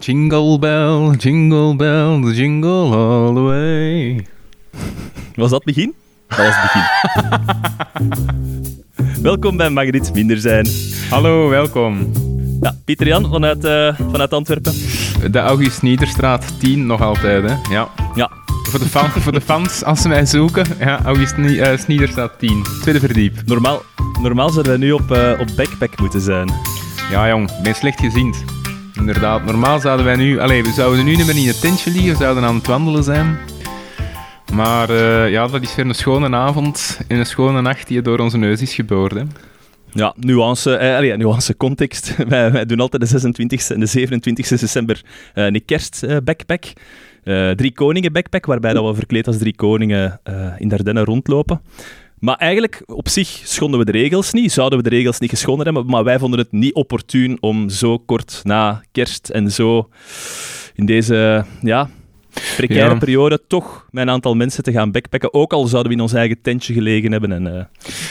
Jingle bell, jingle bell, the jingle all the way. Was dat het begin? Dat was het begin. Welkom bij Mag er iets minder zijn. Hallo, welkom. Ja, Pieter Jan vanuit, eh, vanuit Antwerpen. De August Niederstraat 10 nog altijd, hè? Ja. Ja, Voor de, fan, voor de fans, als ze mij zoeken, ja, August eh, Niederstraat 10. Tweede verdiep. normaal, normaal zouden wij nu op, eh, op backpack moeten zijn. Ja, jong, ik ben slecht gezind. Inderdaad, normaal zouden wij nu... Allee, we zouden nu niet meer in het tentje liggen, we zouden aan het wandelen zijn. Maar eh, ja, dat is weer een schone avond en een schone nacht die door onze neus is geboord, hè. Ja, nuance, eh, nuance context. wij, wij doen altijd de 26e en de 27e december eh, een kerstbackpack. Eh drie koningen backpack, waarbij dat we verkleed als drie koningen in Dardenne rondlopen. Maar eigenlijk, op zich schonden we de regels niet, zouden we de regels niet geschonden hebben, maar wij vonden het niet opportun om zo kort na kerst en zo in deze ja, precaire Ja. periode toch met een aantal mensen te gaan backpacken. Ook al zouden we in ons eigen tentje gelegen hebben. En, eh,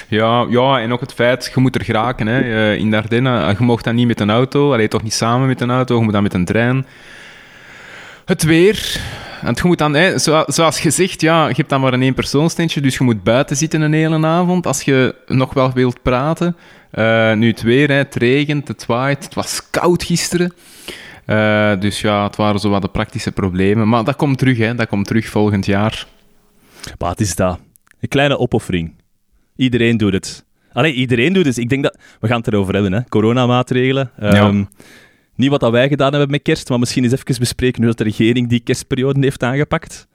Ja, ja, en ook het feit, je moet er geraken. Hè. Eh, In Dardenne, je mocht dan niet met een auto, alleen toch niet samen met een auto, je moet dan met een trein. Het weer, je moet dan, hè, zo- zoals gezegd, ja, je hebt dan maar een éénpersoonstentje, dus je moet buiten zitten een hele avond als je nog wel wilt praten. Eh, nu het weer, hè, het regent, het waait, het was koud gisteren. Eh, dus ja, het waren zo wat de praktische problemen. Maar dat komt terug, hè, dat komt terug volgend jaar. Maar het is dat. Een kleine opoffering. Iedereen doet het. Allee, iedereen doet het. Ik denk dat... We gaan het erover hebben, hè. Coronamaatregelen. Ehm, Niet wat dat wij gedaan hebben met kerst, maar misschien eens even bespreken hoe dat de regering die kerstperiode heeft aangepakt.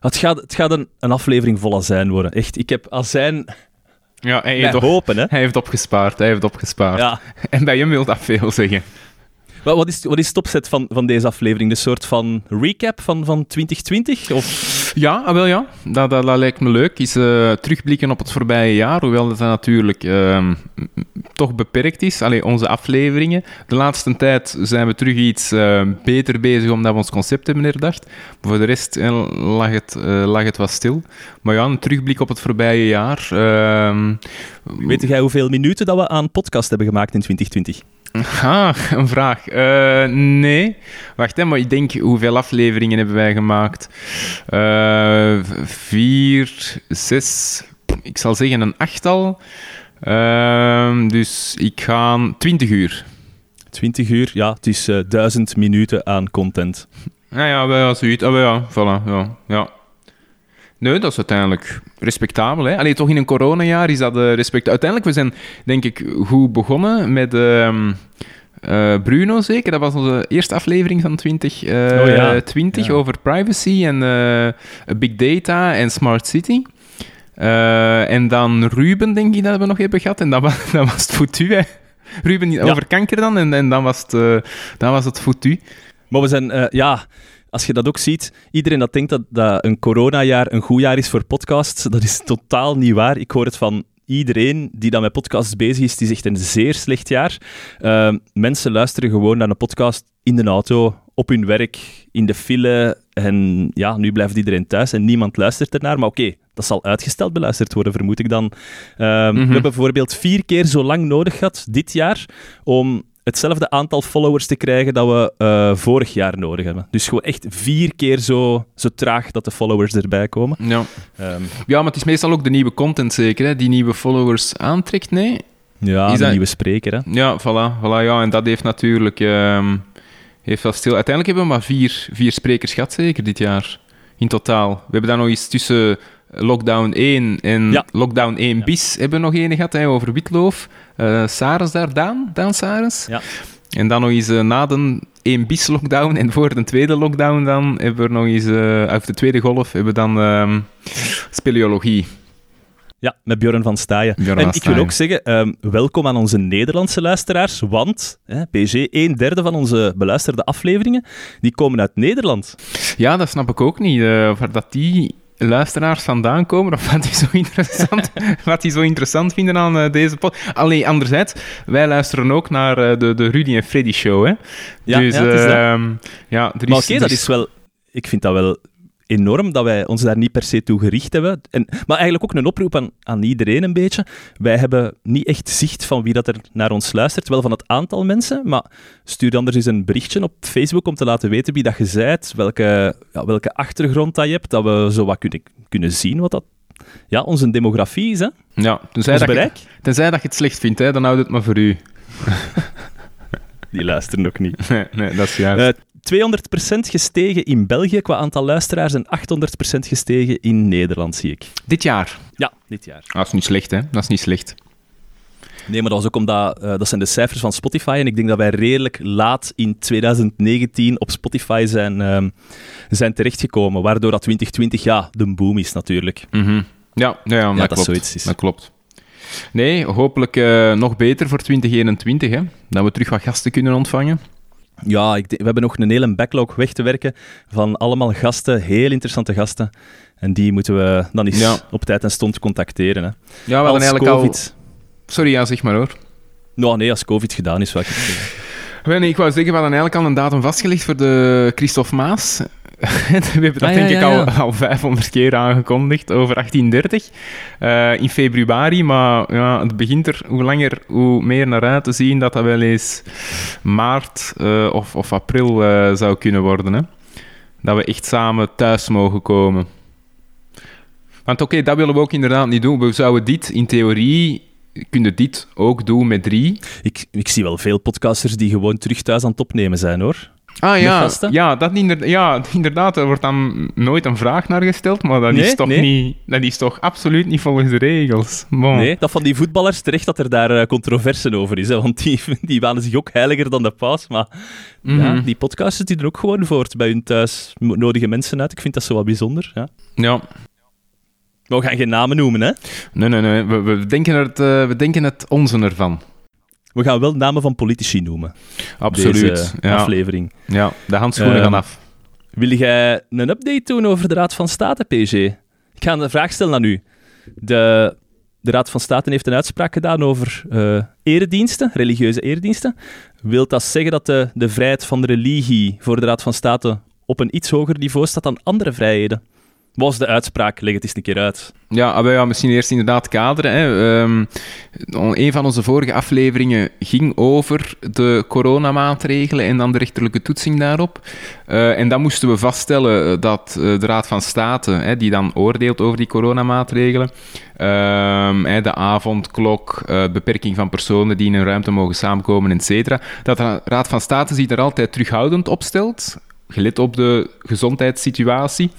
Het gaat, het gaat een, een aflevering vol azijn worden. Echt, ik heb azijn Ja, hij heeft, op- hopen, hè. hij heeft opgespaard, hij heeft opgespaard. Ja. En bij hem wil dat veel zeggen. Wat, wat, is, wat is het opzet van, van deze aflevering? Een soort van recap van, van 2020? Of... Ja, ah, wel ja. Dat, dat, dat lijkt me leuk. Is eh, terugblikken op het voorbije jaar, hoewel dat natuurlijk ehm, toch beperkt is. Allee, onze afleveringen. De laatste tijd zijn we terug iets eh, beter bezig omdat we ons concept hebben herdacht. Voor de rest eh, lag, het, lag het wat stil. Maar ja, een terugblik op het voorbije jaar. ehm, Weet jij hoeveel minuten dat we aan podcast hebben gemaakt in 2020? Ah, een vraag. Eh, nee. Wacht, hè, maar ik denk, hoeveel afleveringen hebben wij gemaakt? Eh, vier, zes, ik zal zeggen een achttal. Ehm, dus ik ga 20 uur. 20 uur, ja, het is eh, 1000 minuten aan content. Nou ja, zoiets. Ah, wel ja, voilà, ja, ja. Nee, dat is uiteindelijk respectabel. Hè? Alleen toch in een coronajaar is dat eh, respect. Uiteindelijk, we zijn denk ik goed begonnen met ehm, eh, Bruno zeker. Dat was onze eerste aflevering van 2020 Oh ja. 20 Ja. over privacy en eh, big data en smart city. Eh, en dan Ruben, denk ik, dat we nog hebben gehad. En dat was, dat was het foutu, hè. Ruben Ja. over kanker dan. En, en dan, was het, eh, dan was het foutu. Maar we zijn, eh, ja, als je dat ook ziet, iedereen dat denkt dat, dat een coronajaar een goed jaar is voor podcasts, dat is totaal niet waar. Ik hoor het van iedereen die dan met podcasts bezig is, die zegt een zeer slecht jaar. Eh, mensen luisteren gewoon naar een podcast in de auto, op hun werk, in de file. En ja, nu blijft iedereen thuis en niemand luistert ernaar. Maar oké, dat zal uitgesteld beluisterd worden, vermoed ik dan. Eh, We hebben bijvoorbeeld vier keer zo lang nodig gehad dit jaar om hetzelfde aantal followers te krijgen dat we eh, vorig jaar nodig hebben. Dus gewoon echt vier keer zo, zo traag dat de followers erbij komen. Ja. Ehm, Ja, maar het is meestal ook de nieuwe content zeker, hè, die nieuwe followers aantrekt, nee? ja, Is de dat- nieuwe spreker. Hè. Ja, voilà, voilà ja, en dat heeft natuurlijk ehm, heeft wel stil. Uiteindelijk hebben we maar vier, vier sprekers gehad, zeker, dit jaar, in totaal. We hebben dan nog eens tussen lockdown 1 en Ja. lockdown 1 bis hebben we nog één gehad, hè, over Witloof. Eh Saris daar, Daan, Daan. Ja. En dan nog eens eh, na de 1 bis lockdown en voor de tweede lockdown dan hebben we nog eens, of de tweede golf, hebben we dan ehm, speleologie. Ja, met Björn van Staaien. Björn en van ik wil ook zeggen, ehm, welkom aan onze Nederlandse luisteraars, want hè, PG, een derde van onze beluisterde afleveringen, die komen uit Nederland. Ja, dat snap ik ook niet. waar dat die luisteraars vandaan komen, of wat die zo interessant, wat die zo interessant vinden aan eh, deze pod. Alleen, anderzijds, wij luisteren ook naar eh, de, de Rudy en Freddy show, hè. Ja, dus, ja, het is dat. ehm, ja, er Maar is, oké, er dat is- is wel... Ik vind dat wel enorm dat wij ons daar niet per se toe gericht hebben. En, maar eigenlijk ook een oproep aan, aan iedereen een beetje. Wij hebben niet echt zicht van wie dat er naar ons luistert, wel van het aantal mensen, maar stuur anders eens een berichtje op Facebook om te laten weten wie dat je bent, welke, ja, welke achtergrond dat je hebt, dat we zo wat kunnen, kunnen zien wat dat ja, onze demografie is, hè? Ja, tenzij, dat? Je, tenzij dat je het slecht vindt, hè, dan houd het maar voor u. Die luisteren ook niet. Nee, nee dat is juist. Eh 200% gestegen in België qua aantal luisteraars en 800% gestegen in Nederland, zie ik. Dit jaar. Ja, dit jaar. Ah, dat is niet slecht, hè. Dat is niet slecht. Nee, maar dat was ook omdat... eh, dat zijn de cijfers van Spotify en ik denk dat wij redelijk laat in 2019 op Spotify zijn, ehm, zijn terechtgekomen, waardoor dat 2020, ja, de boom is natuurlijk. Mhm. Ja, ja, ja, dat, dat klopt. zoiets is. Dat klopt. Nee, hopelijk eh, nog beter voor 2021, hè. Dat we terug wat gasten kunnen ontvangen. Ja, ik we hebben nog een hele backlog weg te werken van allemaal gasten, heel interessante gasten. En die moeten we dan eens Ja. op tijd en stond contacteren. Hè. Ja, we hadden Als eigenlijk COVID... al... Sorry, ja, zeg maar hoor. Nou, nee, als COVID gedaan is, wat ik. Wel, nee, ik wou zeggen, we hadden eigenlijk al een datum vastgelegd voor de Christophe Maas. We hebben dat Ah, ja, denk ik ja, ja. Al, al 500 keer aangekondigd over 1830 eh, in februari. Maar ja, het begint er hoe langer hoe meer naar uit te zien dat dat wel eens maart eh, of, of april eh, zou kunnen worden. Hè? Dat we echt samen thuis mogen komen. Want oké, dat willen we ook inderdaad niet doen. We zouden dit in theorie kunnen dit ook doen met drie. Ik, ik zie wel veel podcasters die gewoon terug thuis aan het opnemen zijn, hoor. Ah ja, ja, dat inder- ja, inderdaad, er wordt dan nooit een vraag naar gesteld, maar dat, Nee, is, toch nee. niet, dat is toch absoluut niet volgens de regels. Bon. Nee, dat van die voetballers, terecht dat er daar eh, controverse over is. Hè, want die, die wanen zich ook heiliger dan de paus. Maar ja, Mhm. die podcasters die er ook gewoon voort bij hun thuis nodigen mensen uit. Ik vind dat zo wat bijzonder. Ja. Ja, Maar we gaan geen namen noemen, hè. nee, nee, nee. We, we, denken het, eh, we denken het onze ervan. We gaan wel namen van politici noemen. Absoluut. Deze ja. aflevering. ja, de handschoenen Ehm, gaan af. Wil jij een update doen over de Raad van State, PG? Ik ga een vraag stellen aan u. De, de Raad van State heeft een uitspraak gedaan over eh erediensten, religieuze erediensten. Wil dat zeggen dat de, de vrijheid van de religie voor de Raad van State op een iets hoger niveau staat dan andere vrijheden? Was de uitspraak? Leg het eens een keer uit. Ja, ah, wel, ja, misschien eerst inderdaad kaderen. Hè. Ehm, een van onze vorige afleveringen ging over de coronamaatregelen en dan de rechterlijke toetsing daarop. Eh, en dan moesten we vaststellen eh, dat eh, de Raad van State, hè, die dan oordeelt over die coronamaatregelen, ehm, hè, de avondklok, beperking van personen die in een ruimte mogen samenkomen, et cetera, dat de Raad van State zich er altijd terughoudend op stelt, gelet op de gezondheidssituatie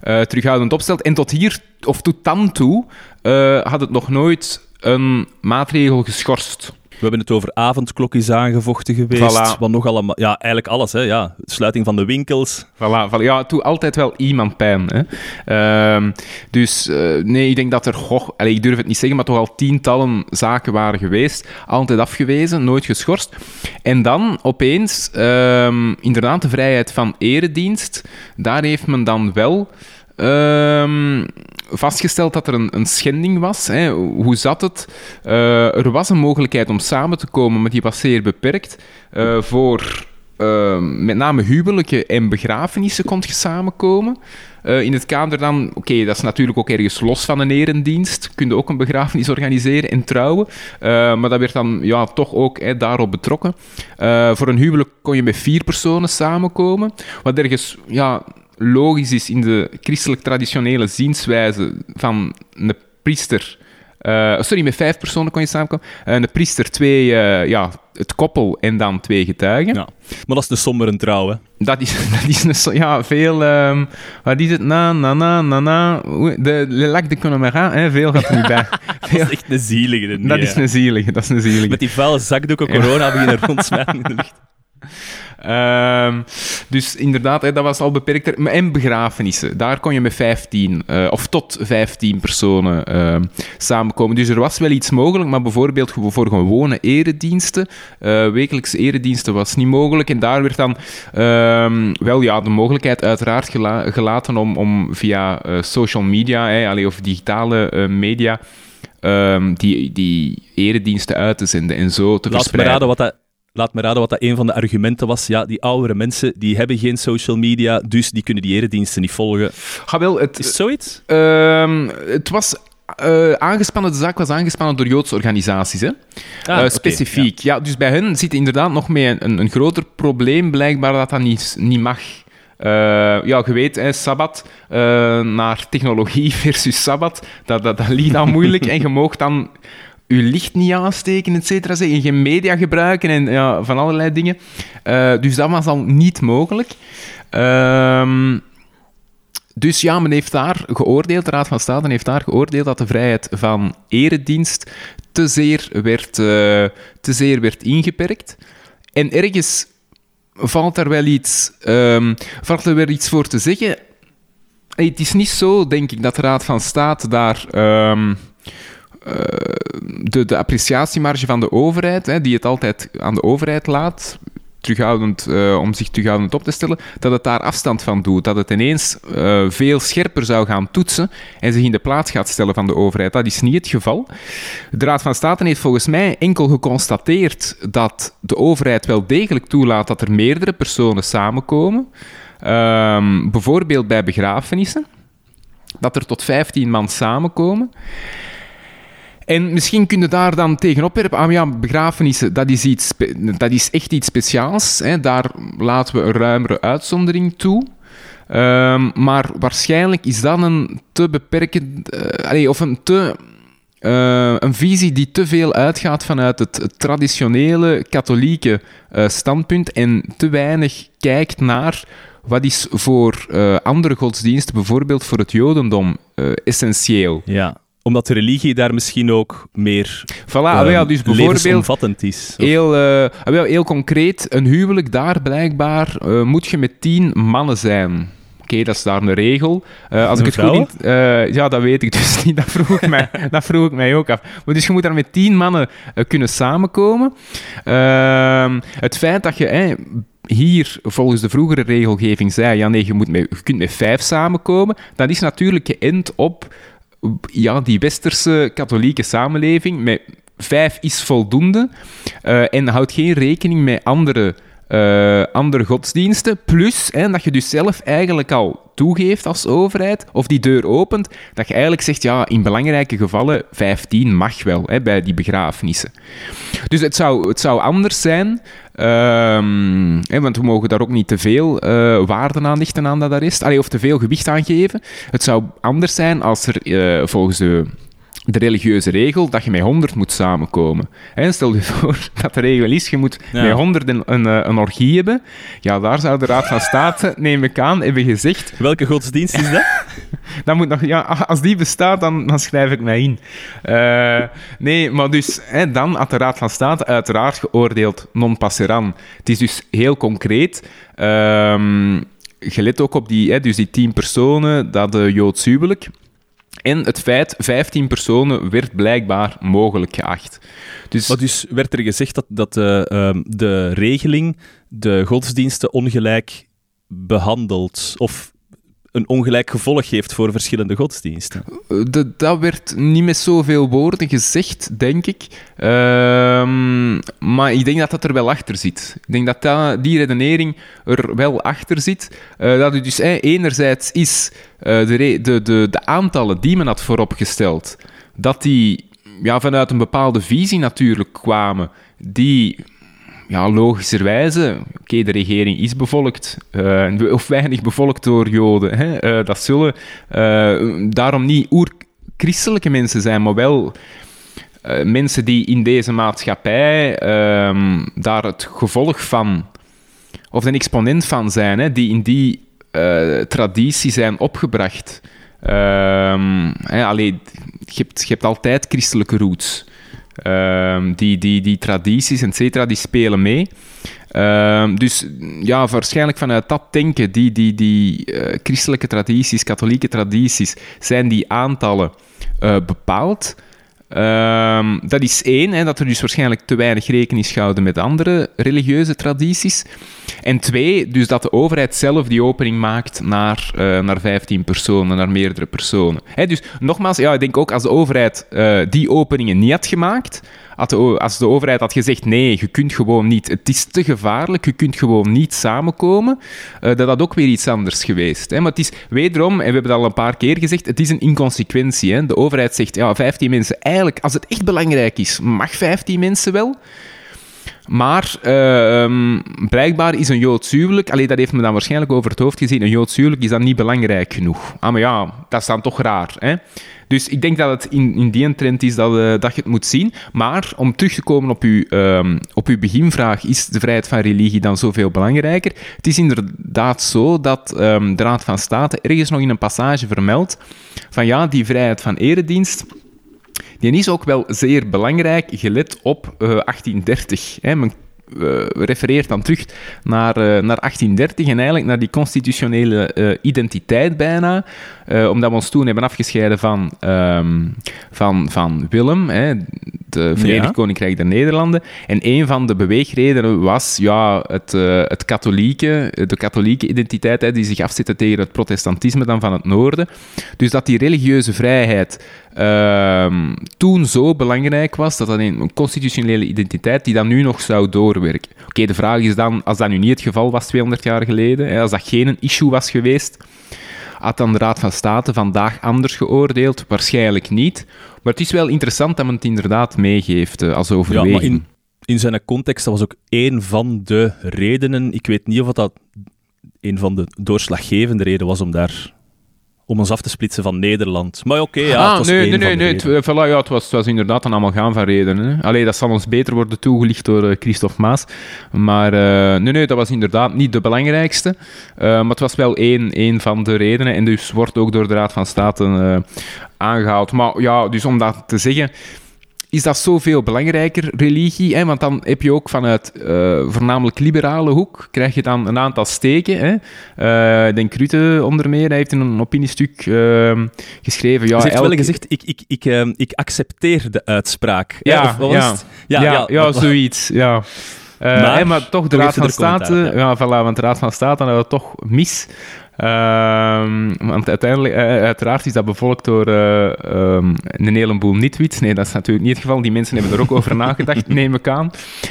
eh, terughoudend opstelt. En tot hier, of tot dan toe, eh, had het nog nooit een maatregel geschorst. We hebben het over avondklokjes aangevochten geweest. Voilà. Wat nog allemaal... Ja, eigenlijk alles. Hè, ja. Sluiting van de winkels. Voilà, voilà. Ja, doet altijd wel iemand pijn. Hè. Ehm, dus eh, nee, ik denk dat er, goh, allez, ik durf het niet zeggen, maar toch al tientallen zaken waren geweest. Altijd afgewezen, nooit geschorst. En dan opeens, ehm, inderdaad, de vrijheid van eredienst. Daar heeft men dan wel ehm, vastgesteld dat er een, een schending was. Hè. Hoe zat het? Eh, er was een mogelijkheid om samen te komen, maar die was zeer beperkt. Eh, voor eh, met name huwelijken en begrafenissen kon je samenkomen. In het kader dan, oké, dat is natuurlijk ook ergens los van een erendienst. Kun je ook een begrafenis organiseren en trouwen. Maar dat werd dan ja, toch ook daarop betrokken. Voor een huwelijk kon je met vier personen samenkomen. Wat ergens ja, logisch is in de christelijk-traditionele zienswijze van een priester. Eh, sorry, met vijf personen kon je samenkomen. Eh, een priester, twee, eh, ja, het koppel en dan twee getuigen. Ja. Maar dat is de sombere trouw, hè. Dat is, dat is een, so- ja, veel... ehm, wat is het? Na, na, na, na, na. De Le Lac de Connemara, hè, veel gaat er niet bij. Dat Veel, is echt een zielige. dat is een zielige, dat is een zielige. Met die vuile zakdoeken corona beginnen rondsmijten in de lucht. Ehm, dus inderdaad, hè, dat was al beperkter. En begrafenissen, daar kon je met 15 eh, of tot 15 personen ehm, samenkomen. Dus er was wel iets mogelijk, maar bijvoorbeeld voor gewone erediensten, eh wekelijkse erediensten, was niet mogelijk. En daar werd dan ehm, wel ja, de mogelijkheid uiteraard gela- gelaten om, om via eh, social media hè, allee, of digitale media. ehm, die, die erediensten uit te zenden en zo te Laat me verspreiden. raden wat dat... laat me raden wat dat een van de argumenten was. Ja, die oudere mensen die hebben geen social media, dus die kunnen die erediensten niet volgen. Wel, het, Is het zoiets? Ehm, het was eh, aangespannen, de zaak was aangespannen door Joodse organisaties. Hè? Ah, Eh, specifiek. ja. dus bij hen zit inderdaad nog mee een, een groter probleem, blijkbaar dat dat niet, niet mag. Eh, ja, je weet, hè, Sabbat naar technologie versus Sabbat, dat, dat, dat ligt dan moeilijk. en je mag dan je licht niet aansteken, et cetera, en geen media gebruiken en ja, van allerlei dingen. Eh, dus dat was al niet mogelijk. Ehm dus ja, men heeft daar geoordeeld, de Raad van State heeft daar geoordeeld dat de vrijheid van eredienst te zeer werd, eh, te zeer werd ingeperkt. En ergens valt er wel iets, ehm, valt er wel iets voor te zeggen. Hey, het is niet zo, denk ik, dat de Raad van State daar ehm, eh, de, de appreciatiemarge van de overheid, hè, die het altijd aan de overheid laat, terughoudend, eh, om zich terughoudend op te stellen, dat het daar afstand van doet. Dat het ineens eh, veel scherper zou gaan toetsen en zich in de plaats gaat stellen van de overheid. Dat is niet het geval. De Raad van State heeft volgens mij enkel geconstateerd dat de overheid wel degelijk toelaat dat er meerdere personen samenkomen. Ehm, bijvoorbeeld bij begrafenissen. Dat er tot 15 man samenkomen. En misschien kun je daar dan tegenop werpen. Ah, ja, begrafenissen, dat is, iets, dat is echt iets speciaals. Hè. Daar laten we een ruimere uitzondering toe. Ehm, maar waarschijnlijk is dat een te beperkend... eh, of een te... eh, een visie die te veel uitgaat vanuit het, traditionele katholieke eh, standpunt en te weinig kijkt naar wat is voor andere godsdiensten, bijvoorbeeld voor het Jodendom, essentieel. Ja, omdat de religie daar misschien ook meer Voilà, ah, ja, dus bijvoorbeeld levensomvattend is. Of- heel, eh, ah, heel concreet, een huwelijk daar blijkbaar eh, moet je met tien mannen zijn. Oké, dat is daar een regel. Eh, als ik het goed eh, ja, dat weet ik dus niet. Dat vroeg, ik mij, dat vroeg ik mij ook af. Maar dus je moet daar met tien mannen eh, kunnen samenkomen. Ehm, het feit dat je hier volgens de vroegere regelgeving zei, ja nee, je, moet met, je kunt met vijf samenkomen, dat is natuurlijk geënt op ja, die westerse katholieke samenleving. Met vijf is voldoende eh, en houdt geen rekening met andere, eh, andere godsdiensten. Plus hè, dat je dus zelf eigenlijk al toegeeft als overheid, of die deur opent, dat je eigenlijk zegt, ja, in belangrijke gevallen 15 mag wel hè, bij die begrafenissen. Dus het zou, het zou anders zijn, ehm, want we mogen daar ook niet te veel eh waarde aan aan dat arrest, Allee, of te veel gewicht aan geven. Het zou anders zijn als er eh, volgens de, de religieuze regel dat je met 100 moet samenkomen. Hè, stel je voor dat de regel is, je moet Ja. met 100 een, een, eh, een orgie hebben. Ja, daar zou de Raad van State, neem ik aan, hebben gezegd Welke godsdienst is dat? dan moet nog, ja, als die bestaat, dan, dan schrijf ik mij in. Eh, nee, maar dus dan had de Raad van State uiteraard geoordeeld non passeran. Het is dus heel concreet. Ehm je let ook op die, hè, dus die tien personen, dat de Joods huwelijk. En het feit, 15 personen werd blijkbaar mogelijk geacht. Dus, dus werd er gezegd dat, dat eh, ehm, de regeling de godsdiensten ongelijk behandelt of een ongelijk gevolg heeft voor verschillende godsdiensten. Eh, de, dat werd niet met zoveel woorden gezegd, denk ik. Ehm, maar ik denk dat dat er wel achter zit. Ik denk dat, dat die redenering er wel achter zit. Eh, dat het dus enerzijds is uh, de, de, de, de aantallen die men had vooropgesteld, dat die ja, vanuit een bepaalde visie natuurlijk kwamen, die ja, logischerwijze, oké, de regering is bevolkt, eh, of weinig bevolkt door Joden. Hè? Eh, dat zullen eh, daarom niet oer-christelijke mensen zijn, maar wel mensen die in deze maatschappij ehm, daar het gevolg van, of een exponent van zijn, hè? die in die traditie zijn opgebracht. Ehm, hè, hebt, je hebt altijd christelijke roots. Ehm, die, die, die tradities, et cetera, die spelen mee. Ehm, dus ja, waarschijnlijk vanuit dat denken, die, die, die eh, christelijke tradities, katholieke tradities, zijn die aantallen eh, bepaald. Ehm, dat is één, hè, dat er dus waarschijnlijk te weinig rekening is gehouden met andere religieuze tradities. En twee, dus dat de overheid zelf die opening maakt naar, uh, naar 15 personen, naar meerdere personen. Hè, dus nogmaals, ja, ik denk ook als de overheid eh, die openingen niet had gemaakt, als de overheid had gezegd nee, je kunt gewoon niet, het is te gevaarlijk, je kunt gewoon niet samenkomen, uh, dat had ook weer iets anders geweest. Hè? Maar het is wederom, en we hebben het al een paar keer gezegd, het is een inconsequentie. Hè? De overheid zegt, ja, 15 mensen, eigenlijk, als het echt belangrijk is, mag 15 mensen wel. Maar uh, blijkbaar is een Joods huwelijk, allee, dat heeft me dan waarschijnlijk over het hoofd gezien, een Joods huwelijk is dan niet belangrijk genoeg. Ah, maar ja, dat is dan toch raar. Hè? Dus ik denk dat het in, in die trend is dat, uh, dat je het moet zien. Maar om terug te komen op uw, um, op uw beginvraag, is de vrijheid van religie dan zoveel belangrijker? Het is inderdaad zo dat um, de Raad van State ergens nog in een passage vermeldt van ja, die vrijheid van eredienst die is ook wel zeer belangrijk, gelet op uh, 1830. Hè. Men uh, refereert dan terug naar, uh, naar 1830 en eigenlijk naar die constitutionele identiteit bijna. Omdat we ons toen hebben afgescheiden van, um, van, van Willem, hè, de Verenigd ja. Koninkrijk der Nederlanden. En een van de beweegredenen was ja, het, het katholieke, de katholieke identiteit, hè, die zich afzette tegen het protestantisme dan van het noorden. Dus dat die religieuze vrijheid uh, toen zo belangrijk was dat dat een constitutionele identiteit die dan nu nog zou doorwerken. Oké, de vraag is dan, als dat nu niet het geval was 200 jaar geleden, hè, als dat geen issue was geweest, had dan de Raad van State vandaag anders geoordeeld? Waarschijnlijk niet. Maar het is wel interessant dat men het inderdaad meegeeft uh, als overweging. Ja, maar in, in zijn context, dat was ook één van de redenen. Ik weet niet of dat een van de doorslaggevende redenen was om daar om ons af te splitsen van Nederland. Maar oké, okay, ja, ah, het was nee, nee, nee, nee, het, voilà, ja, het, was, het was inderdaad allemaal gaan van redenen. Allee, dat zal ons beter worden toegelicht door uh, Christophe Maas. Maar uh, nee, nee, dat was inderdaad niet de belangrijkste. Uh, maar het was wel één, één van de redenen. En dus wordt ook door de Raad van State aangehaald. Maar ja, dus om dat te zeggen is dat zoveel belangrijker, religie? Hè? Want dan heb je ook vanuit uh, voornamelijk liberale hoek, krijg je dan een aantal steken. Hè? Uh, denk Rutte onder meer, hij heeft in een opiniestuk uh, geschreven... Ja, hij heeft wel gezegd, ik, ik, ik, ik accepteer de uitspraak. Ja, ja, ja, ja, ja, ja, zoiets, ja. Maar, maar, toch, de Raad van State... Ja, voilà, want de Raad van State had het toch mis... Um, want uiteindelijk, uh, uiteraard is dat bevolkt door uh, um, een heleboel niet-wits. Nee, dat is natuurlijk niet het geval. Die mensen hebben er ook over nagedacht, neem ik aan.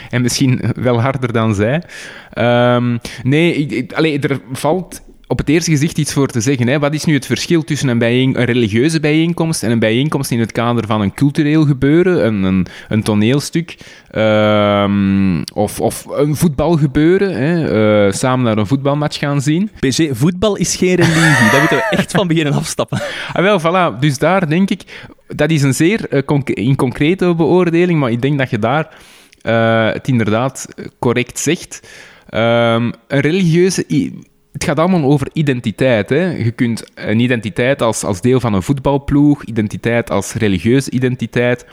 En misschien wel harder dan zij. Um, nee, ik, ik, allee, er valt op het eerste gezicht iets voor te zeggen. Hè. Wat is nu het verschil tussen een, bijeen, een religieuze bijeenkomst en een bijeenkomst in het kader van een cultureel gebeuren, een, een, een toneelstuk um, of, of een voetbalgebeuren, hè, uh, samen naar een voetbalmatch gaan zien? PC, voetbal is geen religie. Daar moeten we echt van beginnen afstappen. Ah, wel, voilà. Dus daar denk ik, dat is een zeer uh, conc in concrete beoordeling, maar ik denk dat je daar uh, het inderdaad correct zegt. Um, een religieuze het gaat allemaal over identiteit. Hè. Je kunt een identiteit als, als deel van een voetbalploeg, identiteit als religieuze identiteit.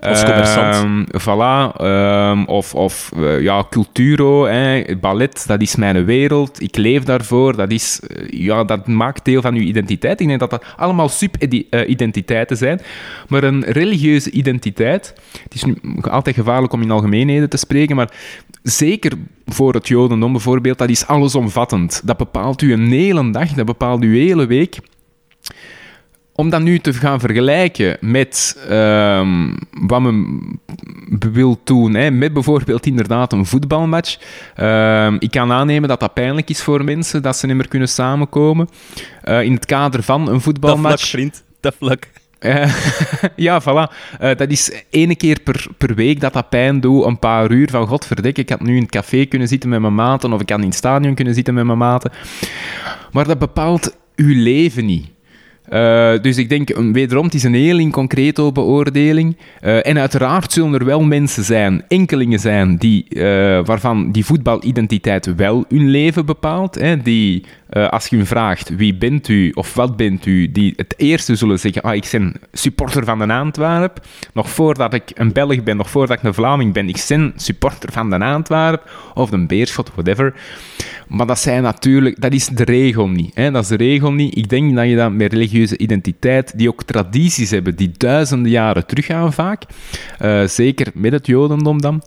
Als commerçant. Um, voilà. Um, of of uh, ja, culturo, hè. ballet, dat is mijn wereld. Ik leef daarvoor. Dat, is, uh, ja, dat maakt deel van uw identiteit. Ik denk dat dat allemaal sub-identiteiten zijn. Maar een religieuze identiteit, het is nu altijd gevaarlijk om in algemeenheden te spreken, maar zeker voor het Jodendom bijvoorbeeld, dat is allesomvattend. Dat bepaalt u een hele dag, dat bepaalt uw hele week. Om dat nu te gaan vergelijken met um, wat men wil doen, hè, met bijvoorbeeld inderdaad een voetbalmatch. Um, ik kan aannemen dat dat pijnlijk is voor mensen, dat ze niet meer kunnen samenkomen. Uh, in het kader van een voetbalmatch. Tough luck, vriend. Tough luck. Uh, ja, voilà. Uh, dat is één keer per, per week dat dat pijn doet, een paar uur. Van godverdikke, ik had nu in het café kunnen zitten met mijn maten, of ik had in het stadion kunnen zitten met mijn maten. Maar dat bepaalt uw leven niet. Uh, dus ik denk, wederom, het is een heel inconcreto beoordeling. En uiteraard zullen er wel mensen zijn, enkelingen zijn, die, waarvan die voetbalidentiteit wel hun leven bepaalt. Hè, die uh, als je hem vraagt wie bent u of wat bent u, die het eerste zullen zeggen, ah, ik ben supporter van de Antwerp. Nog voordat ik een Belg ben, nog voordat ik een Vlaming ben, ik ben supporter van de Antwerp of een Beerschot, whatever. Maar dat zijn natuurlijk, dat is de regel niet. Hè? Dat is de regel niet. Ik denk dat je dat met religieuze identiteit, die ook tradities hebben, die duizenden jaren teruggaan vaak, uh, zeker met het Jodendom dan,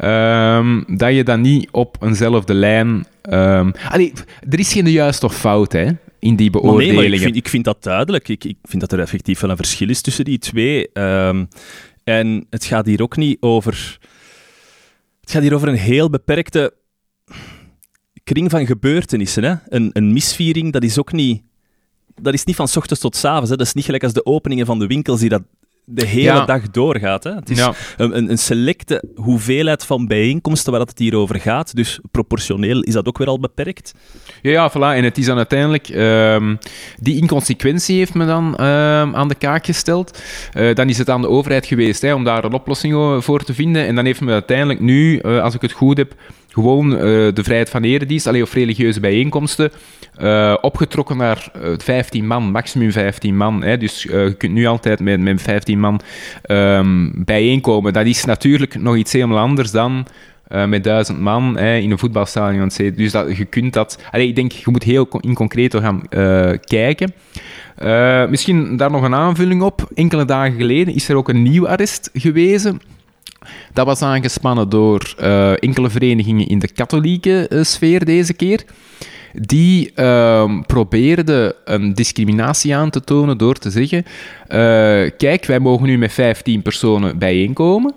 uh, dat je dat niet op eenzelfde lijn Um, allee, er is geen juist of fout hè, in die beoordelingen. Nee, ik, vind, ik vind dat duidelijk. Ik, ik vind dat er effectief wel een verschil is tussen die twee. Um, En het gaat hier ook niet over... Het gaat hier over een heel beperkte kring van gebeurtenissen. Hè? Een, een misviering, dat is ook niet... Dat is niet van ochtends tot avonds. Hè? Dat is niet gelijk als de openingen van de winkels die dat de hele Ja. dag doorgaat. Hè? Het is Ja. een, een, selecte hoeveelheid van bijeenkomsten waar dat het hier over gaat. Dus proportioneel is dat ook weer al beperkt. Ja, ja, voilà. En het is dan uiteindelijk... ehm, die inconsequentie heeft me dan ehm, aan de kaak gesteld. Eh, dan is het aan de overheid geweest hè, om daar een oplossing voor te vinden. En dan heeft me uiteindelijk nu, eh, als ik het goed heb, gewoon eh, de vrijheid van eredienst, alleen of religieuze bijeenkomsten, eh, opgetrokken naar eh, 15 man, maximum 15 man. Hè. Dus eh, je kunt nu altijd met, met 15 man ehm, bijeenkomen. Dat is natuurlijk nog iets helemaal anders dan eh, met duizend man hè, in een voetbalstadion. Dus dat, je kunt dat... Ik denk, je moet heel in concreto gaan eh, kijken. Eh, misschien daar nog een aanvulling op. Enkele dagen geleden is er ook een nieuw arrest gewezen. Dat was aangespannen door eh, enkele verenigingen in de katholieke eh, sfeer deze keer. Die ehm, probeerden een discriminatie aan te tonen door te zeggen: eh, Kijk, wij mogen nu met 15 personen bijeenkomen.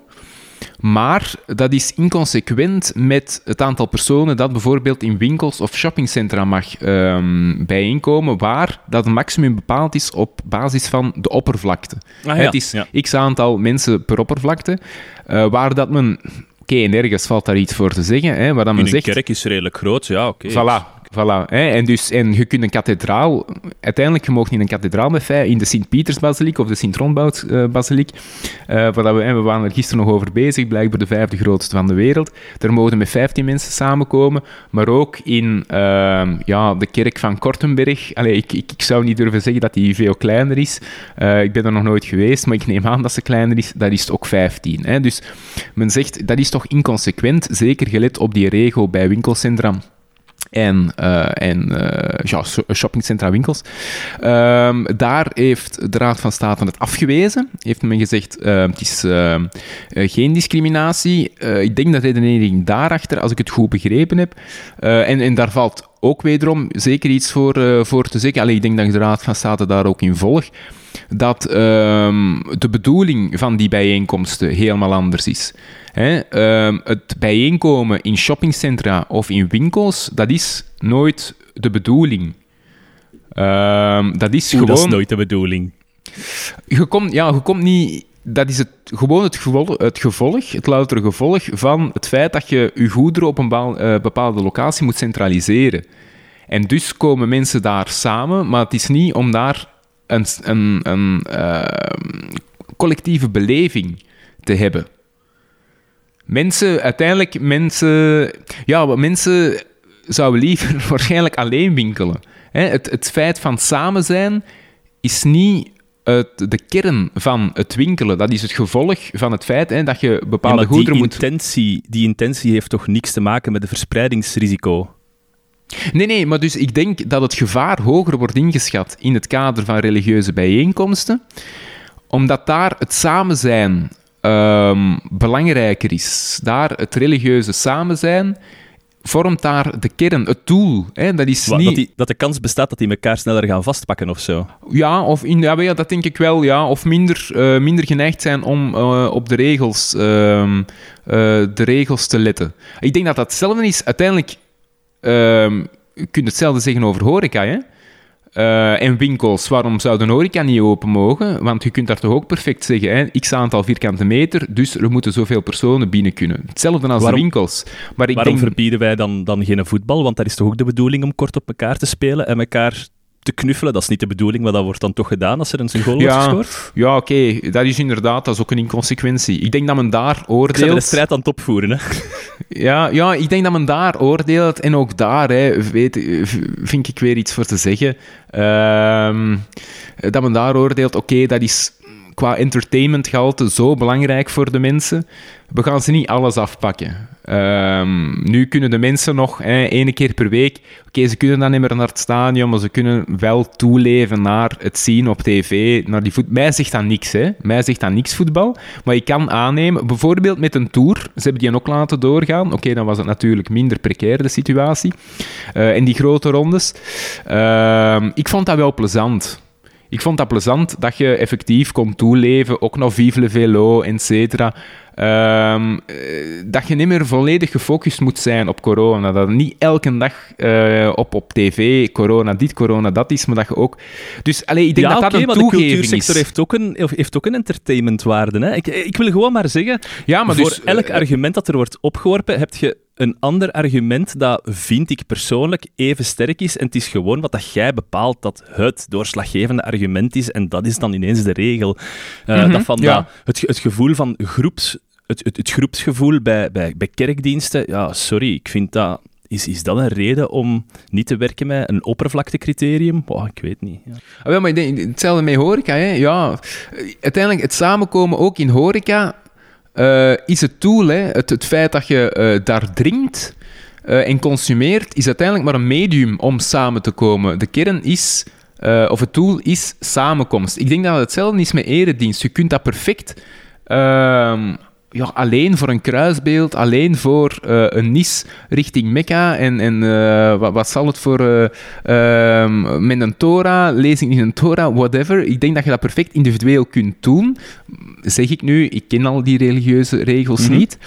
Maar dat is inconsequent met het aantal personen dat bijvoorbeeld in winkels of shoppingcentra mag ehm, bijeenkomen, waar dat maximum bepaald is op basis van de oppervlakte. Ah, het is x aantal mensen per oppervlakte, eh, waar dat men... Oké, en ergens valt daar iets voor te zeggen, hè, waar dat men In een zegt... kerk is redelijk groot, ja, oké. Voilà. Voilà, hè. En, dus, en je kunt een kathedraal... Uiteindelijk, je mag in een kathedraal met. In de Sint-Pietersbasiliek of de Sint-Ronboud-basiliek. eh waar dat we, hè, we waren er gisteren nog over bezig. Blijkbaar de vijfde grootste van de wereld. Daar mogen met 15 mensen samenkomen. Maar ook in ehm, ja, de kerk van Kortenberg. Allee, ik, ik, ik zou niet durven zeggen dat die veel kleiner is. Eh, ik ben er nog nooit geweest, maar ik neem aan dat ze kleiner is. Dat is het ook 15. Hè. Dus men zegt, dat is toch inconsequent. Zeker gelet op die regel bij winkelcentra en, eh, en eh, ja, shoppingcentra, winkels. Ehm, daar heeft de Raad van State het afgewezen. Heeft men gezegd, eh, het is eh, eh, geen discriminatie. Ik denk dat de redenering daarachter, als ik het goed begrepen heb. en, en daar valt ook wederom zeker iets voor, voor te zeggen. Allee, ik denk dat de Raad van State daar ook in volg. Dat ehm, de bedoeling van die bijeenkomsten helemaal anders is. Hè, ehm, het bijeenkomen in shoppingcentra of in winkels, dat is nooit de bedoeling. Ehm, dat is gewoon... dat is nooit de bedoeling. Je komt, ja, je komt niet... Dat is het, gewoon het gevolg, het gevolg, het loutere gevolg van het feit dat je je goederen op een eh, bepaalde locatie moet centraliseren. En dus komen mensen daar samen, maar het is niet om daar een, een, een ehm, collectieve beleving te hebben. Mensen, uiteindelijk, mensen... Ja, mensen zouden liever waarschijnlijk alleen winkelen. Hè, het, het feit van samen zijn is niet de kern van het winkelen. Dat is het gevolg van het feit hè, dat je Ja, bepaalde maar die goederen moet... intentie, die intentie heeft toch niks te maken met het verspreidingsrisico? Nee, nee, maar dus ik denk dat het gevaar hoger wordt ingeschat in het kader van religieuze bijeenkomsten, omdat daar het samen zijn ehm, belangrijker is. Daar het religieuze samen zijn vormt daar de kern, het doel. Hè? Dat is niet... Dat, die, dat de kans bestaat dat die elkaar sneller gaan vastpakken of zo. Ja, of in, ja, dat denk ik wel. Ja. Of minder, eh, minder geneigd zijn om eh, op de regels, ehm, eh, de regels te letten. Ik denk dat dat hetzelfde is. Uiteindelijk ehm je kunt hetzelfde zeggen over horeca. Hè? Eh, en winkels, waarom zou de horeca niet open mogen? Want je kunt daar toch ook perfect zeggen, hè? x aantal vierkante meter, dus er moeten zoveel personen binnen kunnen. Hetzelfde als Waarom- de winkels. Maar ik Waarom denk, verbieden wij dan, dan geen voetbal? Want dat is toch ook de bedoeling om kort op elkaar te spelen en elkaar te knuffelen? Dat is niet de bedoeling, maar dat wordt dan toch gedaan als er een goal wordt Ja, gescoord? ja oké, dat is inderdaad dat is ook een inconsequentie. Ik denk dat men daar Ik oordeelt... de strijd aan het opvoeren. Hè? Ja, ja, ik denk dat men daar oordeelt. En ook daar hè, weet, vind ik weer iets voor te zeggen. Ehm, dat men daar oordeelt, oké, dat is qua entertainmentgehalte zo belangrijk voor de mensen. We gaan ze niet alles afpakken. Ehm, nu kunnen de mensen nog hè, ene keer per week... Oké, ze kunnen dan niet meer naar het stadion, maar ze kunnen wel toeleven naar het zien op tv. Naar die voet... Mij zegt dat niks, hè. Mij zegt dat niks voetbal. Maar ik kan aannemen, bijvoorbeeld met een tour, ze hebben die ook laten doorgaan. Oké, dan was het natuurlijk minder precair, de situatie. Eh, en die grote rondes. Ehm, ik vond dat wel plezant. Ik vond dat plezant dat je effectief kon toeleven, ook nog Vive le Velo, et cetera. Ehm, eh, dat je niet meer volledig gefocust moet zijn op corona. Dat niet elke dag uh, op, op tv corona dit, corona dat is, maar dat je ook... Dus allee, ik denk ja, dat dat oké, een maar de toegeving cultuursector is. heeft ook een, heeft ook een entertainmentwaarde. Hè? Ik, ik wil gewoon maar zeggen, Ja, maar voor dus, elk eh, argument dat er wordt opgeworpen, heb je een ander argument dat, vind ik persoonlijk, even sterk is. En het is gewoon wat dat jij bepaalt dat het doorslaggevende argument is. En dat is dan ineens de regel. Eh, Mhm, dat van ja. dat, het, het gevoel van groeps... Het, het, het groepsgevoel bij, bij, bij kerkdiensten, ja, sorry, ik vind dat... Is, is dat een reden om niet te werken met een oppervlaktecriterium? Ik weet niet. Ja. Ah, wel, maar ik denk, hetzelfde met horeca. Hè. Ja, uiteindelijk, het samenkomen ook in horeca eh, is het tool. Hè. Het, het feit dat je eh, daar drinkt eh, en consumeert, is uiteindelijk maar een medium om samen te komen. De kern is, of het tool is samenkomst. Ik denk dat het hetzelfde is met eredienst. Je kunt dat perfect... ja, alleen voor een kruisbeeld, alleen voor eh, een nis richting Mekka en, en eh, wat, wat zal het voor eh, ehm, met een Torah, lezing in een Torah, whatever. Ik denk dat je dat perfect individueel kunt doen. Zeg ik nu, ik ken al die religieuze regels Mhm. niet.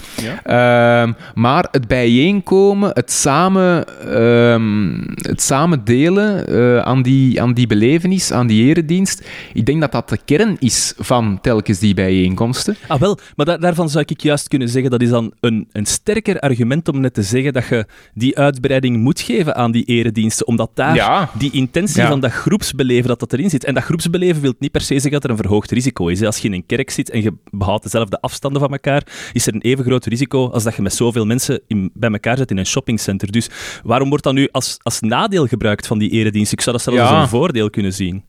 Ehm, maar het bijeenkomen, het samen, ehm, het samen delen eh, aan, die, aan die belevenis, aan die eredienst, ik denk dat dat de kern is van telkens die bijeenkomsten. Ah, wel, maar da- daarvan zou ik juist kunnen zeggen, dat is dan een, een sterker argument om net te zeggen dat je die uitbreiding moet geven aan die erediensten, omdat daar Ja. die intentie Ja. van dat groepsbeleven, dat dat erin zit. En dat groepsbeleven wil niet per se zeggen dat er een verhoogd risico is. Als je in een kerk zit en je behoudt dezelfde afstanden van elkaar, is er een even groot risico als dat je met zoveel mensen in, bij elkaar zit in een shoppingcenter. Dus waarom wordt dat nu als, als nadeel gebruikt van die eredienst? Ik zou dat zelfs Ja. als een voordeel kunnen zien.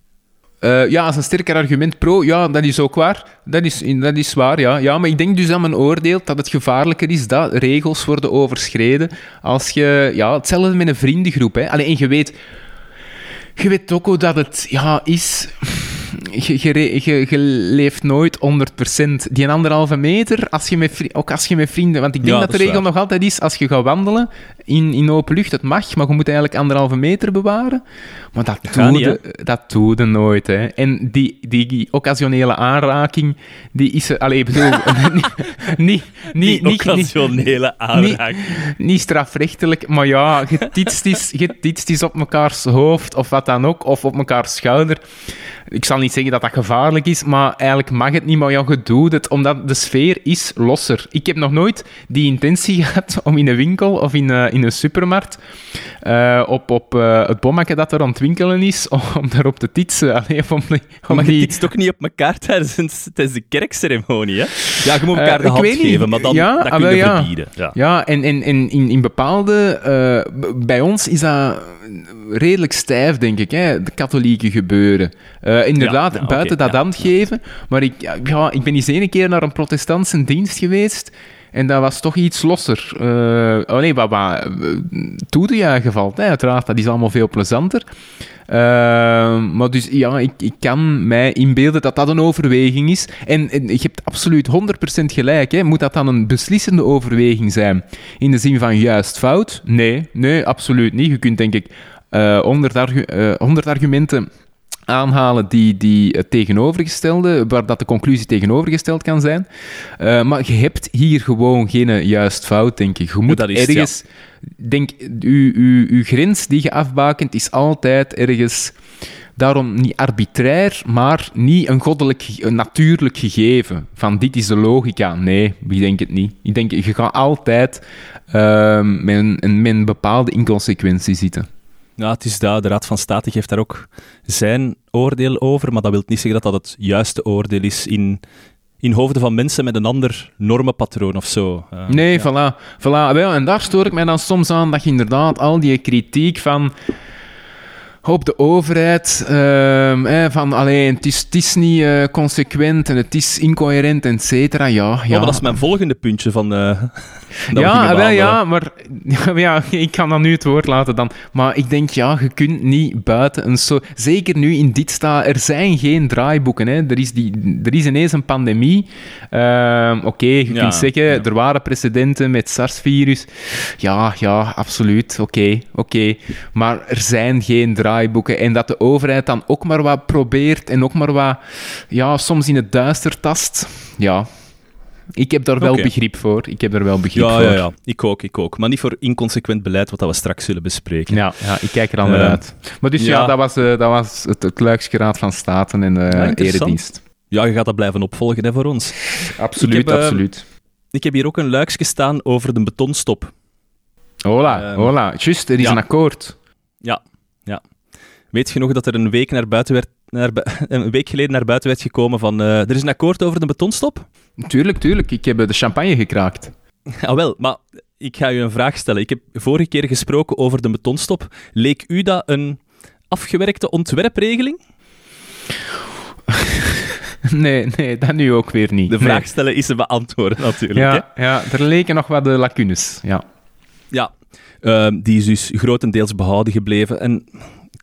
Eh, ja, als een sterker argument pro, ja, dat is ook waar. Dat is, dat is waar, ja. ja. Maar ik denk dus aan mijn oordeel dat het gevaarlijker is dat regels worden overschreden als je... Ja, hetzelfde met een vriendengroep, hè. Allee, en je weet... Je weet ook hoe dat het ja, is... Je, je, re- je, je leeft nooit 100%. Die anderhalve meter, als je met, ook als je met vrienden... Want ik denk Ja, dat de dat regel waar. nog altijd is, als je gaat wandelen in, in open lucht, het mag, maar je moet eigenlijk anderhalve meter bewaren. Maar dat doe, niet, je, dat doe nooit. Hè. En die, die occasionele aanraking, die is... er- Allee, ik bedoel... niet, niet, niet, Die niet, occasionele aanraking. niet strafrechtelijk, maar ja, getitst is, getitst is op mekaars hoofd of wat dan ook, of op mekaars schouder. Ik zal niet zeggen dat dat gevaarlijk is, maar eigenlijk mag het niet, maar ja, je doet het, omdat de sfeer is losser. Ik heb nog nooit die intentie gehad om in een winkel of in, eh, in een supermarkt eh, op, op eh, het bommetje dat er aan het winkelen is, om daarop te titsen. Allee, om, die- om Maar je tikt toch niet op elkaar tijdens, tijdens de kerkceremonie, hè? Ja, je moet elkaar Eh, de ik hand weet niet. geven, maar dan, Ja, dat ah, kun wel, je ja. verbieden. Ja. Ja, en, en, en in, in bepaalde... bij ons is dat redelijk stijf, denk ik, hè, de katholieke gebeuren. Inderdaad, Ja, ja, buiten dat ja, hand geven. Maar ik, ja, ja, ik ben eens ene keer naar een protestantse dienst geweest... En dat was toch iets losser. Eh oh nee, wat eh, toedejuichen valt, hè, uiteraard. Dat is allemaal veel plezanter. Eh, maar dus ja, ik, ik kan mij inbeelden dat dat een overweging is. En, je hebt absoluut 100% gelijk. Hè. Moet dat dan een beslissende overweging zijn? In de zin van juist fout? Nee, nee, absoluut niet. Je kunt denk ik 100, argu- eh, 100 argumenten aanhalen die, die het tegenovergestelde, waar dat de conclusie tegenovergesteld kan zijn. Eh, maar je hebt hier gewoon geen juist fout, denk ik. Je moet dat is ergens... Denk, uw, uw, uw grens die je afbakent is altijd ergens... Daarom niet arbitrair, maar niet een goddelijk, een natuurlijk gegeven. Van dit is de logica. Nee, ik denk het niet. Ik denk, je gaat altijd ehm, met, een- met een bepaalde inconsequentie zitten. Ja, het is dat. De Raad van State geeft daar ook zijn oordeel over, maar dat wil niet zeggen dat dat het juiste oordeel is in, in hoofden van mensen met een ander normenpatroon of zo. Eh, Nee, ja. voilà. voilà. Wel, en daar stoor ik mij dan soms aan dat je inderdaad al die kritiek van op de overheid, ehm, van alleen het is, het is niet eh, consequent en het is incoherent, et cetera. Ja, Oh, ja. maar dat is mijn volgende puntje van... we ja, wel, ja, maar ja, ik kan dan nu het woord laten dan. Maar ik denk, ja, je kunt niet buiten een zo... Zeker nu in dit sta, er zijn geen draaiboeken. Hè. Er, is die, er is ineens een pandemie. Ehm, Oké, je Ja, kunt zeggen, ja. er waren precedenten met SARS-virus. Ja, ja, absoluut. Oké, oké. Maar er zijn geen draaiboeken. Draaiboeken. En dat de overheid dan ook maar wat probeert en ook maar wat, ja, soms in het duister tast. Ja, ik heb daar wel begrip voor. Ik heb daar wel begrip Ja, voor. ja, ja, ik ook, ik ook. Maar niet voor inconsequent beleid, wat dat we straks zullen bespreken. Ja, ja, ik kijk er al naar Eh, uit. Maar dus ja, ja. dat was, eh, dat was het, het Luiksgeraad van Staten en de. Eredienst. Ja, je gaat dat blijven opvolgen hè, voor ons. Absoluut, Ik heb, eh, absoluut. Ik heb hier ook een luiksje staan over de betonstop. Hola, ehm, hola. Juist, er is een akkoord. Ja, ja. Weet je nog dat er een week, naar buiten werd, naar, een week geleden naar buiten werd gekomen van... eh, er is een akkoord over de betonstop? Tuurlijk, tuurlijk. Ik heb eh, de champagne gekraakt. Ah, wel, maar ik ga u een vraag stellen. Ik heb vorige keer gesproken over de betonstop. Leek u dat een afgewerkte ontwerpregeling? Nee, nee, dat nu ook weer niet. De Nee. vraag stellen is te beantwoorden, natuurlijk. hè? Ja, ja, er leken nog wat de lacunes. Ja. Ja, ehm, die is dus grotendeels behouden gebleven. En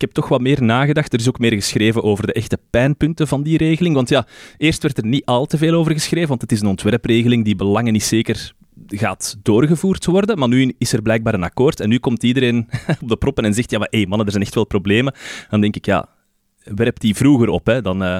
heb toch wat meer nagedacht. Er is ook meer geschreven over de echte pijnpunten van die regeling. Want ja, eerst werd er niet al te veel over geschreven, want het is een ontwerpregeling die belangen niet zeker gaat doorgevoerd worden. Maar nu is er blijkbaar een akkoord en nu komt iedereen op de proppen en zegt, ja, maar hé mannen, er zijn echt wel problemen. Dan denk ik, ja, werp die vroeger op, hè. Dan... eh,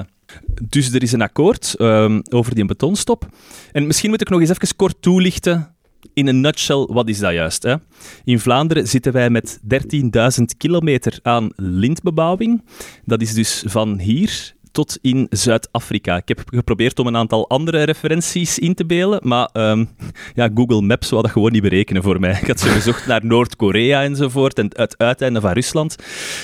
dus er is een akkoord ehm, over die betonstop. En misschien moet ik nog eens even kort toelichten in een nutshell, wat is dat juist? Hè? In Vlaanderen zitten wij met 13.000 kilometer aan lintbebouwing. Dat is dus van hier tot in Zuid-Afrika. Ik heb geprobeerd om een aantal andere referenties in te beelden, maar ehm, ja, Google Maps wou dat gewoon niet berekenen voor mij. Ik had zo gezocht naar Noord-Korea enzovoort en het uiteinde van Rusland,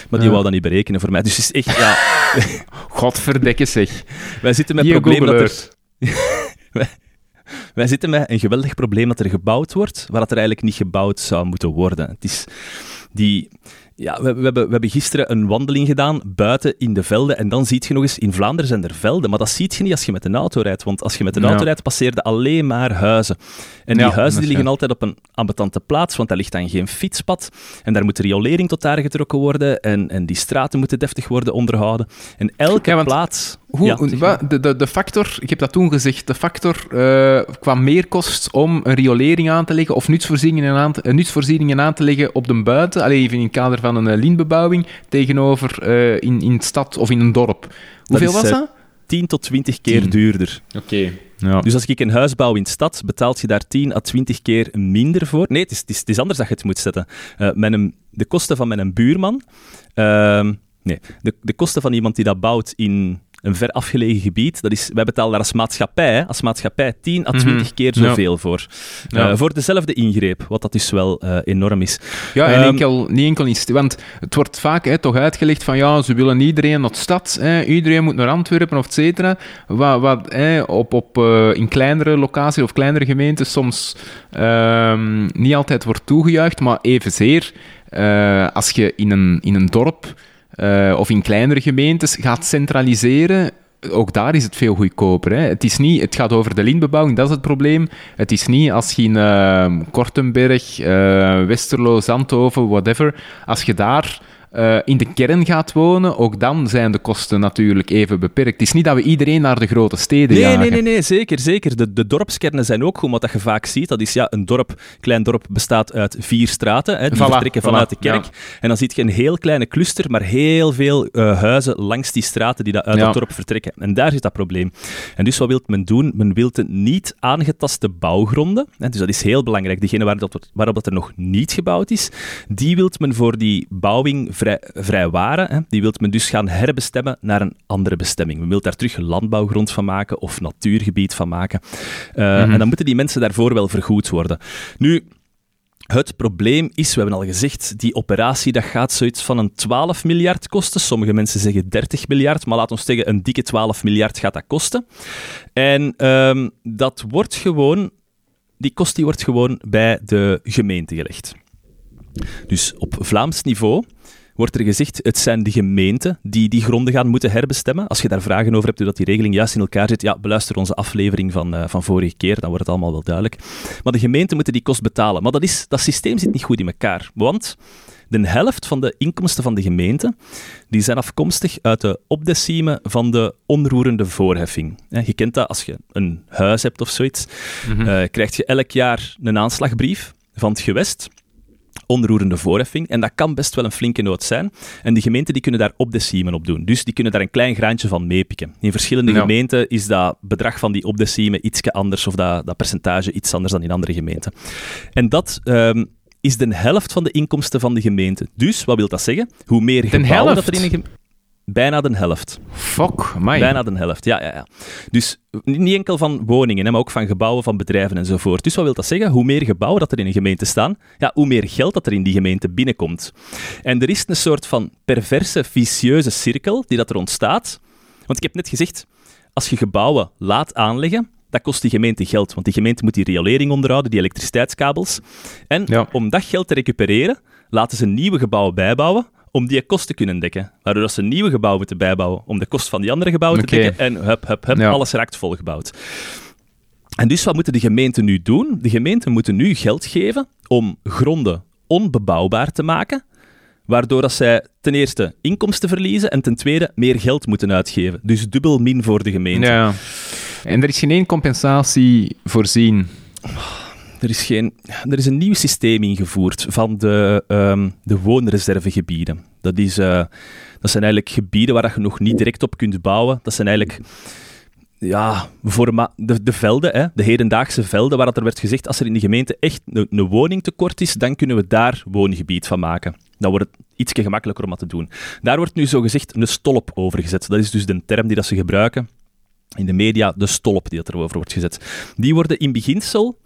maar die Ja. wou dat niet berekenen voor mij. Dus het is echt, ja, Godverdekke zeg. wij zitten met het probleem dat er... Wij zitten met een geweldig probleem dat er gebouwd wordt, waar dat er eigenlijk niet gebouwd zou moeten worden. Het is die... Ja, we, we, hebben, we hebben gisteren een wandeling gedaan buiten in de velden en dan zie je nog eens, in Vlaanderen zijn er velden, maar dat zie je niet als je met een auto rijdt, want als je met een Ja. auto rijdt, passeerde alleen maar huizen. En Ja, die huizen die liggen altijd op een ambetante plaats, want daar ligt dan geen fietspad en daar moet riolering tot daar getrokken worden en, en die straten moeten deftig worden onderhouden. En elke want plaats... Hoe, Ja, zeg maar. wat- de, de, de factor, ik heb dat toen gezegd, de factor eh, qua meerkost om een riolering aan te leggen of nutsvoorzieningen aan te, eh, nutsvoorzieningen aan te leggen op de buiten, alleen even in het kader van een uh, lintbebouwing, tegenover eh, in, in stad of in een dorp. Hoeveel is, was eh, dat? 10 tot 20 keer duurder. Oké. Ja. Dus als ik een huis bouw in de stad, betaalt je daar 10 à 20 keer minder voor. Nee, het is, het is, het is anders dat je het moet zetten. Eh, met een, de kosten van mijn buurman... ehm, nee, de, de kosten van iemand die dat bouwt in een ver afgelegen gebied, dat is, wij betalen daar als maatschappij, als maatschappij 10 à 20 Mhm. keer Ja. zoveel voor. Ja. Eh, voor dezelfde ingreep, wat dat dus wel eh, enorm is. Ja, en Ehm, enkel, niet enkel in... Want het wordt vaak hè, toch uitgelegd van ja, ze willen iedereen naar de stad, hè, iedereen moet naar Antwerpen of et cetera. Wat, wat hè, op, op, eh, in kleinere locaties of kleinere gemeentes soms ehm, niet altijd wordt toegejuicht, maar evenzeer als je in een, in een dorp eh, of in kleinere gemeentes gaat centraliseren, ook daar is het veel goedkoper. Hè. Het, is niet, het gaat over de lintbebouwing, dat is het probleem. Het is niet als je in eh, Kortenberg, eh, Westerlo, Zandhoven, whatever, als je daar eh, in de kern gaat wonen, ook dan zijn de kosten natuurlijk even beperkt. Het is niet dat we iedereen naar de grote steden Nee, jagen. nee, nee, nee, zeker, zeker. De, de dorpskernen zijn ook goed, wat dat je vaak ziet. Dat is ja, een dorp, klein dorp bestaat uit vier straten, hè, die Voilà, vertrekken voilà, vanuit de kerk. En dan zie je een heel kleine cluster, maar heel veel eh, huizen langs die straten die dat uit Ja. dat dorp vertrekken. En daar zit dat probleem. En dus wat wil men doen? Men wil de niet aangetaste bouwgronden, hè, dus dat is heel belangrijk, degene waar dat, waarop dat er nog niet gebouwd is, die wil men voor die bouwing vrij, vrijwaren. Hè, die wil men dus gaan herbestemmen naar een andere bestemming. Men wil daar terug landbouwgrond van maken of natuurgebied van maken. Eh, Mhm. En dan moeten die mensen daarvoor wel vergoed worden. Nu, het probleem is, we hebben al gezegd, die operatie dat gaat zoiets van een 12 miljard kosten. Sommige mensen zeggen 30 miljard, maar laat ons zeggen, een dikke 12 miljard gaat dat kosten. En ehm, dat wordt gewoon, die kost die wordt gewoon bij de gemeente gelegd. Dus op Vlaams niveau wordt er gezegd, het zijn de gemeenten die die gronden gaan moeten herbestemmen. Als je daar vragen over hebt, hoe dat die regeling juist in elkaar zit, ja, beluister onze aflevering van, eh, van vorige keer, dan wordt het allemaal wel duidelijk. Maar de gemeenten moeten die kost betalen. Maar dat, is, dat systeem zit niet goed in elkaar, want de helft van de inkomsten van de gemeente die zijn afkomstig uit de opdeciemen van de onroerende voorheffing. Je kent dat als je een huis hebt of zoiets, eh, krijg je elk jaar een aanslagbrief van het gewest. Onroerende voorheffing. En dat kan best wel een flinke nood zijn. En die gemeenten die kunnen daar opdeciemen op doen. Dus die kunnen daar een klein graantje van meepikken. In verschillende Ja. gemeenten is dat bedrag van die opdeciemen iets anders, of dat, dat percentage iets anders dan in andere gemeenten. En dat ehm, is de helft van de inkomsten van de gemeente. Dus, wat wil dat zeggen? Hoe meer gebouwen dat er in een gemeente... Bijna de helft. Fuck, amai. Bijna de helft, ja, ja, ja. Dus niet enkel van woningen, hè, maar ook van gebouwen, van bedrijven enzovoort. Dus wat wil dat zeggen? Hoe meer gebouwen dat er in een gemeente staan, ja, hoe meer geld dat er in die gemeente binnenkomt. En er is een soort van perverse, vicieuze cirkel die dat er ontstaat. Want ik heb net gezegd, als je gebouwen laat aanleggen, dat kost die gemeente geld. Want die gemeente moet die riolering onderhouden, die elektriciteitskabels. En Ja. om dat geld te recupereren, laten ze nieuwe gebouwen bijbouwen om die kosten te kunnen dekken. Waardoor dat ze nieuwe gebouwen moeten bijbouwen om de kost van die andere gebouwen te dekken. En hup, hup, hup, Ja. alles raakt volgebouwd. En dus wat moeten de gemeenten nu doen? De gemeenten moeten nu geld geven om gronden onbebouwbaar te maken, waardoor dat zij ten eerste inkomsten verliezen en ten tweede meer geld moeten uitgeven. Dus dubbel min voor de gemeente. Ja. En er is geen compensatie voorzien. Er, is geen, er is een nieuw systeem ingevoerd van de, ehm, de woonreservegebieden. Dat, is, eh, dat zijn eigenlijk gebieden waar je nog niet direct op kunt bouwen. Dat zijn eigenlijk ja, voor de, de velden, hè, de hedendaagse velden, waar dat er werd gezegd, als er in de gemeente echt een, een woning tekort is, dan kunnen we daar woongebied van maken. Dan wordt het iets gemakkelijker om dat te doen. Daar wordt nu zogezegd een stolp over gezet. Dat is dus de term die dat ze gebruiken in de media, de stolp die dat erover wordt gezet. Die worden in beginsel,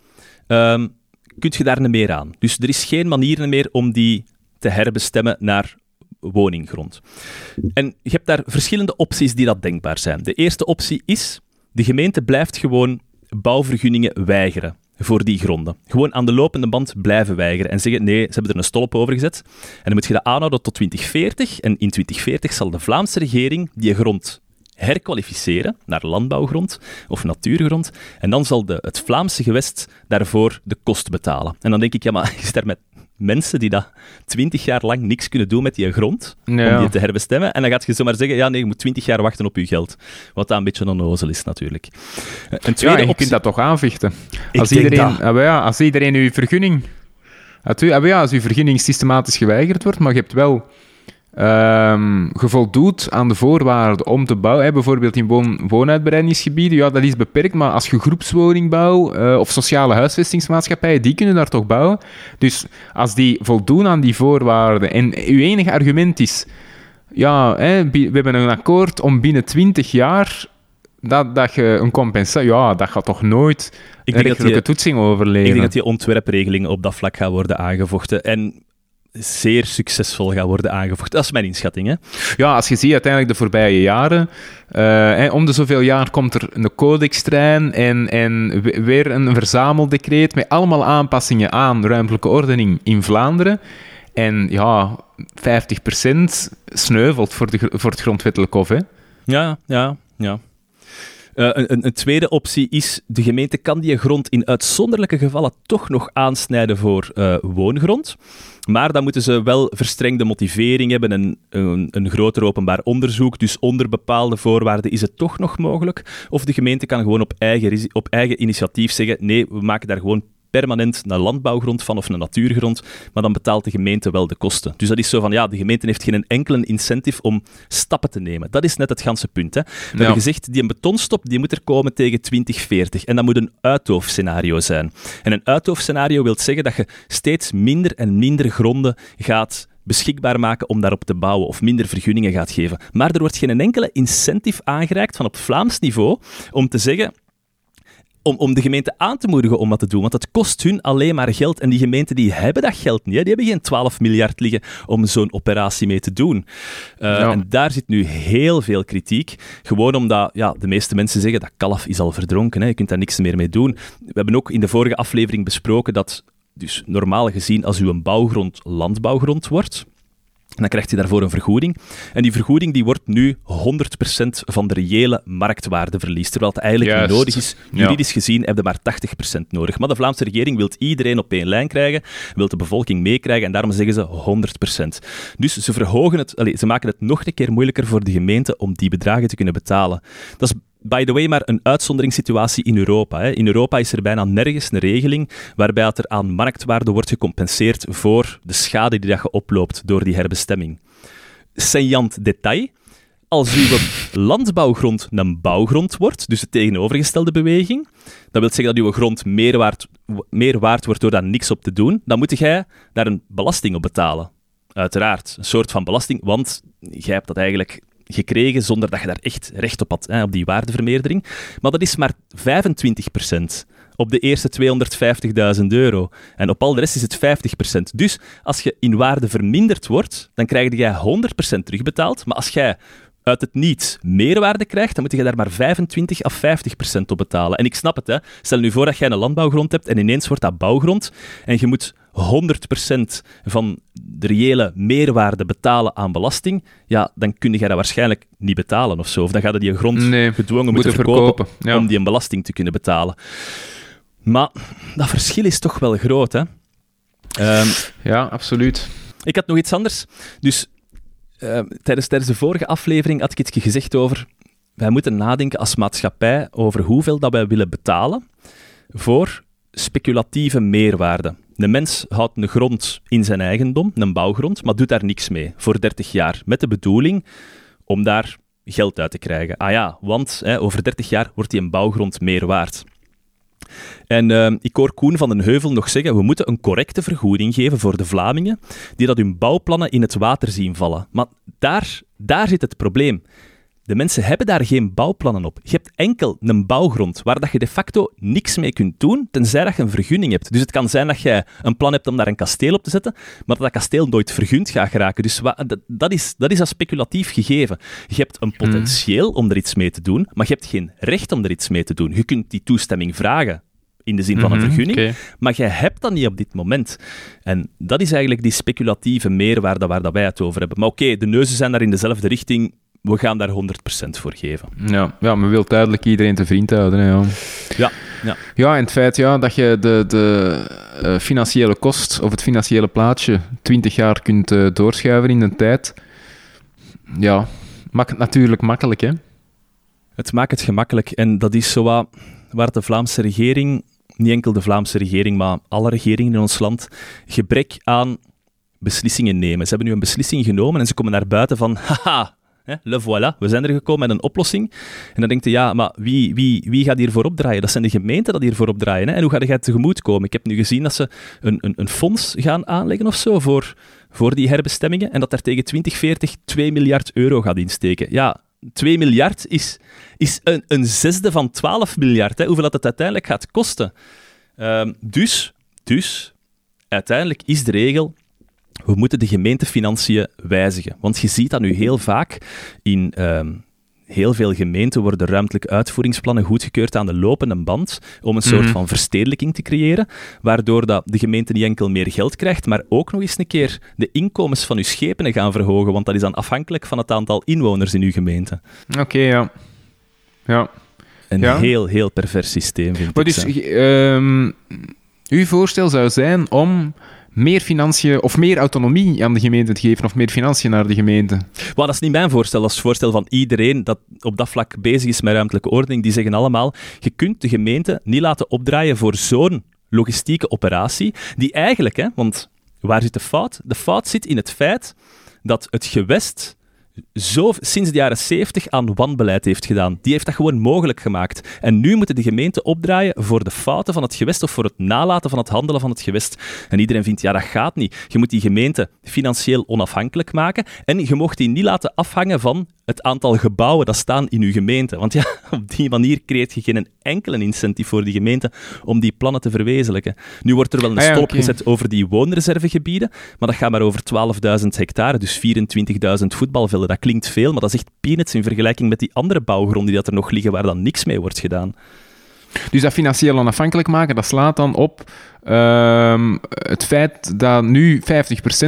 ehm kun je daar niet meer aan. Dus er is geen manier meer om die te herbestemmen naar woninggrond. En je hebt daar verschillende opties die dat denkbaar zijn. De eerste optie is, de gemeente blijft gewoon bouwvergunningen weigeren voor die gronden. Gewoon aan de lopende band blijven weigeren en zeggen, nee, ze hebben er een stolp over gezet. En dan moet je dat aanhouden tot 2040. En in 2040 zal de Vlaamse regering die grond herkwalificeren naar landbouwgrond of natuurgrond. En dan zal de, het Vlaamse gewest daarvoor de kost betalen. En dan denk ik, ja, maar is daar met mensen die dat twintig jaar lang niks kunnen doen met die grond, om Ja. die te herbestemmen. En dan gaat je zomaar zeggen, ja nee, je moet twintig jaar wachten op je geld. Wat dan een beetje een onnozel is natuurlijk. Een Ja, tweede en je optie... kunt dat toch aanvechten. Ik Als iedereen, dat. ah, ja, als iedereen uw vergunning... Ah, tu- ah, maar ja, als uw vergunning systematisch geweigerd wordt, maar je hebt wel... ehm je voldoet aan de voorwaarden om te bouwen. Hè, bijvoorbeeld in woon, woonuitbreidingsgebieden, ja, dat is beperkt, maar als je groepswoningbouw eh, of sociale huisvestingsmaatschappijen, die kunnen daar toch bouwen. Dus als die voldoen aan die voorwaarden en uw enige argument is... Ja, hè, we hebben een akkoord om binnen 20 jaar dat, dat je een compensatie... Ja, dat gaat toch nooit Ik denk dat die- toetsing Ik overleven. denk dat die ontwerpregelingen op dat vlak gaan worden aangevochten. En zeer succesvol gaan worden aangevochten. Dat is mijn inschatting, hè. Ja, als je ziet uiteindelijk de voorbije jaren, eh, hè, om de zoveel jaar komt er een codextrein en, en we- weer een verzameldecreet met allemaal aanpassingen aan ruimtelijke ordening in Vlaanderen. En ja, 50% sneuvelt voor, de, voor het grondwettelijk hof. Hè. Ja, ja, ja. Eh, een, tweede optie is, de gemeente kan die grond in uitzonderlijke gevallen toch nog aansnijden voor eh, woongrond. Maar dan moeten ze wel verstrengde motivering hebben en een, een groter openbaar onderzoek. Dus onder bepaalde voorwaarden is het toch nog mogelijk. Of de gemeente kan gewoon op eigen, op eigen initiatief zeggen, nee, we maken daar gewoon permanent een landbouwgrond van of een natuurgrond, maar dan betaalt de gemeente wel de kosten. Dus dat is zo van, ja, de gemeente heeft geen enkele incentive om stappen te nemen. Dat is net het ganse punt. Hè. We hebben gezegd, die een betonstop die moet er komen tegen 2040. En dat moet een uithoofdscenario zijn. En een uithoofdscenario wil zeggen dat je steeds minder en minder gronden gaat beschikbaar maken om daarop te bouwen of minder vergunningen gaat geven. Maar er wordt geen enkele incentive aangereikt van op Vlaams niveau om te zeggen, om, om de gemeente aan te moedigen om dat te doen. Want het kost hun alleen maar geld. En die gemeenten die hebben dat geld niet. Hè. Die hebben geen 12 miljard liggen om zo'n operatie mee te doen. Uh, Ja. En daar zit nu heel veel kritiek. Gewoon omdat ja, de meeste mensen zeggen dat kalf is al verdronken. Hè. Je kunt daar niks meer mee doen. We hebben ook in de vorige aflevering besproken dat dus normaal gezien als uw bouwgrond landbouwgrond wordt, dan krijgt je daarvoor een vergoeding. En die vergoeding die wordt nu 100% van de reële marktwaarde verliest. Terwijl het eigenlijk Juist. niet nodig is. Ja. Juridisch gezien heb je maar 80% nodig. Maar de Vlaamse regering wil iedereen op één lijn krijgen, wil de bevolking meekrijgen en daarom zeggen ze 100%. Dus ze verhogen het, allee, ze maken het nog een keer moeilijker voor de gemeente om die bedragen te kunnen betalen. Dat is by the way, maar een uitzonderingssituatie in Europa. Hè. In Europa is er bijna nergens een regeling waarbij er aan marktwaarde wordt gecompenseerd voor de schade die dat je oploopt door die herbestemming. Saillant detail. Als uw landbouwgrond een bouwgrond wordt, dus de tegenovergestelde beweging, dat wil zeggen dat uw grond meer waard, meer waard wordt door daar niks op te doen, dan moet jij daar een belasting op betalen. Uiteraard, een soort van belasting, want jij hebt dat eigenlijk gekregen zonder dat je daar echt recht op had, hè, op die waardevermeerdering. Maar dat is maar 25% op de eerste 250.000 euro. En op al de rest is het 50%. Dus als je in waarde verminderd wordt, dan krijg je 100% terugbetaald. Maar als jij uit het niets meerwaarde krijgt, dan moet je daar maar 25 of 50 procent op betalen. En ik snap het, hè. stel nu voor dat jij een landbouwgrond hebt en ineens wordt dat bouwgrond en je moet 100 procent van de reële meerwaarde betalen aan belasting, ja, dan kun je dat waarschijnlijk niet betalen of zo. Of dan gaat je die grond gedwongen moeten, verkopen, om die een belasting te kunnen betalen. Maar dat verschil is toch wel groot, hè? Um, ja, absoluut. Ik had nog iets anders. Dus uh, tijdens, tijdens de vorige aflevering had ik iets gezegd over... Wij moeten nadenken als maatschappij over hoeveel dat wij willen betalen voor speculatieve meerwaarde. Een mens houdt een grond in zijn eigendom, een bouwgrond, maar doet daar niks mee voor 30 jaar. Met de bedoeling om daar geld uit te krijgen. Ah ja, want hè, over 30 jaar wordt die een bouwgrond meer waard. En uh, ik hoor Koen van den Heuvel nog zeggen, we moeten een correcte vergoeding geven voor de Vlamingen die dat hun bouwplannen in het water zien vallen. Maar daar, daar zit het probleem. De mensen hebben daar geen bouwplannen op. Je hebt enkel een bouwgrond waar dat je de facto niks mee kunt doen, tenzij dat je een vergunning hebt. Dus het kan zijn dat je een plan hebt om daar een kasteel op te zetten, maar dat dat kasteel nooit vergund gaat geraken. Dus dat, dat, is, dat is een speculatief gegeven. Je hebt een hmm. potentieel om er iets mee te doen, maar je hebt geen recht om er iets mee te doen. Je kunt die toestemming vragen in de zin van een mhm, vergunning, maar je hebt dat niet op dit moment. En dat is eigenlijk die speculatieve meerwaarde waar dat wij het over hebben. Maar oké, de neuzen zijn daar in dezelfde richting we gaan daar 100% voor geven. Ja, ja maar wil duidelijk iedereen te vriend houden. Hè, ja. Ja, ja. ja, en het feit ja, dat je de, de uh, financiële kost of het financiële plaatje 20 jaar kunt uh, doorschuiven in de tijd, ja, maakt het natuurlijk makkelijk. Hè? Het maakt het gemakkelijk en dat is zo wat waar de Vlaamse regering, niet enkel de Vlaamse regering, maar alle regeringen in ons land, gebrek aan beslissingen nemen. Ze hebben nu een beslissing genomen en ze komen naar buiten van, haha, le voilà, we zijn er gekomen met een oplossing. En dan denkt je, ja, maar wie, wie, wie gaat hiervoor opdraaien? Dat zijn de gemeenten dat hiervoor opdraaien. Hè? En hoe ga je tegemoet komen? Ik heb nu gezien dat ze een, een, een fonds gaan aanleggen of zo voor, voor die herbestemmingen en dat daar tegen 2040 2 miljard euro gaat insteken. Ja, 2 miljard is, is een, een zesde van 12 miljard. Hè? Hoeveel dat het uiteindelijk gaat kosten. Um, dus, dus, uiteindelijk is de regel we moeten de gemeentefinanciën wijzigen. Want je ziet dat nu heel vaak in um, heel veel gemeenten worden ruimtelijke uitvoeringsplannen goedgekeurd aan de lopende band om een soort mhm. van verstedelijking te creëren, waardoor dat de gemeente niet enkel meer geld krijgt, maar ook nog eens een keer de inkomens van uw schepenen gaan verhogen, want dat is dan afhankelijk van het aantal inwoners in uw gemeente. Oké, ja. Ja. Een heel, heel pervers systeem, vind ik. Dus, uh, uw voorstel zou zijn om meer financiën of meer autonomie aan de gemeente te geven of meer financiën naar de gemeente? Well, dat is niet mijn voorstel, dat is het voorstel van iedereen dat op dat vlak bezig is met ruimtelijke ordening. Die zeggen allemaal, je kunt de gemeente niet laten opdraaien voor zo'n logistieke operatie, die eigenlijk, hè, want waar zit de fout? De fout zit in het feit dat het gewest zo sinds de jaren 70 aan wanbeleid heeft gedaan. Die heeft dat gewoon mogelijk gemaakt. En nu moeten de gemeenten opdraaien voor de fouten van het gewest of voor het nalaten van het handelen van het gewest. En iedereen vindt, ja, dat gaat niet. Je moet die gemeente financieel onafhankelijk maken en je mocht die niet laten afhangen van het aantal gebouwen dat staan in uw gemeente. Want ja, op die manier creëert je geen enkele incentive voor die gemeente om die plannen te verwezenlijken. Nu wordt er wel een ah stop gezet over die woonreservegebieden, maar dat gaat maar over 12.000 hectare, dus 24.000 voetbalvelden. Dat klinkt veel, maar dat is echt peanuts in vergelijking met die andere bouwgronden die dat er nog liggen waar dan niks mee wordt gedaan. Dus dat financieel onafhankelijk maken, dat slaat dan op uh, het feit dat nu 50%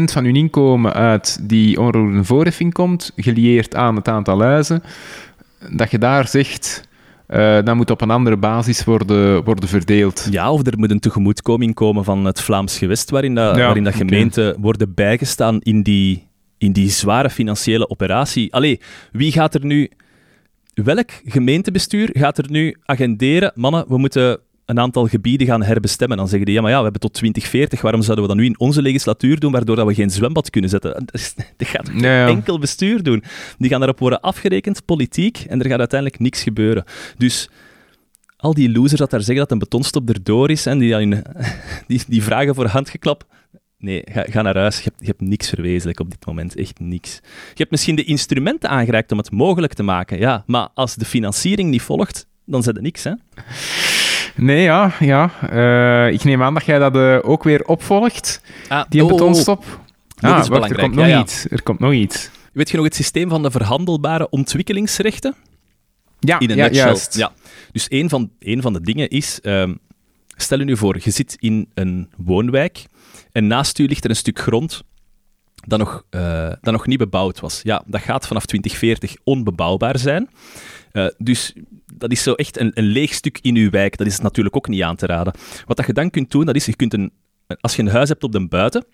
van hun inkomen uit die onroerende voorheffing komt, gelieerd aan het aantal huizen, dat je daar zegt... Uh, dat moet op een andere basis worden, worden verdeeld. Ja, of er moet een tegemoetkoming komen van het Vlaams gewest, waarin, dat, waarin dat gemeenten worden bijgestaan in die, in die zware financiële operatie. Allee, wie gaat er nu welk gemeentebestuur gaat er nu agenderen, mannen, we moeten een aantal gebieden gaan herbestemmen. Dan zeggen die, ja, maar ja, we hebben tot 2040, waarom zouden we dat nu in onze legislatuur doen, waardoor dat we geen zwembad kunnen zetten? Dat, gaat Ja, ja. enkel bestuur doen. Die gaan daarop worden afgerekend, politiek, en er gaat uiteindelijk niks gebeuren. Dus al die losers dat daar zeggen dat een betonstop erdoor is, en die, die, die vragen voor handgeklap, nee, ga, ga naar huis. Je hebt, je hebt niks verwezenlijk op dit moment, echt niks. Je hebt misschien de instrumenten aangereikt om het mogelijk te maken, ja, maar als de financiering niet volgt, dan zet er niks, hè? Nee, ja, ja. Eh, ik neem aan dat jij dat eh, ook weer opvolgt, Ah, die oh, oh, oh. betonstop. Ah, iets wacht, er komt nog ja, ja. iets. Er komt nog iets. Weet je nog het systeem van de verhandelbare ontwikkelingsrechten? Ja, In een ja, juist. Ja. Dus een van, een van de dingen is, ehm, stel je nu voor, je zit in een woonwijk en naast u ligt er een stuk grond dat nog, eh, dat nog niet bebouwd was. Ja, dat gaat vanaf 2040 onbebouwbaar zijn. Eh, dus dat is zo echt een, een leeg stuk in uw wijk. Dat is natuurlijk ook niet aan te raden. Wat dat je dan kunt doen, dat is, je kunt een, als je een huis hebt op de buiten,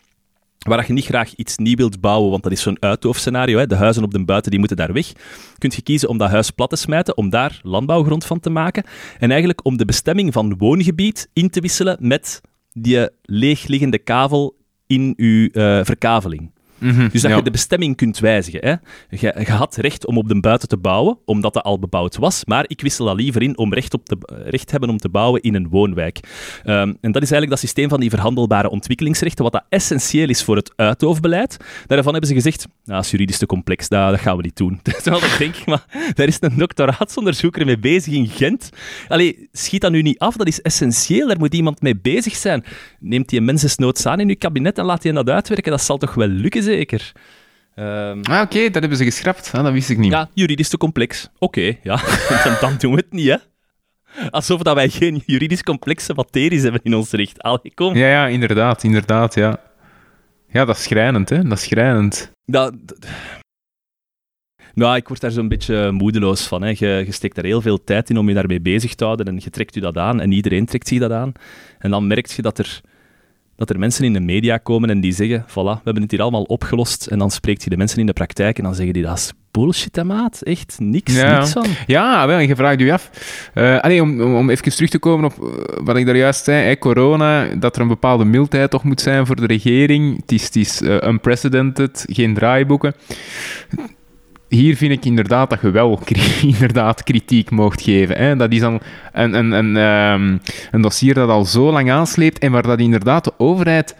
waar je niet graag iets nieuw wilt bouwen, want dat is zo'n uithoofdscenario, hè, de huizen op de buiten die moeten daar weg, kun je kiezen om dat huis plat te smijten, om daar landbouwgrond van te maken, en eigenlijk om de bestemming van woongebied in te wisselen met die leegliggende kavel in uw eh, verkaveling. Mhm, Dus dat ja. je de bestemming kunt wijzigen. Hè. Je, je had recht om op de buiten te bouwen, omdat dat al bebouwd was, maar ik wissel dat liever in om recht, op te, recht hebben om te bouwen in een woonwijk. Ehm, en dat is eigenlijk dat systeem van die verhandelbare ontwikkelingsrechten, wat dat essentieel is voor het uithoofbeleid. Daarvan hebben ze gezegd, nou, dat is juridisch te complex, dat, dat gaan we niet doen. Terwijl ik denk, maar daar is een doctoraatsonderzoeker mee bezig in Gent. Allee, schiet dat nu niet af, dat is essentieel, daar moet iemand mee bezig zijn. Neemt die mensensnoods aan in uw kabinet en laat die dat uitwerken, dat zal toch wel lukken, zeker? Ehm, Ah, oké, dat hebben ze geschrapt. Ah, dat wist ik niet. ja, juridisch te complex. Oké, ja. dan, dan doen we het niet, hè. Alsof dat wij geen juridisch complexe materies hebben in ons recht. Allee, kom. Ja, ja, inderdaad, inderdaad, ja. Ja, dat is schrijnend, hè. Dat is schrijnend. Dat, dat- Nou, ik word daar zo'n beetje moedeloos van. Hè. Je, je steekt daar heel veel tijd in om je daarmee bezig te houden en je trekt je dat aan en iedereen trekt zich dat aan. En dan merk je dat er, dat er mensen in de media komen en die zeggen, voilà, we hebben het hier allemaal opgelost. En dan spreekt je de mensen in de praktijk en dan zeggen die, dat is bullshit, maat. Echt niks, Ja. niks van. Ja, wel, en je vraagt je af. Eh allee, om, om even terug te komen op eh, wat ik daar juist zei, hè, corona, dat er een bepaalde mildheid toch moet zijn voor de regering. Het is, het is eh, unprecedented, geen draaiboeken. Hier vind ik inderdaad dat je wel inderdaad kritiek mocht geven. Hè. Dat is dan een, een, een, ehm, een dossier dat al zo lang aansleept en waar dat inderdaad de overheid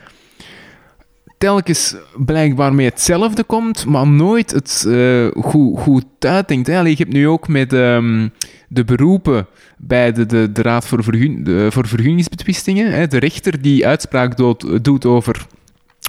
telkens blijkbaar mee hetzelfde komt, maar nooit het eh, goed, goed uitdenkt. Hè. Allee, je hebt nu ook met ehm, de beroepen bij de, de, Raad voor, Vergun, de- voor Vergunningsbetwistingen, hè, de rechter die uitspraak doet over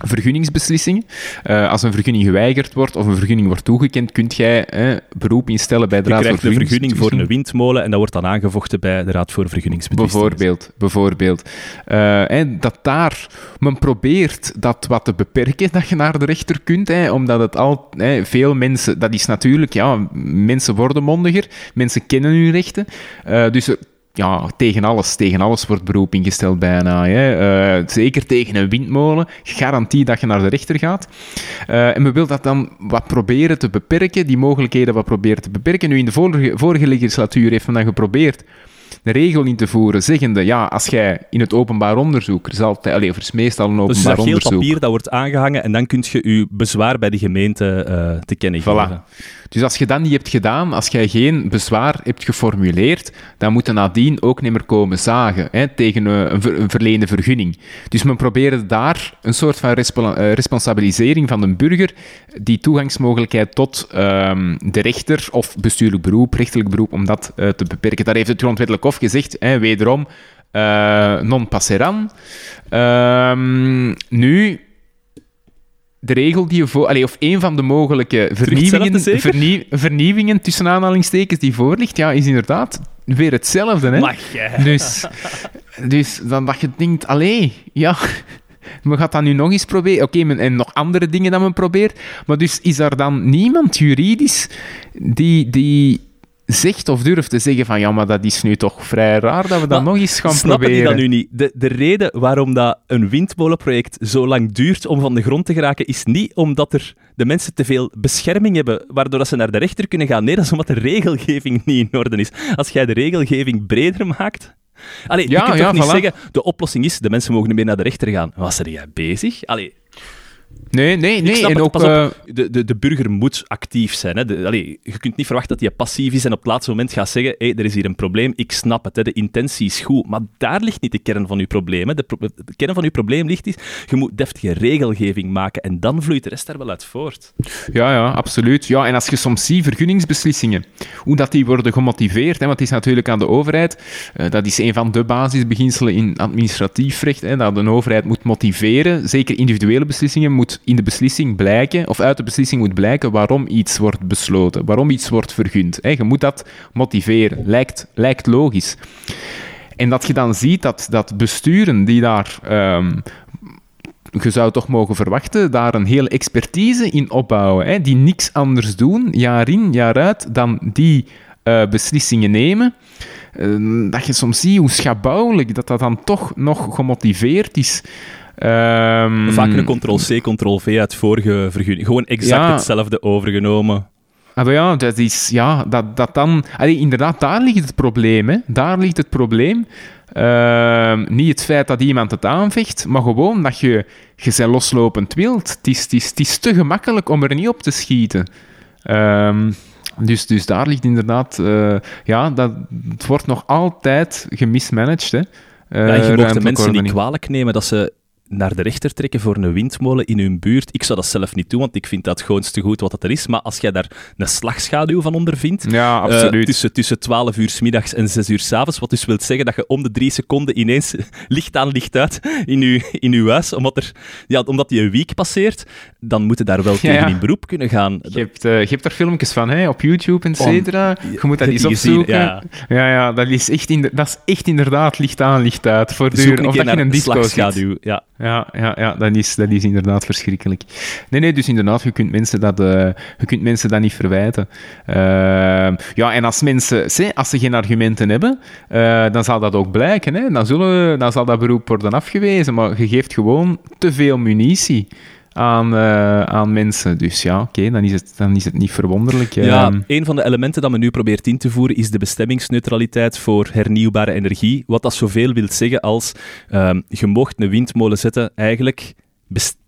vergunningsbeslissingen. Eh, als een vergunning geweigerd wordt of een vergunning wordt toegekend, kunt jij beroep instellen bij de Je Raad krijgt voor een vergunning voor een windmolen en dat wordt dan aangevochten bij de Raad voor Vergunningsbetwistingen. Bijvoorbeeld, bijvoorbeeld. Eh, hè, dat daar men probeert dat wat te beperken, dat je naar de rechter kunt, omdat het al veel mensen, dat is natuurlijk, ja, mensen worden mondiger, mensen kennen hun rechten, Eh, dus er- ja, tegen alles, tegen alles wordt beroep ingesteld bijna. Hè. Eh, zeker tegen een windmolen, garantie dat je naar de rechter gaat. Eh, en we willen dat dan wat proberen te beperken, die mogelijkheden wat proberen te beperken. Nu, in de vorige, vorige legislatuur heeft men dan geprobeerd de regel in te voeren, zeggende, ja, als jij in het openbaar onderzoek, er is altijd, is meestal een Dus openbaar is dat geel onderzoek. papier dat wordt aangehangen en dan kun je je bezwaar bij de gemeente eh, te kennen Voilà. geven. Dus als je dat niet hebt gedaan, als jij geen bezwaar hebt geformuleerd, dan moet er nadien ook niet meer komen zagen hè, tegen eh, een, ver- een verleende vergunning. Dus men probeerde daar een soort van eh, responsabilisering van de burger, die toegangsmogelijkheid tot ehm, de rechter of bestuurlijk beroep, rechterlijk beroep, om dat te beperken. Daar heeft het grondwettelijk hof gezegd, hè, wederom, eh, non passeran. Ehm, nu, de regel die je voor... Allee, of een van de mogelijke vernieuwingen, vernieuwingen tussen aanhalingstekens die voor ligt, ja, is inderdaad weer hetzelfde. Hè? Mag jij? Dus, dus dan dat je denkt, allee, ja, we gaan dat nu nog eens proberen. Oké, men- en nog andere dingen dat men probeert. Maar dus is er dan niemand juridisch die, die zegt of durft te zeggen van ja, maar dat is nu toch vrij raar dat we dat Maar nog eens gaan Snappen die proberen. dat nu niet? De, de reden waarom dat een windmolenproject zo lang duurt om van de grond te geraken, is niet omdat er de mensen te veel bescherming hebben, waardoor dat ze naar de rechter kunnen gaan. Nee, dat is omdat de regelgeving niet in orde is. Als jij de regelgeving breder maakt... Allee, Ja, je kunt ja, toch niet voilà. zeggen, de oplossing is, de mensen mogen niet meer naar de rechter gaan. Was er jij bezig? Allee, Nee, nee, nee. En het, ook, pas op, eh, de, de, de burger moet actief zijn. Hè. De, allee, je kunt niet verwachten dat hij passief is en op het laatste moment gaat zeggen hey, er is hier een probleem, ik snap het, hè. de intentie is goed. Maar daar ligt niet de kern van je probleem. Hè. De, pro- de kern van je probleem ligt is, je moet deftige regelgeving maken en dan vloeit de rest daar wel uit voort. Ja, ja, absoluut. Ja, en als je soms ziet vergunningsbeslissingen, hoe dat die worden gemotiveerd, hè, want het is natuurlijk aan de overheid, eh, dat is een van de basisbeginselen in administratief recht, hè, dat een overheid moet motiveren, zeker individuele beslissingen, moet in de beslissing blijken, of uit de beslissing moet blijken waarom iets wordt besloten, waarom iets wordt vergund. Hè. Je moet dat motiveren. Lijkt, lijkt logisch. En dat je dan ziet dat, dat besturen die daar ehm, je zou toch mogen verwachten, daar een hele expertise in opbouwen, hè, die niks anders doen, jaar in, jaar uit, dan die eh, beslissingen nemen. Eh, dat je soms ziet hoe schabouwelijk dat dat dan toch nog gemotiveerd is. Ehm, Vaak een ctrl-c, ctrl-v uit vorige vergunning. Gewoon exact Ja. hetzelfde overgenomen. Ah, maar ja, dat is, ja, dat, dat dan... Allee, inderdaad, daar ligt het probleem. Hè. Daar ligt het probleem. Ehm, niet het feit dat iemand het aanvecht, maar gewoon dat je, je loslopend wild. Het is, het, is, het is te gemakkelijk om er niet op te schieten. Ehm, dus, dus daar ligt inderdaad... eh, ja, dat, het wordt nog altijd gemismanaged. Hè. Ja, en Eh, je mocht de mensen niet kwalijk nemen dat ze naar de rechter trekken voor een windmolen in hun buurt. Ik zou dat zelf niet doen, want ik vind dat het schoonste goed wat het er is. Maar als jij daar een slagschaduw van ondervindt, Ja, eh, tussen, tussen 12 uur s middags en 6 uur s avonds, wat dus wil zeggen dat je om de drie seconden ineens licht aan, licht uit in je, in uw huis, omdat, er, ja, omdat die een week passeert, dan moet je daar wel tegen ja. in beroep kunnen gaan. Je hebt, eh, je hebt er filmpjes van, hè, op YouTube, et cetera. Je moet dat eens gezien? opzoeken. Ja. Ja, ja, dat, is echt inder- dat is echt inderdaad licht aan, licht uit. Voortdurend. een Of dat je in een disco zit. slagschaduw. Ja. Ja, ja, ja dat, is, dat is inderdaad verschrikkelijk. Nee, nee, dus inderdaad, je kunt mensen dat, eh, je kunt mensen dat niet verwijten. Ehm, ja, en als mensen, als ze geen argumenten hebben, eh, dan zal dat ook blijken. Hè? Dan, zullen, dan zal dat beroep worden afgewezen. Maar je geeft gewoon te veel munitie aan, eh, aan mensen. Dus ja, oké, dan, is het, dan is het niet verwonderlijk. Ja, Ehm, een van de elementen dat men nu probeert in te voeren is de bestemmingsneutraliteit voor hernieuwbare energie. Wat dat zoveel wil zeggen als ehm, je mocht een windmolen zetten eigenlijk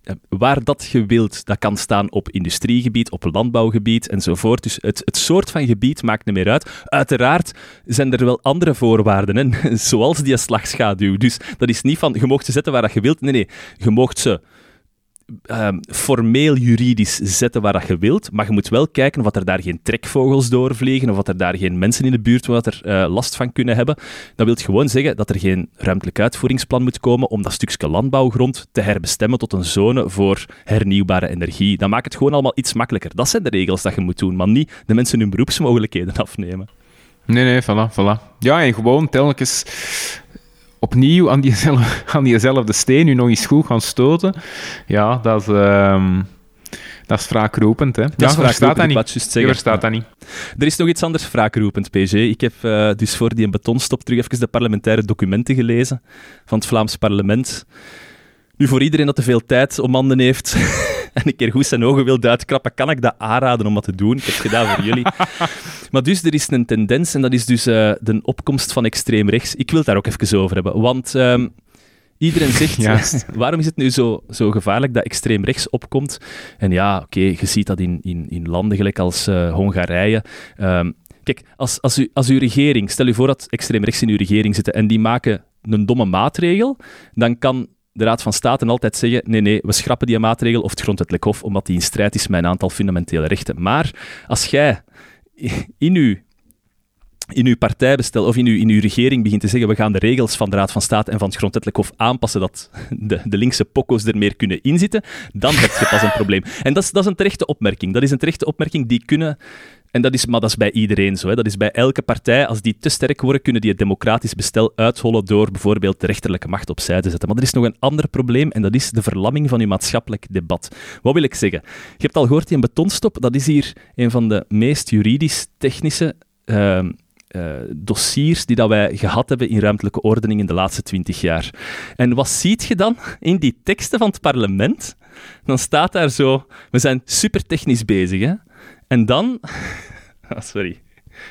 eh, waar dat je wilt. Dat kan staan op industriegebied, op landbouwgebied enzovoort. Dus het, het soort van gebied maakt niet meer uit. Uiteraard zijn er wel andere voorwaarden, hè? zoals die slagschaduw. Dus dat is niet van je mocht ze zetten waar dat je wilt. Nee, nee, je mocht ze ehm, formeel juridisch zetten waar dat je wilt, maar je moet wel kijken of er daar geen trekvogels doorvliegen of dat er daar geen mensen in de buurt wat er eh, last van kunnen hebben. Dat wil gewoon zeggen dat er geen ruimtelijk uitvoeringsplan moet komen om dat stukje landbouwgrond te herbestemmen tot een zone voor hernieuwbare energie. Dat maakt het gewoon allemaal iets makkelijker. Dat zijn de regels dat je moet doen, maar niet de mensen hun beroepsmogelijkheden afnemen. Nee, nee, voilà, voilà. Ja, en gewoon telkens opnieuw aan diezelfde, aan diezelfde steen u nog eens goed gaan stoten. Ja, dat is, ehm, dat is wraakroepend, hè. ja, je verstaat wraakroepend, dat niet. Je verstaat dat niet. Er is nog iets anders wraakroepend, PG. Ik heb eh, dus voor die betonstop terug even de parlementaire documenten gelezen van het Vlaams parlement. Nu, voor iedereen dat te veel tijd om handen heeft en een keer goed zijn ogen wil uitkrappen, kan ik dat aanraden om dat te doen. Ik heb het gedaan voor jullie. Maar dus, er is een tendens en dat is dus eh, de opkomst van extreem rechts. Ik wil het daar ook even over hebben, want... ehm, Iedereen zegt, waarom is het nu zo, zo gevaarlijk dat extreem rechts opkomt? En ja, oké, je ziet dat in, in, in landen gelijk als eh, Hongarije. Ehm, kijk, als, als, u, als uw regering, stel u voor dat extreem rechts in uw regering zitten en die maken een domme maatregel, dan kan de Raad van State altijd zeggen, nee, nee, we schrappen die maatregel of het grondwettelijk hof, omdat die in strijd is met een aantal fundamentele rechten. Maar als jij in uw in uw partijbestel of in uw, in uw regering begint te zeggen we gaan de regels van de Raad van State en van het Grondwettelijk Hof aanpassen dat de, de linkse pokko's er meer kunnen inzitten, dan heb je pas een probleem. En dat is, dat is een terechte opmerking. Dat is een terechte opmerking die kunnen... En dat is, maar dat is bij iedereen zo. Hè. Dat is bij elke partij. Als die te sterk worden, kunnen die het democratisch bestel uithollen door bijvoorbeeld de rechterlijke macht opzij te zetten. Maar er is nog een ander probleem en dat is de verlamming van uw maatschappelijk debat. Wat wil ik zeggen? Je hebt al gehoord, die betonstop, dat is hier een van de meest juridisch-technische ehm, eh, dossiers die dat wij gehad hebben in ruimtelijke ordening in de laatste twintig jaar. En wat ziet je dan in die teksten van het parlement? Dan staat daar zo, we zijn super technisch bezig, hè? En dan... Ah, sorry.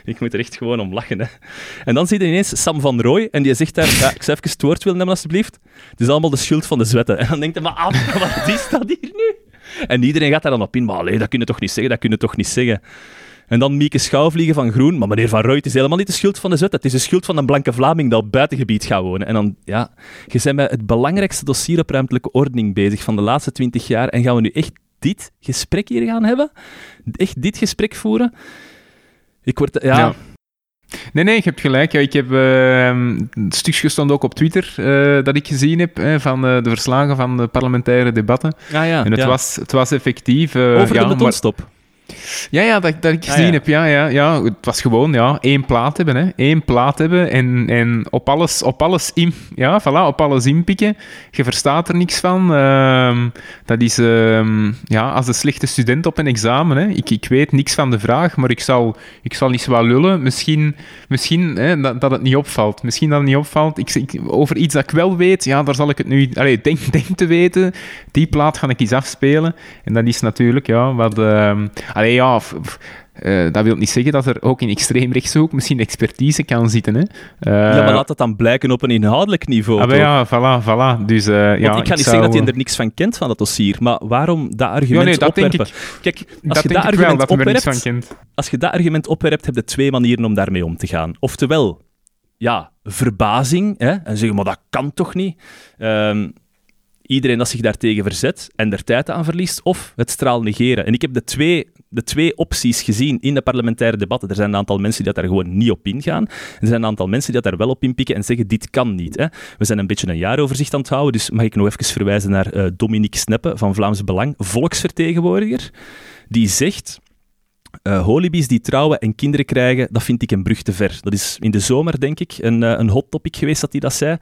Ik moet er echt gewoon om lachen. Hè. En dan zie je ineens Sam van Rooij en die zegt daar, ja, ik zou even het woord willen nemen alsjeblieft. Het is allemaal de schuld van de zwetten. En dan denkt hij, maar wat is dat hier nu? En iedereen gaat daar dan op in, maar allee, dat kun je toch niet zeggen, dat kun je toch niet zeggen. En dan Mieke Schouwvliegen van Groen. Maar meneer Van Rooij, het is helemaal niet de schuld van de Zwet. Het is de schuld van een blanke Vlaming dat op buitengebied gaat wonen. En dan, ja, je bent met het belangrijkste dossier op ruimtelijke ordening bezig van de laatste twintig jaar. En gaan we nu echt dit gesprek hier gaan hebben? Echt dit gesprek voeren? Ik word... ja. Nee, nee, je hebt gelijk. Ja, ik heb uh, het stukje stond ook op Twitter uh, dat ik gezien heb van uh, de verslagen van de parlementaire debatten. Ah, ja, en het, ja. was, het was effectief... Over ja, de betonstop. Ja, ja, dat, dat ik gezien ja. heb. Ja, ja, ja. Het was gewoon ja, één plaat hebben. Hè. Eén plaat hebben en, en op alles, op alles, in, ja, voilà, op alles inpikken. Je verstaat er niks van. Ehm, dat is ehm, ja, als een slechte student op een examen. Hè. Ik, ik weet niks van de vraag, maar ik zal, ik zal niet zo lullen. Misschien, misschien hè, dat, dat het niet opvalt. Misschien dat het niet opvalt. Ik, ik, over iets dat ik wel weet, ja, daar zal ik het nu allee, denk, denk te weten. Die plaat ga ik eens afspelen. En dat is natuurlijk ja, wat... ehm, Allee, ja, f- f- eh, dat wil niet zeggen dat er ook in extreemrechtshoek misschien expertise kan zitten. Hè. Eh, ja, maar laat dat dan blijken op een inhoudelijk niveau. ah, ja, voilà, voilà. Dus, eh, ja, Want ik ga niet zou- zeggen dat hij er niks van kent van dat dossier, maar waarom dat argument Ja, nee, dat denk opwerpen? Kijk, als dat je dat ik wel, argument dat van opwerpt, kent. als je dat argument opwerpt, heb je twee manieren om daarmee om te gaan. Oftewel, ja, verbazing, hè, en zeggen, maar dat kan toch niet? Ehm, iedereen dat zich daartegen verzet en er tijd aan verliest, of het straal negeren. En ik heb de twee, de twee opties gezien in de parlementaire debatten. Er zijn een aantal mensen die dat daar gewoon niet op ingaan. Er zijn een aantal mensen die dat daar wel op inpikken en zeggen, dit kan niet. Hè. We zijn een beetje een jaaroverzicht aan het houden, dus mag ik nog even verwijzen naar eh, Dominique Sneppe van Vlaams Belang, volksvertegenwoordiger, die zegt... Eh holibies die trouwen en kinderen krijgen, dat vind ik een brug te ver. Dat is in de zomer, denk ik, een, eh, een hot topic geweest dat hij dat zei.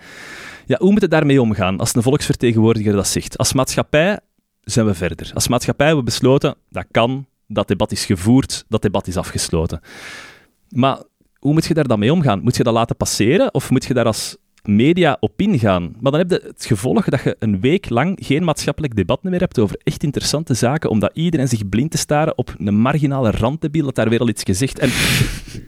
Ja, hoe moet het daarmee omgaan als een volksvertegenwoordiger dat zegt? Als maatschappij zijn we verder. Als maatschappij hebben we besloten, dat kan, dat debat is gevoerd, dat debat is afgesloten. Maar hoe moet je daar dan mee omgaan? Moet je dat laten passeren of moet je daar als media op ingaan? Maar dan heb je het gevolg dat je een week lang geen maatschappelijk debat meer hebt over echt interessante zaken, omdat iedereen zich blind te staren op een marginale randdebiel dat daar weer al iets gezegd. En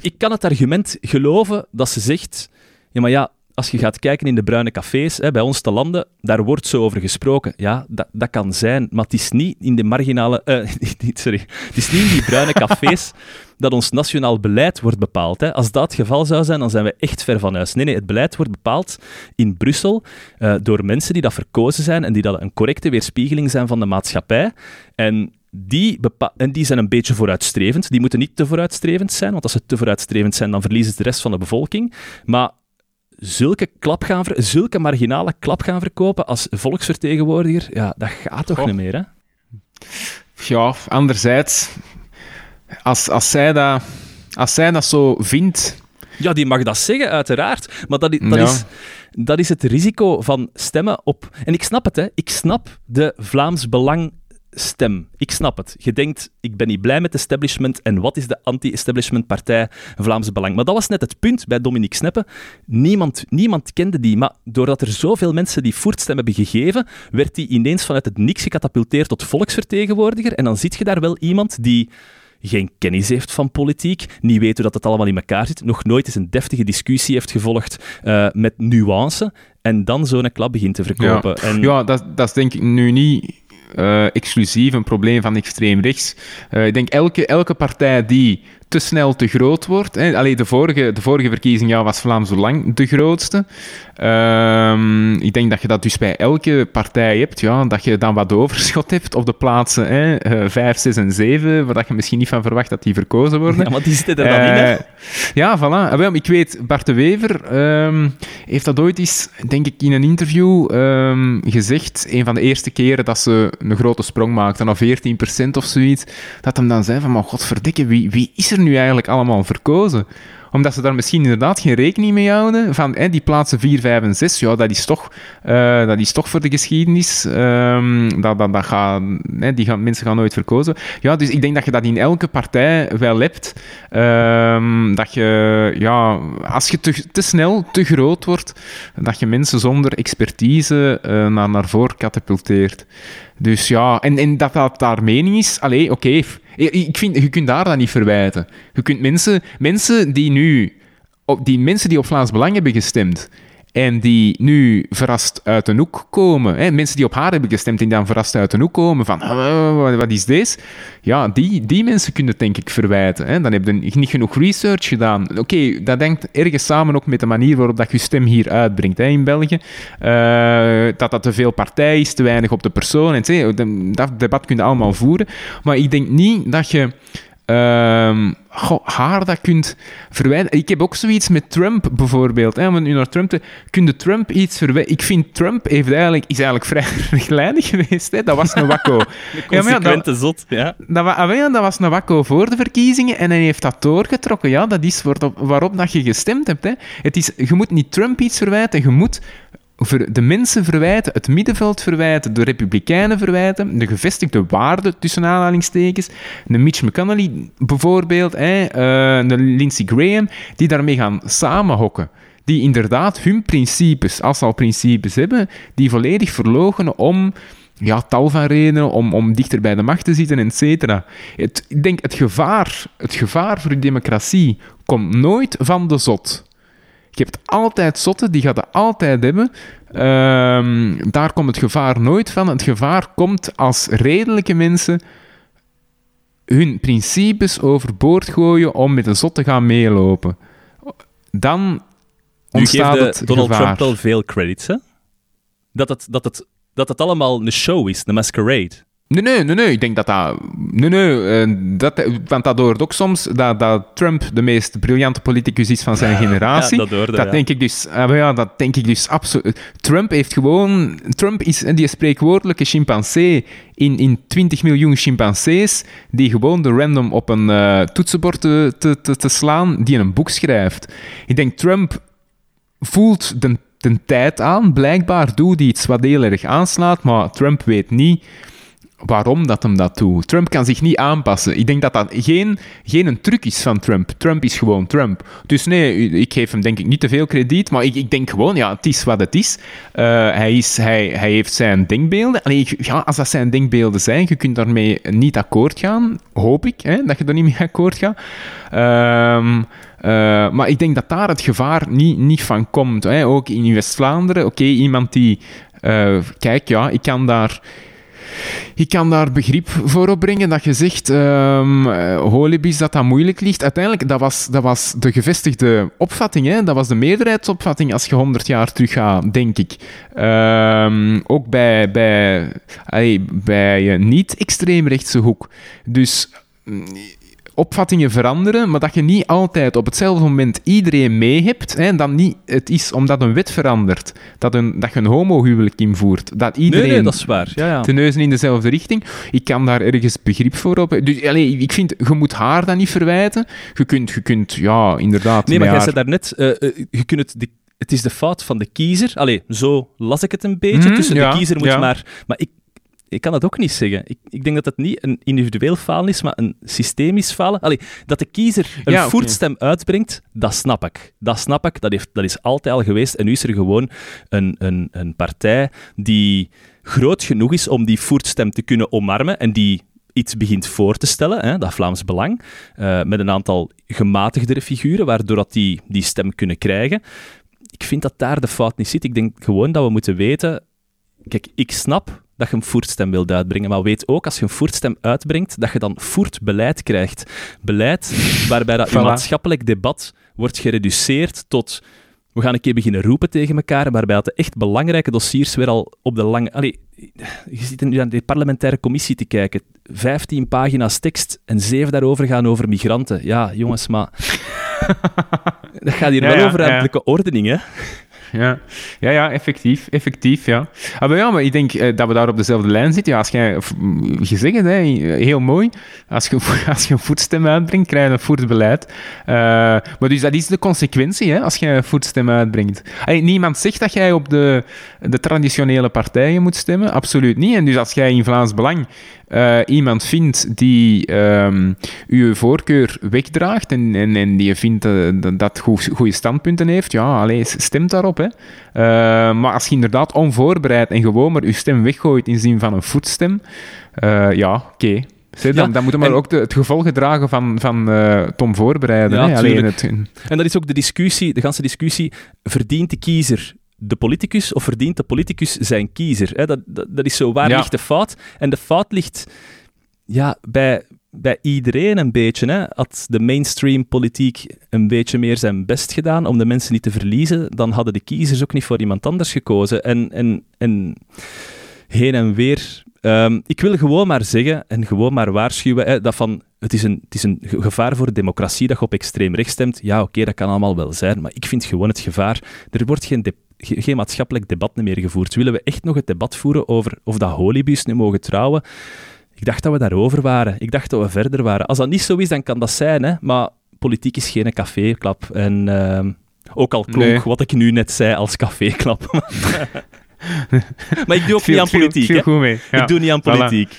ik kan het argument geloven dat ze zegt, ja maar ja, als je gaat kijken in de bruine cafés hè, bij ons te landen, daar wordt zo over gesproken. Ja, dat, dat kan zijn, maar het is niet in de marginale... eh, niet, sorry. Het is niet in die bruine cafés dat ons nationaal beleid wordt bepaald. Hè. Als dat het geval zou zijn, dan zijn we echt ver van huis. Nee, nee, het beleid wordt bepaald in Brussel eh, door mensen die dat verkozen zijn en die dat een correcte weerspiegeling zijn van de maatschappij. En die, bepa- en die zijn een beetje vooruitstrevend. Die moeten niet te vooruitstrevend zijn, want als ze te vooruitstrevend zijn, dan verliezen ze de rest van de bevolking. Maar zulke, klap gaan zulke marginale klap gaan verkopen als volksvertegenwoordiger, ja, dat gaat toch Goh. niet meer, hè? Ja, anderzijds, als, als, zij dat, als zij dat zo vindt... Ja, die mag dat zeggen, uiteraard. Maar dat, dat, Ja. is, dat is het risico van stemmen op... En ik snap het, hè. Ik snap de Vlaams Belang stem. Ik snap het. Je denkt, ik ben niet blij met establishment en wat is de anti-establishment partij Vlaams Belang? Maar dat was net het punt bij Dominique Sneppen. Niemand, niemand kende die, maar doordat er zoveel mensen die voertstem hebben gegeven, werd die ineens vanuit het niks gecatapulteerd tot volksvertegenwoordiger. En dan zit je daar wel iemand die geen kennis heeft van politiek, niet weet hoe dat het allemaal in elkaar zit, nog nooit eens een deftige discussie heeft gevolgd eh, met nuance en dan zo'n klap begint te verkopen. En, Ja, dat, dat is denk ik nu niet eh, exclusief een probleem van extreem rechts. Eh, ik denk elke, elke partij die te snel te groot wordt. Hè, allee, de, vorige, de vorige verkiezing ja, was Vlaams Belang de grootste. Ehm, ik denk dat je dat dus bij elke partij hebt. Ja, dat je dan wat overschot hebt op de plaatsen hè, eh, 5, 6 en 7, waar dat je misschien niet van verwacht dat die verkozen worden. ja, maar die zitten er dan in, hè. Eh, Ja, voilà. Ah, wel, Ik weet, Bart de Wever ehm, heeft dat ooit eens, denk ik, in een interview ehm, gezegd. Een van de eerste keren dat ze een grote sprong maakten, of 14% of zoiets. Dat hem dan zei van, maar godverdikke, wie, wie is er nu eigenlijk allemaal verkozen? omdat ze daar misschien inderdaad geen rekening mee houden. Van hè, die plaatsen 4, 5 en 6, ja, dat is toch, uh, dat is toch voor de geschiedenis. Um, dat, dat, dat gaat, hè, die gaan, mensen gaan nooit verkozen. Ja, dus ik denk dat je dat in elke partij wel hebt. Um, dat je, ja, als je te, te, snel, te groot wordt, dat je mensen zonder expertise uh, naar, naar voren katapulteert. Dus ja, en, en dat dat daar mening is, allee, oké. Ik vind, je kunt daar dan niet verwijten. Je kunt mensen, mensen die nu, die mensen die op Vlaams Belang hebben gestemd, en die nu verrast uit een hoek komen. Hè? Mensen die op haar hebben gestemd en dan verrast uit een hoek komen van uh, wat is deze? Ja, die, die mensen kunnen het denk ik verwijten. Hè? Dan heb je niet genoeg research gedaan. Oké, dat denkt ergens samen ook met de manier waarop dat je stem hier uitbrengt hè, in België. Uh, dat dat te veel partij is, te weinig op de persoon. En, dat debat kun je allemaal voeren. Maar ik denk niet dat je Um, haar dat kunt verwijderen. Ik heb ook zoiets met Trump bijvoorbeeld. Hè, om nu naar Trump te... Kun je Trump iets verwijderen? Ik vind Trump heeft eigenlijk, is eigenlijk vrij rechtlijnig geweest. Hè. Dat was een wakko. ja, dat, zot, ja. Dat, ah, ja, dat was een wakko voor de verkiezingen en hij heeft dat doorgetrokken. Ja, dat is waarop, waarop dat je gestemd hebt. Hè. Het is, je moet niet Trump iets verwijten, je moet de mensen verwijten, het middenveld verwijten, de republikeinen verwijten, de gevestigde waarden tussen aanhalingstekens, de Mitch McConnell bijvoorbeeld, hè, uh, de Lindsey Graham, die daarmee gaan samenhokken. Die inderdaad hun principes, als ze al principes hebben, die volledig verlogen om ja, tal van redenen om, om dichter bij de macht te zitten, et cetera. Ik denk, het gevaar, het gevaar voor de democratie komt nooit van de zot. Je hebt altijd zotten, die gaat het altijd hebben. Um, daar komt het gevaar nooit van. Het gevaar komt als redelijke mensen hun principes overboord gooien om met een zot te gaan meelopen. Dan ontstaat het Donald gevaar. Trump wel veel credits, hè? Dat het, dat, het, dat het allemaal een show is, een masquerade. Nee, nee, nee, nee. Ik denk dat dat... Nee, nee. Uh, dat, want dat hoort ook soms dat, dat Trump de meest briljante politicus is van zijn generatie. Ja, dat hoorde, dat ja. denk ik dus... Uh, ja, dat denk ik dus absoluut. Trump heeft gewoon... Trump is die spreekwoordelijke chimpansee in, in 20 miljoen chimpansees die gewoon de random op een uh, toetsenbord te, te, te, te slaan, die een boek schrijft. Ik denk, Trump voelt de, de tijd aan. Blijkbaar doet hij iets wat heel erg aanslaat, maar Trump weet niet waarom dat hem dat doet. Trump kan zich niet aanpassen. Ik denk dat dat geen, geen een truc is van Trump. Trump is gewoon Trump. Dus nee, ik geef hem denk ik niet te veel krediet, maar ik, ik denk gewoon, ja, het is wat het is. Uh, hij, is hij, hij heeft zijn denkbeelden. Allee, ja, als dat zijn denkbeelden zijn, je kunt daarmee niet akkoord gaan, hoop ik, hè, dat je er niet mee akkoord gaat. Um, uh, maar ik denk dat daar het gevaar niet, niet van komt. Hè. Ook in West-Vlaanderen, oké, iemand die... Uh, kijk, ja, ik kan daar ik kan daar begrip voor opbrengen dat je zegt, um, Holibis, dat dat moeilijk ligt. Uiteindelijk, dat was, dat was de gevestigde opvatting. Hè? Dat was de meerderheidsopvatting als je 100 jaar terug gaat, denk ik. Um, ook bij, bij, ay, bij niet-extreemrechtse hoek. Dus opvattingen veranderen, maar dat je niet altijd op hetzelfde moment iedereen mee hebt. Hè, dan niet, het is omdat een wet verandert, dat, een, dat je een homohuwelijk invoert. Dat iedereen nee, nee, dat is waar. Ja, ja. de neuzen in dezelfde richting. Ik kan daar ergens begrip voor op. Dus allez, ik vind, je moet haar dan niet verwijten. Je kunt, je kunt ja, inderdaad... Nee, maar jij haar... zei daarnet, uh, uh, je kunt het... De het is de fout van de kiezer. Allee, zo las ik het een beetje. Mm, Tussen ja, de kiezer moet maar... Maar ik, ik kan dat ook niet zeggen. Ik, ik denk dat het niet een individueel falen is, maar een systemisch falen. Allee, dat de kiezer een Ja, voertstem uitbrengt, dat snap ik. Dat snap ik, dat, heeft, dat is altijd al geweest. En nu is er gewoon een, een, een partij die groot genoeg is om die voertstem te kunnen omarmen en die iets begint voor te stellen, hè, dat Vlaams Belang, uh, met een aantal gematigdere figuren, waardoor dat die die stem kunnen krijgen. Ik vind dat daar de fout niet zit. Ik denk gewoon dat we moeten weten... Kijk, ik snap dat je een voertstem wilt uitbrengen, maar weet ook, als je een voertstem uitbrengt, dat je dan voertbeleid krijgt. Beleid waarbij dat Voilà. maatschappelijk debat wordt gereduceerd tot... We gaan een keer beginnen roepen tegen elkaar, waarbij dat de echt belangrijke dossiers weer al op de lange... Allee, je zit nu aan de parlementaire commissie te kijken. 15 pagina's tekst en 7 daarover gaan over migranten. Ja, jongens, maar... dat gaat hier Ja, wel over ja. ordening, hè? Ja, ja, ja effectief, effectief, ja. Ah, maar ja, maar ik denk eh, dat we daar op dezelfde lijn zitten. Ja, als jij, je zegt het, hè, heel mooi, als je, als je een voetstem uitbrengt, krijg je een voedsbeleid. Eh, maar dus dat is de consequentie, hè, als je een voetstem uitbrengt. Niemand zegt dat jij op de, de traditionele partijen moet stemmen, absoluut niet. En dus als jij in Vlaams Belang eh, iemand vindt die ehm uw voorkeur wegdraagt en, en, en die je vindt eh, dat dat goed- goede standpunten heeft, ja, allee, stem daarop. Hè. Eh, maar als je inderdaad onvoorbereid en gewoon maar je stem weggooit in zin van een voetstem, ja, oké. Dan, Ja, dan moet maar en- ook de, het gevolg dragen van, van eh, Tom voorbereiden. Ja, hè. Alleen tuurlijk. het, En dat is ook de discussie, de ganse discussie, verdient de kiezer de politicus of verdient de politicus zijn kiezer? Hè, dat, dat, dat is zo, waar Ja. ligt de fout? En de fout ligt ja, bij, bij iedereen een beetje. Hè. Had de mainstream politiek een beetje meer zijn best gedaan om de mensen niet te verliezen, dan hadden de kiezers ook niet voor iemand anders gekozen. En, en, en heen en weer. Ehm, ik wil gewoon maar zeggen en gewoon maar waarschuwen hè, dat van het is, een, het is een ge- gevaar voor de democratie dat je op extreem rechts stemt. Ja, oké, dat kan allemaal wel zijn, maar ik vind gewoon het gevaar. Er wordt geen, de- ge- geen maatschappelijk debat meer gevoerd. Willen we echt nog het debat voeren over of dat holibies nu mogen trouwen? Ik dacht dat we daarover waren. Ik dacht dat we verder waren. Als dat niet zo is, dan kan dat zijn, hè? maar politiek is geen caféklap. En ehm, ook al klonk Nee. wat ik nu net zei als caféklap. maar ik doe ook niet aan politiek. viel hè. goed mee. Ja. Ik doe niet aan Voilà. politiek.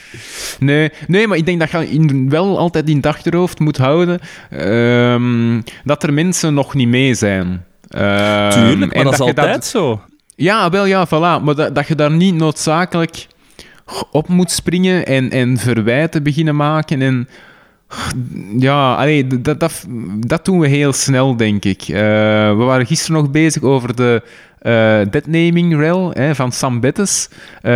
Nee, nee, maar ik denk dat je wel altijd in het achterhoofd moet houden ehm, dat er mensen nog niet mee zijn. Ehm, Tuurlijk, en maar dat is altijd zo. Ja, wel ja, voilà. Maar dat, dat je daar niet noodzakelijk op moet springen en, en verwijten beginnen maken. En ja, allee, dat, dat, dat doen we heel snel, denk ik. Eh, we waren gisteren nog bezig over de deadnaming rel hè, van Sam Bettes eh,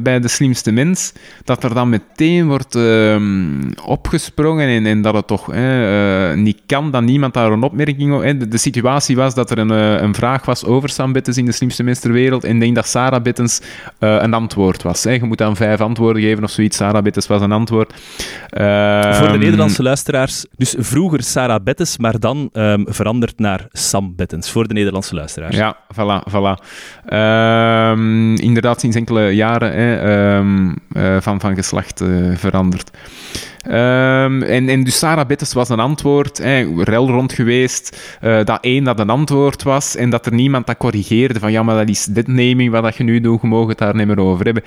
bij, De Slimste Mens. Dat er dan meteen wordt ehm, opgesprongen en, en dat het toch hè, eh, niet kan, dat niemand daar een opmerking op... Hè. De, de situatie was dat er een, eh, een vraag was over Sam Bettes in De Slimste Mens ter Wereld en ik denk dat Sarah Bettens eh, een antwoord was. Hè. Je moet dan vijf antwoorden geven of zoiets. Sarah Bettens was een antwoord. Voor de Ehm, Nederlandse luisteraars, dus vroeger Sarah Bettens, maar dan ehm, veranderd naar Sam Bettens. Voor de Nederlandse luisteraars. Ja, voilà, voilà. Ehm, inderdaad, sinds enkele jaren hè, ehm, eh, van, van geslacht eh, veranderd. Ehm, en, en dus Sarah Bettes was een antwoord, hè, rel rond geweest, eh, dat één dat een antwoord was en dat er niemand dat corrigeerde van ja, maar dat is deadnaming wat dat je nu doet, je mag het daar niet meer over hebben.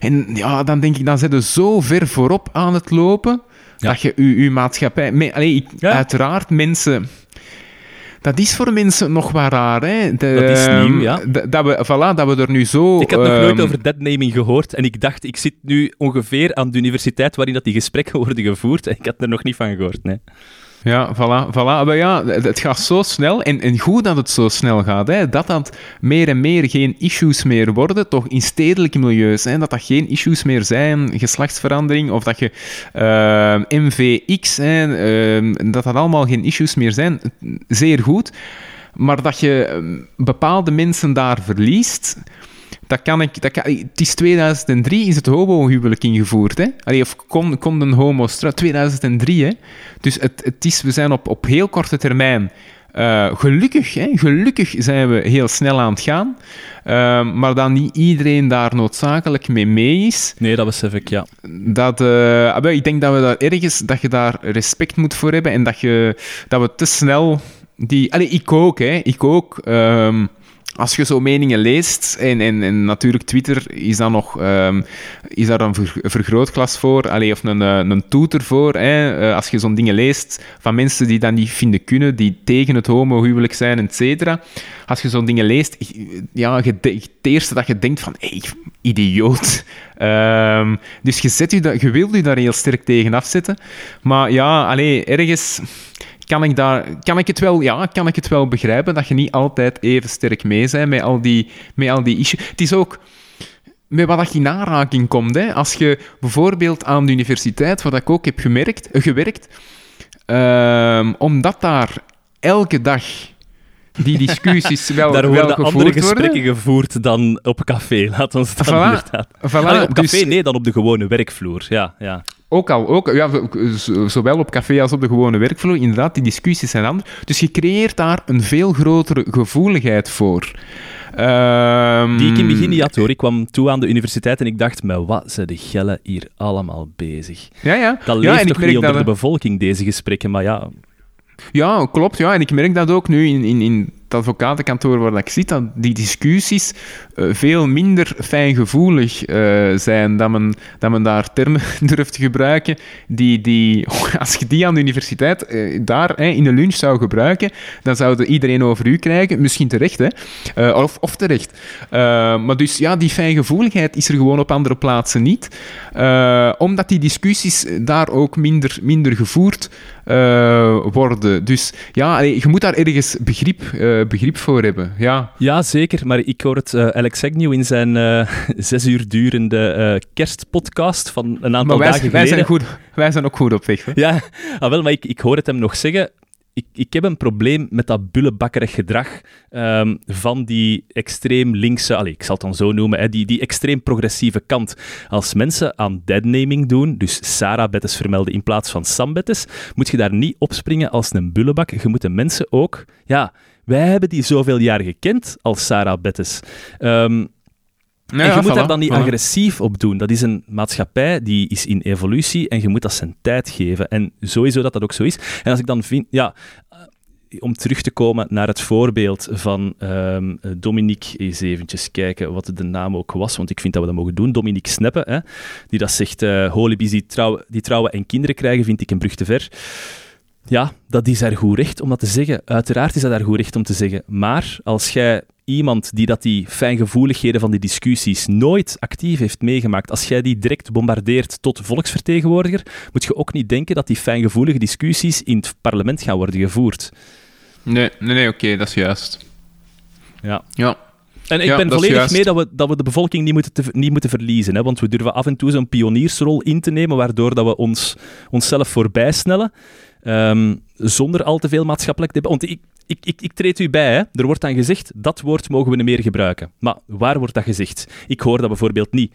En ja, dan denk ik, dan zit je zo ver voorop aan het lopen, Ja. dat je je, je maatschappij... Me, allee, ik- Ja. Uiteraard, mensen... Dat is voor mensen nog wel raar, hè? De, Dat is ehm, nieuw, ja. Dat we, voilà, dat we er nu zo... Ik had nog nooit ehm, over deadnaming gehoord en ik dacht, ik zit nu ongeveer aan de universiteit waarin dat die gesprekken worden gevoerd en ik had er nog niet van gehoord. Nee. Ja, voilà, voilà. Maar ja, het gaat zo snel. En, en goed dat het zo snel gaat. Hè. Dat dat meer en meer geen issues meer worden, toch in stedelijke milieus. Hè. Dat dat geen issues meer zijn, geslachtsverandering, of dat je MVX, hè, eh, dat dat allemaal geen issues meer zijn. Zeer goed. Maar dat je eh, bepaalde mensen daar verliest... Dat kan ik, dat kan, het is 2003 is het homohuwelijk ingevoerd. Hè? Allee, of kon, konden homo's trouw- 2003. Hè? Dus het, het is, we zijn op, op heel korte termijn. eh, gelukkig, hè? gelukkig zijn we heel snel aan het gaan. Ehm, maar dat niet iedereen daar noodzakelijk mee mee is. nee, dat besef ik, ja. Dat, eh, ah, ik denk dat we daar ergens dat je daar respect moet voor hebben en dat, je, dat we te snel die. Allee, ik ook, hè? Ik ook. ehm, als je zo meningen leest, en, en, en natuurlijk Twitter is, dan nog, ehm, is daar een ver- vergrootglas voor, allee, of een, eh, een toeter voor. Hè? Eh, als je zo'n dingen leest van mensen die dat niet vinden kunnen, die tegen het homohuwelijk zijn, et cetera. Als je zo'n dingen leest, ja, je het eerste dat je denkt van, hey, idioot. Ehm, dus je, zet je, dat, je wilt je daar heel sterk tegen afzetten. Maar ja, allee, ergens kan ik, daar, kan, ik het wel, ja, kan ik het wel begrijpen dat je niet altijd even sterk mee bent met al die, met al die issues. Het is ook met wat je in aanraking komt. Hè. Als je bijvoorbeeld aan de universiteit, wat ik ook heb gemerkt, eh, gewerkt, ehm, omdat daar elke dag die discussies wel, Daar wel worden andere gesprekken worden. gevoerd dan op café, laat ons dat Voilà. Voilà, Allee, op café, dus- nee, dan op de gewone werkvloer. Ja, ja. Ook al, ook, ja, zo- zowel op café als op de gewone werkvloer, inderdaad, die discussies zijn anders. Dus je creëert daar een veel grotere gevoeligheid voor. Ehm, Die ik in het begin niet had hoor. Ik kwam toe aan de universiteit en ik dacht, met wat zijn de gellen hier allemaal bezig? Ja, ja. Dat ja, leeft ik toch niet onder dat, de bevolking, deze gesprekken, maar ja... Ja, klopt. Ja. En ik merk dat ook nu in, in, in het advocatenkantoor waar ik zit, dat die discussies eh, veel minder fijngevoelig eh, zijn. Dat men, dat men daar termen durft te gebruiken die, die als je die aan de universiteit eh, daar in de lunch zou gebruiken, dan zou er iedereen over u krijgen. Misschien terecht, hè? Of, of terecht. Maar dus ja, die fijngevoeligheid is er gewoon op andere plaatsen niet. Omdat die discussies daar ook minder, minder gevoerd eh, worden. Dus ja, je moet daar ergens begrip, eh, begrip voor hebben. Ja. Ja, zeker. Maar ik hoor het uh, Alex Agnew in zijn uh, zes uur durende uh, kerstpodcast van een aantal maar wij, dagen wij geleden. Zijn goed, wij zijn ook goed op weg. Hè? Ja, ah, wel, maar ik, ik hoor het hem nog zeggen. Ik, ik, heb een probleem met dat bullebakkerig gedrag um, van die extreem linkse, ik zal het dan zo noemen, hè, die, die extreem progressieve kant. Als mensen aan deadnaming doen, dus Sarah Bettes vermelden in plaats van Sam Bettes, moet je daar niet opspringen als een bullebak. Je moet de mensen ook, ja, wij hebben die zoveel jaar gekend als Sarah Bettes. Um, Ja, en je ja, moet voilà, daar dan niet voilà. agressief op doen. Dat is een maatschappij die is in evolutie en je moet dat zijn tijd geven. En sowieso dat dat ook zo is. En als ik dan vind, ja, eh, om terug te komen naar het voorbeeld van um, Dominique, eens eventjes kijken wat de naam ook was, want ik vind dat we dat mogen doen. Dominique Sneppen, hè, die dat zegt, uh, holibies die, trouw, die trouwen en kinderen krijgen, vind ik een brug te ver. Ja, dat is daar goed recht om dat te zeggen. Uiteraard is dat daar goed recht om te zeggen. Maar als jij iemand die dat die fijngevoeligheden van die discussies nooit actief heeft meegemaakt, als jij die direct bombardeert tot volksvertegenwoordiger, moet je ook niet denken dat die fijngevoelige discussies in het parlement gaan worden gevoerd. Nee, nee, nee oké, okay, dat is juist. Ja. Ja. En ik ja, ben volledig mee dat we, dat we de bevolking niet moeten, te, niet moeten verliezen. Hè, want we durven af en toe zo'n pioniersrol in te nemen, waardoor dat we ons, onszelf voorbij snellen. Um, zonder al te veel maatschappelijk debat. Want ik, ik, ik, ik treed u bij. Hè. Er wordt dan gezegd, dat woord mogen we niet meer gebruiken. Maar waar wordt dat gezegd? Ik hoor dat bijvoorbeeld niet.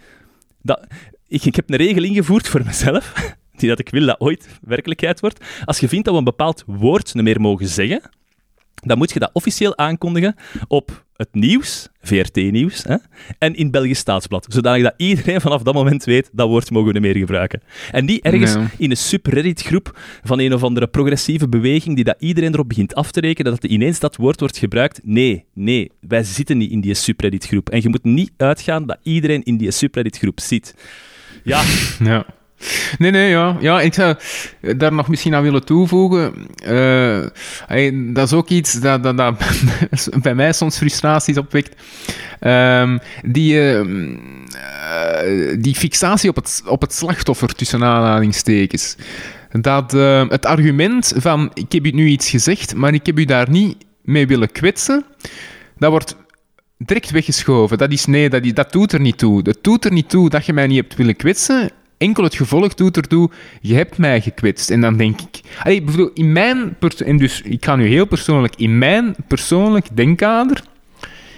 Dat, ik, ik heb een regel ingevoerd voor mezelf, die dat ik wil dat ooit werkelijkheid wordt. Als je vindt dat we een bepaald woord niet meer mogen zeggen, dan moet je dat officieel aankondigen op het nieuws, VRT-nieuws, en in Belgisch Staatsblad. Zodat dat iedereen vanaf dat moment weet, dat woord mogen we niet meer gebruiken. En niet ergens Nee. in een subreddit-groep van een of andere progressieve beweging die dat iedereen erop begint af te rekenen dat ineens dat woord wordt gebruikt. Nee, nee, wij zitten niet in die subreddit-groep. En je moet niet uitgaan dat iedereen in die subreddit-groep zit. Ja, Ja. Nee, nee, ja. ja. Ik zou daar nog misschien aan willen toevoegen. Hey, dat is ook iets dat, dat, dat bij mij soms frustraties opwekt. Um, die, uh, uh, die fixatie op het, op het slachtoffer tussen aanhalingstekens. Dat uh, het argument van ik heb u nu iets gezegd, maar ik heb u daar niet mee willen kwetsen, dat wordt direct weggeschoven. Dat is nee, dat, dat doet er niet toe. Het doet er niet toe dat je mij niet hebt willen kwetsen enkel het gevolg doet ertoe, je hebt mij gekwetst. En dan denk ik... Allee, in mijn... En dus, ik ga nu heel persoonlijk... In mijn persoonlijk denkkader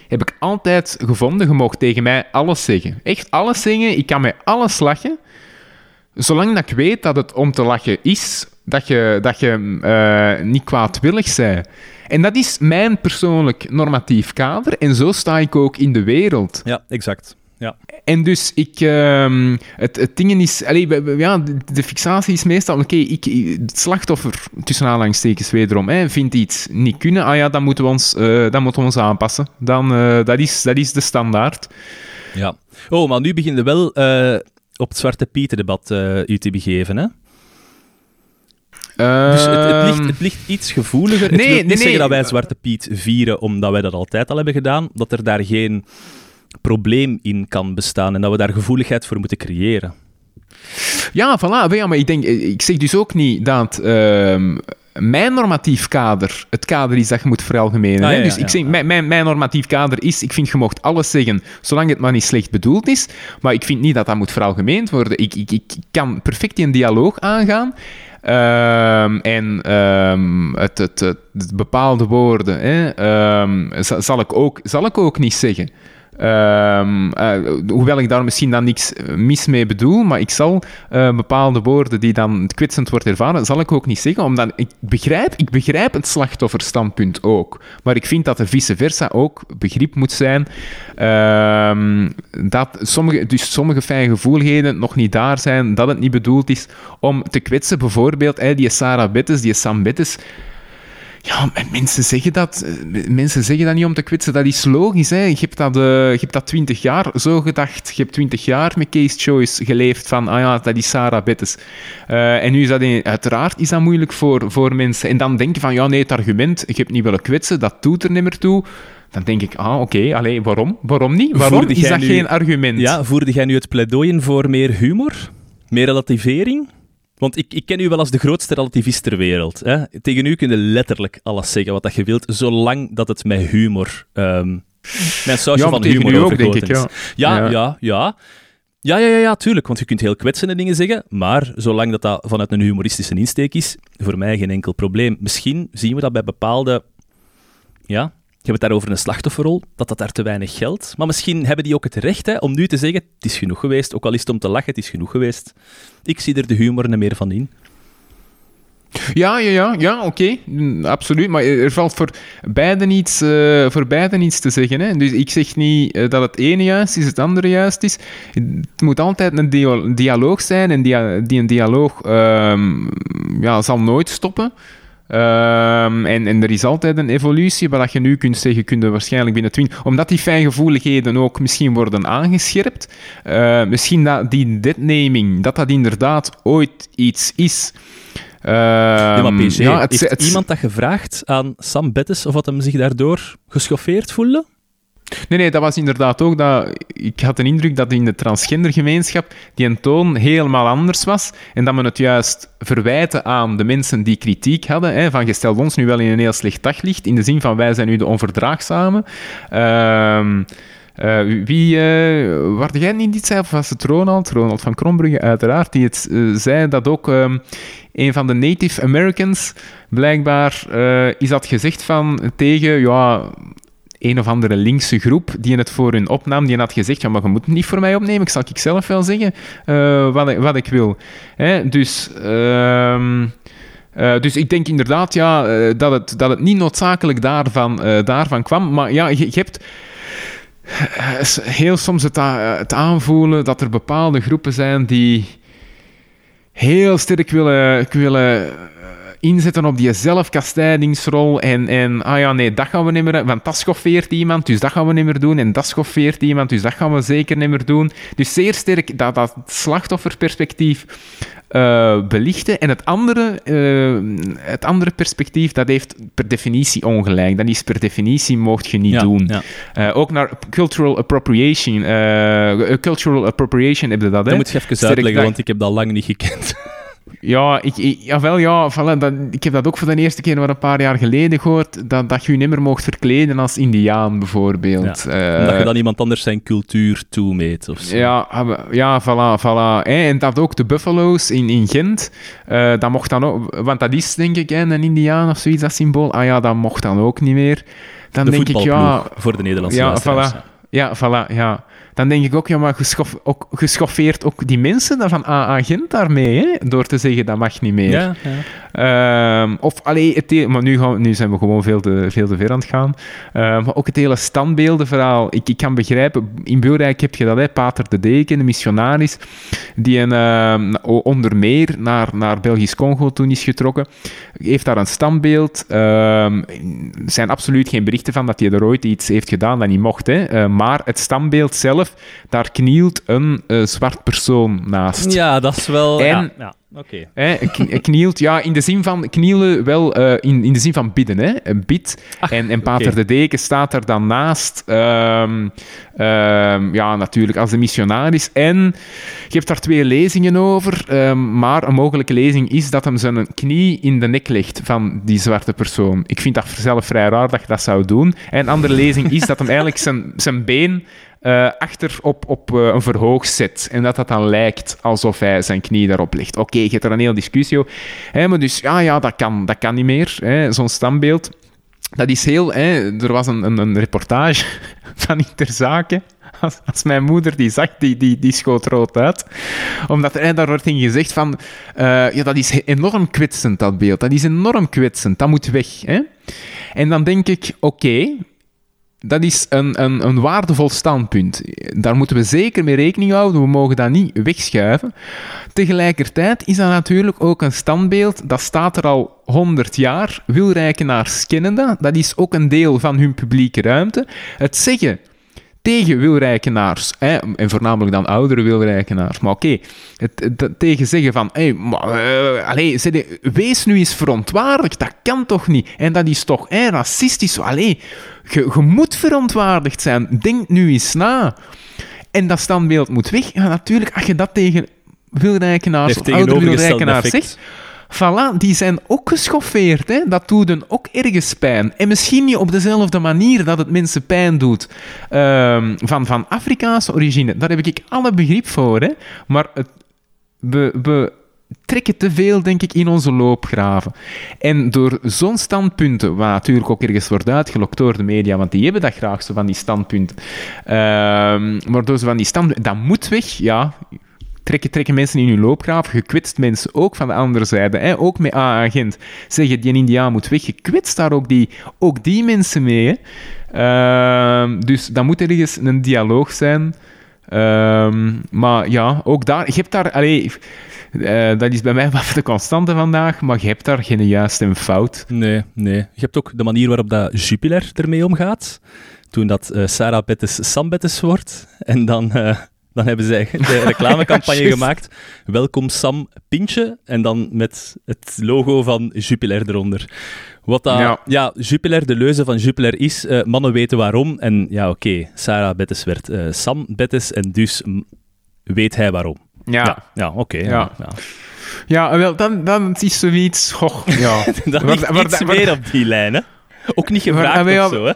heb ik altijd gevonden, je mag tegen mij alles zeggen. Echt alles zeggen, ik kan met alles lachen. Zolang dat ik weet dat het om te lachen is, dat je, dat je uh, niet kwaadwillig bent. En dat is mijn persoonlijk normatief kader. En zo sta ik ook in de wereld. Ja, exact. En dus ik, um, het, het ding is, allee, ja, de, fixatie is meestal, oké, okay, ik, het slachtoffer, tussen aanhalingstekens wederom, hè, vindt iets niet kunnen, ah ja, dan moeten we ons, uh, dan moeten we ons aanpassen. Dan, uh, dat, is, dat is de standaard. Ja. Oh, maar nu begin je wel uh, op het Zwarte Pieter-debat u te begeven, hè? Dus het, het, ligt, het, ligt, iets gevoeliger. Nee, het wil niet nee, zeggen nee. dat wij Zwarte Piet vieren omdat wij dat altijd al hebben gedaan, dat er daar geen probleem in kan bestaan en dat we daar gevoeligheid voor moeten creëren. Ja, voilà. Ja, maar ik, denk, ik zeg dus ook niet dat uh, mijn normatief kader het kader is dat je moet veralgemenen. Ah, hè? ja, dus ja, ik zeg, mijn, mijn, mijn normatief kader is, ik vind je mocht alles zeggen, zolang het maar niet slecht bedoeld is. Maar ik vind niet dat dat moet veralgemeend worden. Ik, ik, ik kan perfect in een dialoog aangaan. Um, en um, het, het, het, bepaalde woorden hè, um, zal, ik ook, zal ik ook niet zeggen. Ehm, eh, hoewel ik daar misschien dan niks mis mee bedoel, maar ik zal eh, bepaalde woorden die dan kwetsend wordt ervaren, zal ik ook niet zeggen, omdat ik begrijp, ik begrijp het slachtofferstandpunt ook. Maar ik vind dat er vice versa ook begrip moet zijn ehm, dat sommige, dus sommige fijngevoeligheden nog niet daar zijn, dat het niet bedoeld is om te kwetsen. Bijvoorbeeld die Sarah Bettes, die Sam Bettes, ja, mensen zeggen dat. Eh, mensen zeggen dat niet om te kwetsen. Dat is logisch. Hè. Je, hebt dat, uh, je hebt dat twintig jaar zo gedacht. Je hebt twintig jaar met Case Choice geleefd van, ah ja, dat is Sarah Bettes. Uh, en nu is dat, in, uiteraard is dat moeilijk voor, voor mensen. En dan denk je van, ja, nee, het argument, je hebt niet willen kwetsen, dat doet er niet meer toe. Dan denk ik, ah, oké, okay, waarom? Waarom niet? Waarom is dat geen argument? Ja, voerde jij nu het pleidooi voor meer humor? Meer relativering? Want ik, ik ken u wel als de grootste relativist ter wereld. Hè? Tegen u kun je letterlijk alles zeggen wat dat je wilt, zolang dat het met humor... Um, met sausje ja, van humor ook, denk ik, ja. Ja, ja, ja. ja. Ja, ja, ja, ja, tuurlijk. Want je kunt heel kwetsende dingen zeggen, maar zolang dat, dat vanuit een humoristische insteek is, voor mij geen enkel probleem. Misschien zien we dat bij bepaalde ja, je hebt het daar over een slachtofferrol, dat dat daar te weinig geldt. Maar misschien hebben die ook het recht hè, om nu te zeggen: het is genoeg geweest. Ook al is het om te lachen, het is genoeg geweest. Ik zie er de humor niet meer van in. Ja, ja, ja, ja oké, mm, absoluut. Maar er valt voor beiden iets, uh, voor beiden iets te zeggen. Hè? Dus ik zeg niet uh, dat het ene juist is, het andere juist is. Het moet altijd een dialoog zijn en die, een dialoog uh, ja, zal nooit stoppen. Um, en, en er is altijd een evolutie, wat je nu kunt zeggen, kun je waarschijnlijk binnen 20... Omdat die fijngevoeligheden ook misschien worden aangescherpt, uh, misschien dat die deadnaming, dat dat inderdaad ooit iets is... Ja, maar PG, ja, het, heeft het, iemand dat gevraagd aan Sam Bettes of wat hem zich daardoor geschoffeerd voelde? Nee, nee, dat was inderdaad ook dat... Ik had de indruk dat in de transgendergemeenschap die een toon helemaal anders was en dat men het juist verwijten aan de mensen die kritiek hadden, hè, van je stelt ons nu wel in een heel slecht daglicht, in de zin van wij zijn nu de onverdraagzame. Uh, uh, wie, uh, jij niet iets zei, of was het Ronald? Ronald van Krombrugge, uiteraard, die het uh, zei dat ook um, een van de Native Americans, blijkbaar, is dat gezegd van tegen, ja, een of andere linkse groep die het voor hun opnam, die had gezegd, ja, maar je moet het niet voor mij opnemen, ik zal ik zelf wel zeggen uh, wat, ik, wat ik wil. Hè? Dus... Uh, uh, dus ik denk inderdaad ja, uh, dat, het, dat het niet noodzakelijk daarvan, daarvan kwam. Maar ja, je, je hebt heel soms het, het, aanvoelen dat er bepaalde groepen zijn die heel sterk willen, willen inzetten op die zelfkastijdingsrol en, en ah ja, nee, dat gaan we niet meer... Want dat schoffeert iemand, dus dat gaan we niet meer doen. En dat schoffeert iemand, dus dat gaan we zeker niet meer doen. Dus zeer sterk dat, dat slachtofferperspectief uh, belichten. En het andere, uh, het andere perspectief, dat heeft per definitie ongelijk. Dat is per definitie mocht je niet doen. Ja. Uh, ook naar cultural appropriation. cultural appropriation heb je dat, hè? Dat moet je even uitleggen, want ik heb dat lang niet gekend. Ja, ik, ik, jawel, ja, voilà, dat, ik heb dat ook voor de eerste keer maar een paar jaar geleden gehoord, dat, dat je je niet meer mocht verkleden als indiaan, bijvoorbeeld. Ja, uh, je dan iemand anders zijn cultuur toemeet, of zo. Ja, ah, ja voilà, voilà. En dat ook de Buffalo's in, in Gent, uh, dat mocht dan ook, want dat is denk ik een indiaan of zoiets, dat symbool. Ah ja, dat mocht dan ook niet meer. Dan de denk ik, ja... voor de Nederlandse ja, voilà. Ja, voilà, ja dan denk ik ook, ja, maar geschof, ook, geschoffeerd ook die mensen dan van AA-agent daarmee, hè? door te zeggen dat mag niet meer. Ja, ja. Um, of, allee, het, maar nu, gaan, nu zijn we gewoon veel te, veel te ver aan het gaan. Um, maar ook het hele standbeeldenverhaal. Ik, ik kan begrijpen, in Beelrijk heb je dat, hè, Pater de Deken, de missionaris, die een, uh, onder meer naar, naar Belgisch-Congo toen is getrokken, heeft daar een standbeeld. Er zijn absoluut geen berichten van dat hij er ooit iets heeft gedaan dat niet mocht, hè. Uh, maar het standbeeld zelf daar knielt een uh, zwart persoon naast. Ja, dat is wel... En, ja, ja. Oké. Okay. knielt, ja, in de zin van knielen wel uh, in, in de zin van bidden, hè? Een bid. en, en Pater okay. de Deken staat er dan naast, um, um, ja, natuurlijk als de missionaris. En je hebt daar twee lezingen over, um, maar een mogelijke lezing is dat hem zijn knie in de nek legt van die zwarte persoon. Ik vind dat zelf vrij raar dat je dat zou doen. En een andere lezing is dat hem eigenlijk zijn, zijn been uh, achter op, op uh, een verhoog zet. En dat dat dan lijkt alsof hij zijn knie daarop legt. Oké, je hebt er een hele discussie over. Maar dus, ja, ja, dat kan, dat kan niet meer, zo'n standbeeld. dat is heel... Er was een, een, een reportage van Interzaken als, als, mijn moeder die zag, die, die, die schoot rood uit. Omdat er, daar wordt in gezegd van... Uh, ja, dat is enorm kwetsend, dat beeld. Dat is enorm kwetsend. Dat moet weg. Hè? En dan denk ik, oké... dat is een, een, een waardevol standpunt. Daar moeten we zeker mee rekening houden. We mogen dat niet wegschuiven. Tegelijkertijd is dat natuurlijk ook een standbeeld. Dat staat er al 100 jaar. Wielrijkenaars kennen dat. Dat is ook een deel van hun publieke ruimte. Het zeggen tegen wielrijkenaars, hè, en voornamelijk dan oudere wielrijkenaars. Maar oké, het, tegen zeggen van, hey, maar, uh, allez, wees nu eens verontwaardigd, dat kan toch niet? En dat is toch hey, racistisch? Allee, je, je moet verontwaardigd zijn, denk nu eens na. En dat standbeeld moet weg. Ja, natuurlijk, als je dat tegen wielrijkenaars of oudere wielrijkenaars zegt Voilà, die zijn ook geschoffeerd. Hè? Dat doet hen ook ergens pijn. En misschien niet op dezelfde manier dat het mensen pijn doet uh, van, van Afrikaanse origine. Daar heb ik alle begrip voor. Hè? Maar het, we, we trekken te veel, denk ik, in onze loopgraven. En door zo'n standpunten, wat natuurlijk ook ergens wordt uitgelokt door de media, want die hebben dat graag, zo van die standpunten. Uh, maar door zo van die standpunten, dat moet weg, ja, trekken, trekken mensen in hun loopgraaf, gekwetst mensen ook van de andere zijde. Hè? Ook met A-agent zeggen, die Indiaan moet weg, je daar ook die, ook die mensen mee. Uh, dus dan moet er ergens een dialoog zijn. Uh, maar ja, ook daar, je hebt daar... Allee, uh, dat is bij mij wat de constante vandaag, maar je hebt daar geen juiste en fout. Nee, nee. Je hebt ook de manier waarop dat Jupiler ermee omgaat. Toen dat uh, Sarah Bettes Sam Bettes wordt. En dan uh, dan hebben zij de reclamecampagne gemaakt. Welkom Sam Pintje. En dan met het logo van Jupiler eronder. Wat dat, ja. ja Jupiler, de leuze van Jupiler is, uh, mannen weten waarom. En ja, oké, okay, Sarah Bettes werd uh, Sam Bettes en dus weet hij waarom. Ja. Ja, ja oké. Okay, ja. ja. Ja, wel, dan, dan is zoiets... Goh, ja. dan ligt iets meer op die lijn, hè? Ook niet gevraagd of zo, hè?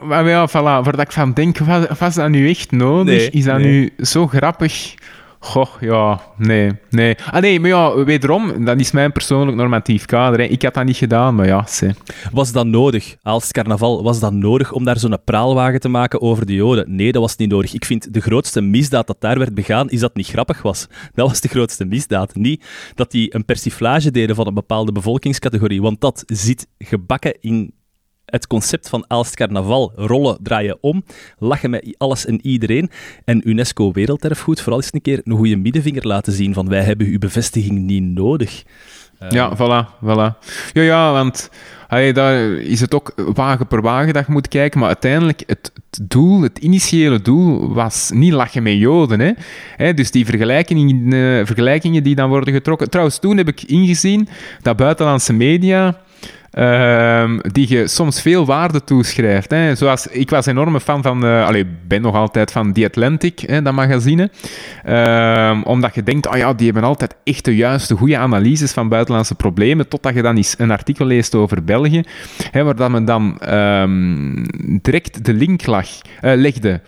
Maar ja, voilà, waar ik van denk, was, was dat nu echt nodig? is dat nu zo grappig? Goh, ja, nee, nee. Ah nee, maar ja, wederom, dat is mijn persoonlijk normatief kader. Hè. Ik had dat niet gedaan, maar ja, ze. Was dat nodig, als carnaval, was dat nodig om daar zo'n praalwagen te maken over de Joden? Nee, dat was niet nodig. Ik vind de grootste misdaad dat daar werd begaan, is dat het niet grappig was. Dat was de grootste misdaad. Niet dat die een persiflage deden van een bepaalde bevolkingscategorie, want dat zit gebakken in het concept van Aalst Carnaval, rollen, draaien om, lachen met alles en iedereen. En UNESCO Werelderfgoed vooral eens een keer een goede middenvinger laten zien van wij hebben uw bevestiging niet nodig. Ja, uh, voilà, voilà. Ja, ja, want hey, daar is het ook wagen per wagen dat je moet kijken, maar uiteindelijk het, het doel, het initiële doel, was niet lachen met Joden. Hè? Hè, dus die vergelijkingen, uh, vergelijkingen die dan worden getrokken. Trouwens, toen heb ik ingezien dat buitenlandse media Ehm, die je soms veel waarde toeschrijft. Hè. Zoals, ik was enorme fan van, uh, allee, ben nog altijd van The Atlantic, hè, dat magazine. Ehm, omdat je denkt, oh ja, die hebben altijd echt de juiste, goede analyses van buitenlandse problemen, totdat je dan eens een artikel leest over België, hè, waar dan men dan um, direct de link lag, uh, legde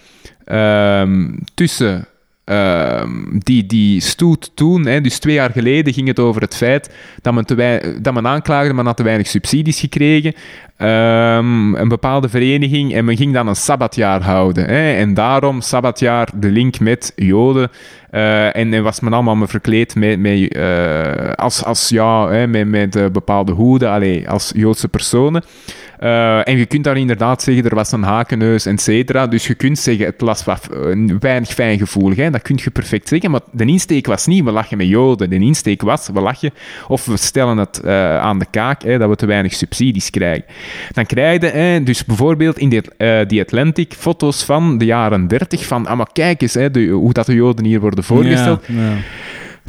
tussen uh, die, die stoet toen, hè, dus twee jaar geleden, ging het over het feit dat men, dat men aanklaagde, men had te weinig subsidies gekregen. Um, een bepaalde vereniging en men ging dan een sabbatjaar houden. Hè, en daarom sabbatjaar de link met Joden. Uh, en, en, was men allemaal me verkleed met, met, uh, als, als ja, hè, met, met uh, bepaalde hoeden, allee, als Joodse personen. Uh, en je kunt daar inderdaad zeggen, er was een hakenneus, et cetera. Dus je kunt zeggen, het was wat, uh, weinig fijngevoelig. Hè? Dat kun je perfect zeggen. Maar de insteek was niet, we lachen met Joden. De insteek was, we lachen of we stellen het uh, aan de kaak, hè, dat we te weinig subsidies krijgen. Dan krijg je, hè, dus bijvoorbeeld in die, die Atlantic, foto's van de jaren 30 van, ah, maar kijk eens hè, de, hoe dat de Joden hier worden voorgesteld. Ja, ja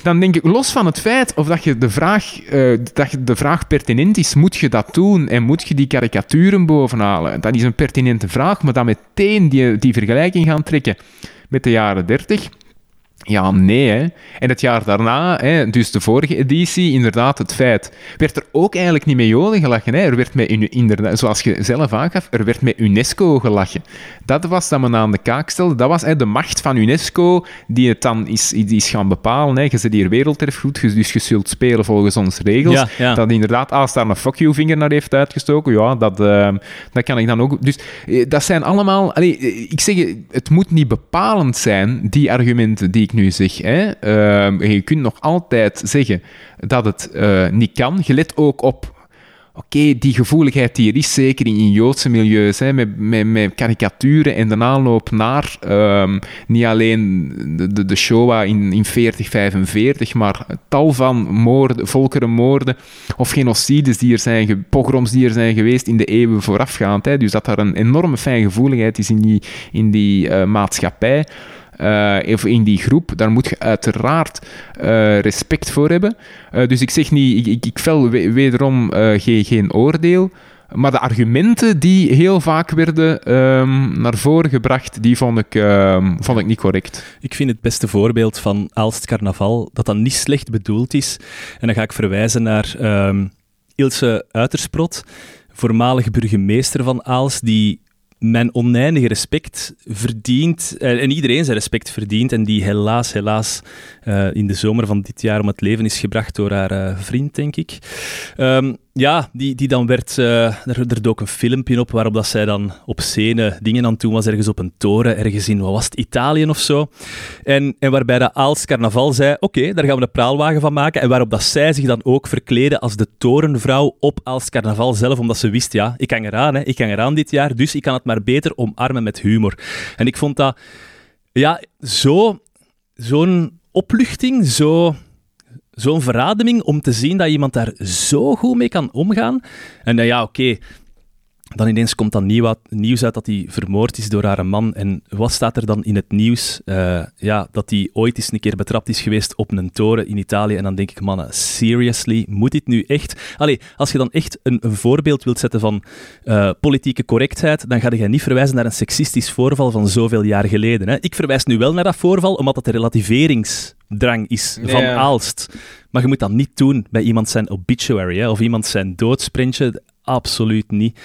dan denk ik, los van het feit of dat je de vraag, uh, dat je de vraag pertinent is, moet je dat doen en moet je die karikaturen bovenhalen? Dat is een pertinente vraag, maar dan meteen die, die vergelijking gaan trekken met de jaren 30. Ja, nee. Hè. En het jaar daarna, hè, dus de vorige editie, inderdaad, het feit, werd er ook eigenlijk niet mee joden gelachen. Hè. Er werd met, inderdaad, zoals je zelf aangaf, er werd met UNESCO gelachen. Dat was dat men aan de kaak stelde. Dat was hè, de macht van UNESCO die het dan is, is gaan bepalen. Hè. Je zit hier wereldterfgoed, dus je zult spelen volgens onze regels. Ja, ja. Dat inderdaad, als daar een fuck you vinger naar heeft uitgestoken, ja, dat, uh, dat kan ik dan ook... Dus eh, dat zijn allemaal... Allee, ik zeg, het moet niet bepalend zijn, die argumenten die nu zeg. Hè. Uh, je kunt nog altijd zeggen dat het uh, niet kan. Je let ook op oké, die gevoeligheid die er is, zeker in, Joodse milieus, hè, met, met, met karikaturen en de aanloop naar um, niet alleen de, de, Shoah in, in 4045, maar tal van moorden, volkerenmoorden of genocides die er zijn, pogroms die er zijn geweest in de eeuwen voorafgaand. Hè, dus dat er een enorme fijngevoeligheid is in die, in die uh, maatschappij uh, in die groep, daar moet je uiteraard uh, respect voor hebben. Uh, dus ik zeg niet, ik, ik, vel wederom geen, geen oordeel. Maar de argumenten die heel vaak werden um, naar voren gebracht, die vond ik, um, vond ik niet correct. Ik vind het beste voorbeeld van Aalst Carnaval dat dat niet slecht bedoeld is. En dan ga ik verwijzen naar um, Ilse Uitersprot, voormalig burgemeester van Aalst, die mijn oneindige respect verdient, eh, en iedereen zijn respect verdient, en die helaas, helaas uh, in de zomer van dit jaar om het leven is gebracht door haar uh, vriend, denk ik. Um, ja, die, die dan werd... Uh, er, er dook een filmpje op waarop dat zij dan op scène dingen aan toen was, ergens op een toren, ergens in, wat was het, Italië of zo. En, en waarbij de Aals Carnaval zei, oké, daar gaan we een praalwagen van maken. En waarop dat zij zich dan ook verkleden als de torenvrouw op Aals Carnaval zelf, omdat ze wist, ja, ik hang eraan, hè, ik hang eraan dit jaar, dus ik kan het maar beter omarmen met humor. En ik vond dat, ja, zo, zo'n opluchting, zo zo'n verademing om te zien dat iemand daar zo goed mee kan omgaan. En dan ja, oké, dan ineens komt dan nieuws uit dat hij vermoord is door haar man. En wat staat er dan in het nieuws? Uh, ja, dat hij ooit eens een keer betrapt is geweest op een toren in Italië. En dan denk ik, mannen, seriously, moet dit nu echt? Allee, als je dan echt een, een voorbeeld wilt zetten van uh, politieke correctheid, dan ga je niet verwijzen naar een seksistisch voorval van zoveel jaar geleden. Hè? Ik verwijs nu wel naar dat voorval, omdat het een relativeringsdrang is van ja. Aalst. Maar je moet dat niet doen bij iemand zijn obituary hè, of iemand zijn doodsprintje absoluut niet.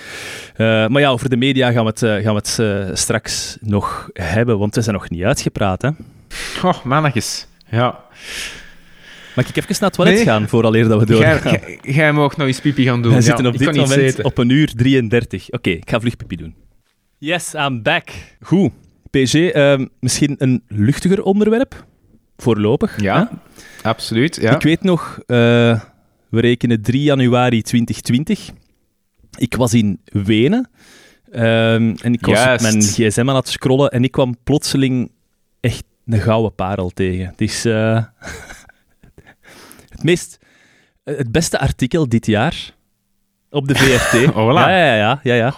Uh, maar ja, over de media gaan we het, uh, gaan we het uh, straks nog hebben, want we zijn nog niet uitgepraat. Hè? Oh, mannetjes. Ja. Mag ik even naar het toilet nee. gaan, vooraleer dat we doorgaan? Jij mag nog eens pipi gaan doen. We ja, zitten op dit moment op een uur 33. Oké, okay, ik ga vlug pipi doen. Yes, I'm back. Goed. PG, ehm, misschien een luchtiger onderwerp? Voorlopig. Ja, hè? absoluut. Ja. Ik weet nog, we rekenen 3 januari 2020. Ik was in Wenen um, en ik was mijn gsm aan het scrollen en ik kwam plotseling echt een gouden parel tegen. Het is uh, het meest, het beste artikel dit jaar op de VRT. oh, voilà. Ja, ja, ja. ja, ja.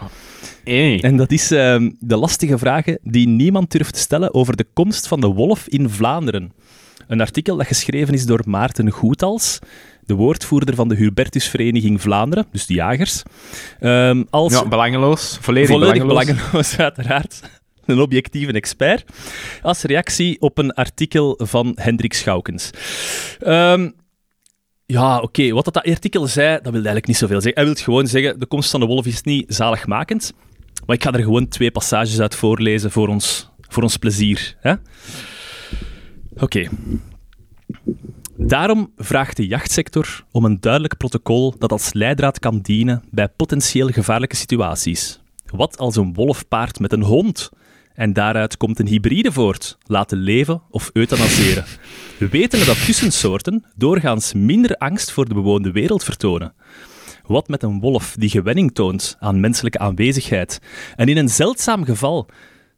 Hey. En dat is uh, de lastige vragen die niemand durft te stellen over de komst van de wolf in Vlaanderen. Een artikel dat geschreven is door Maarten Goethals, de woordvoerder van de Hubertusvereniging Vlaanderen, dus de jagers. Um, als ja, belangeloos. Volledig, volledig belangeloos. belangeloos, uiteraard. Een objectieve expert. Als reactie op een artikel van Hendrik Schoukens. Um, ja, oké. Okay. Wat dat artikel zei, dat wil eigenlijk niet zoveel zeggen. Hij wil gewoon zeggen, de komst van de wolf is niet zaligmakend. Maar ik ga er gewoon twee passages uit voorlezen voor ons, voor ons plezier. Oké. Okay. Daarom vraagt de jachtsector om een duidelijk protocol dat als leidraad kan dienen bij potentieel gevaarlijke situaties. Wat als een wolf paart met een hond en daaruit komt een hybride voort, laten leven of euthanaseren? We weten dat tussensoorten doorgaans minder angst voor de bewoonde wereld vertonen. Wat met een wolf die gewenning toont aan menselijke aanwezigheid en in een zeldzaam geval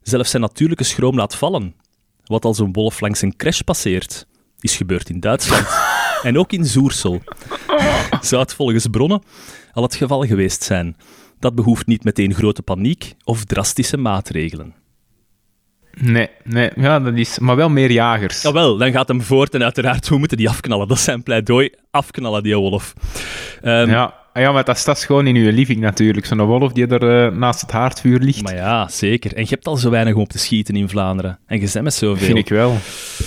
zelfs zijn natuurlijke schroom laat vallen? Wat als een wolf langs een crash passeert? Is gebeurd in Duitsland. en ook in Zoersel. Zou het volgens bronnen al het geval geweest zijn. Dat behoeft niet meteen grote paniek of drastische maatregelen. Nee, nee, ja, dat is, maar wel meer jagers. Jawel, dan gaat hem voort en uiteraard, hoe moeten die afknallen? Dat is zijn pleidooi, afknallen die wolf. Um, ja. Ja, maar dat staat gewoon in uw living natuurlijk. Zo'n wolf die er uh, naast het haardvuur ligt. Maar ja, zeker. En je hebt al zo weinig om op te schieten in Vlaanderen. En je bent met zoveel. Vind ik wel.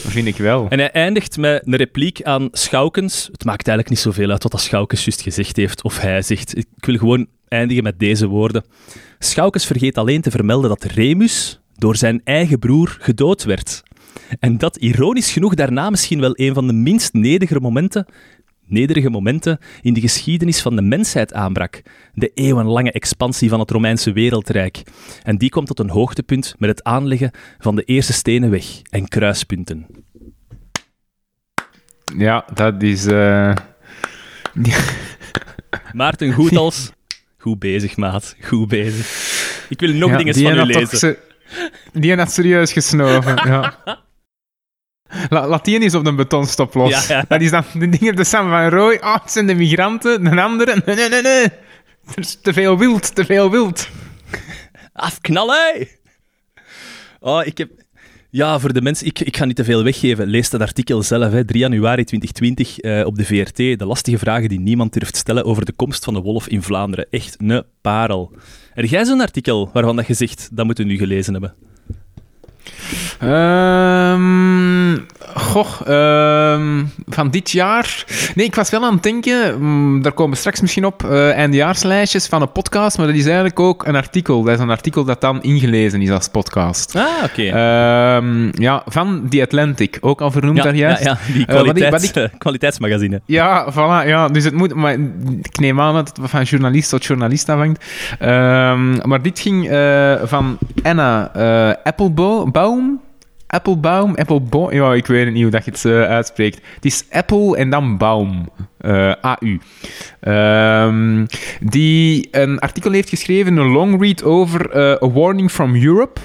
Vind ik wel. En hij eindigt met een repliek aan Schoukens. Het maakt eigenlijk niet zoveel uit wat dat Schoukens juist gezegd heeft, of hij zegt. Ik wil gewoon eindigen met deze woorden. Schoukens vergeet alleen te vermelden dat Remus door zijn eigen broer gedood werd. En dat ironisch genoeg daarna misschien wel een van de minst nederige momenten, nederige momenten in de geschiedenis van de mensheid aanbrak. De eeuwenlange expansie van het Romeinse wereldrijk. En die komt tot een hoogtepunt met het aanleggen van de eerste stenen weg en kruispunten. Ja, dat is. Uh... Maarten Goedals, goed bezig, maat. Goed bezig. Ik wil nog dingen van u lezen. Die had serieus gesnoven, ja. La Latien is op de betonstoplos. Ja, ja. Dat is dan de dingen de samen van Roy. Oh, het zijn de migranten. De andere. Nee, nee, nee, nee. Er is te veel wild, te veel wild. Afknallen! Oh, ik heb... Ja, voor de mensen... Ik, ik ga niet te veel weggeven. Lees dat artikel zelf, hè. 3 januari 2020 uh, op de VRT. De lastige vragen die niemand durft stellen over de komst van de wolf in Vlaanderen. Echt een parel. Heb jij zo'n artikel waarvan dat je zegt, dat moeten we nu gelezen hebben? Um, goh, um, van dit jaar. Nee, ik was wel aan het denken. Um, daar komen straks misschien op uh, eindejaarslijstjes van een podcast. Maar dat is eigenlijk ook een artikel. Dat is een artikel dat dan ingelezen is als podcast. Ah, oké. ja, van The Atlantic. Ook al vernoemd ja, daar juist. Ja, ja die kwaliteits, uh, ik, kwaliteitsmagazine. Ja, voilà. Ja, dus het moet. Maar ik neem aan dat het van journalist tot journalist afhangt. maar dit ging uh, van Anna Applebaum. Applebaum, Applebaum, ja, ik weet niet hoe dat je het uh, uitspreekt. Het is Apple en dan Baum, uh, AU. Um, die een artikel heeft geschreven, een long read over uh, A Warning from Europe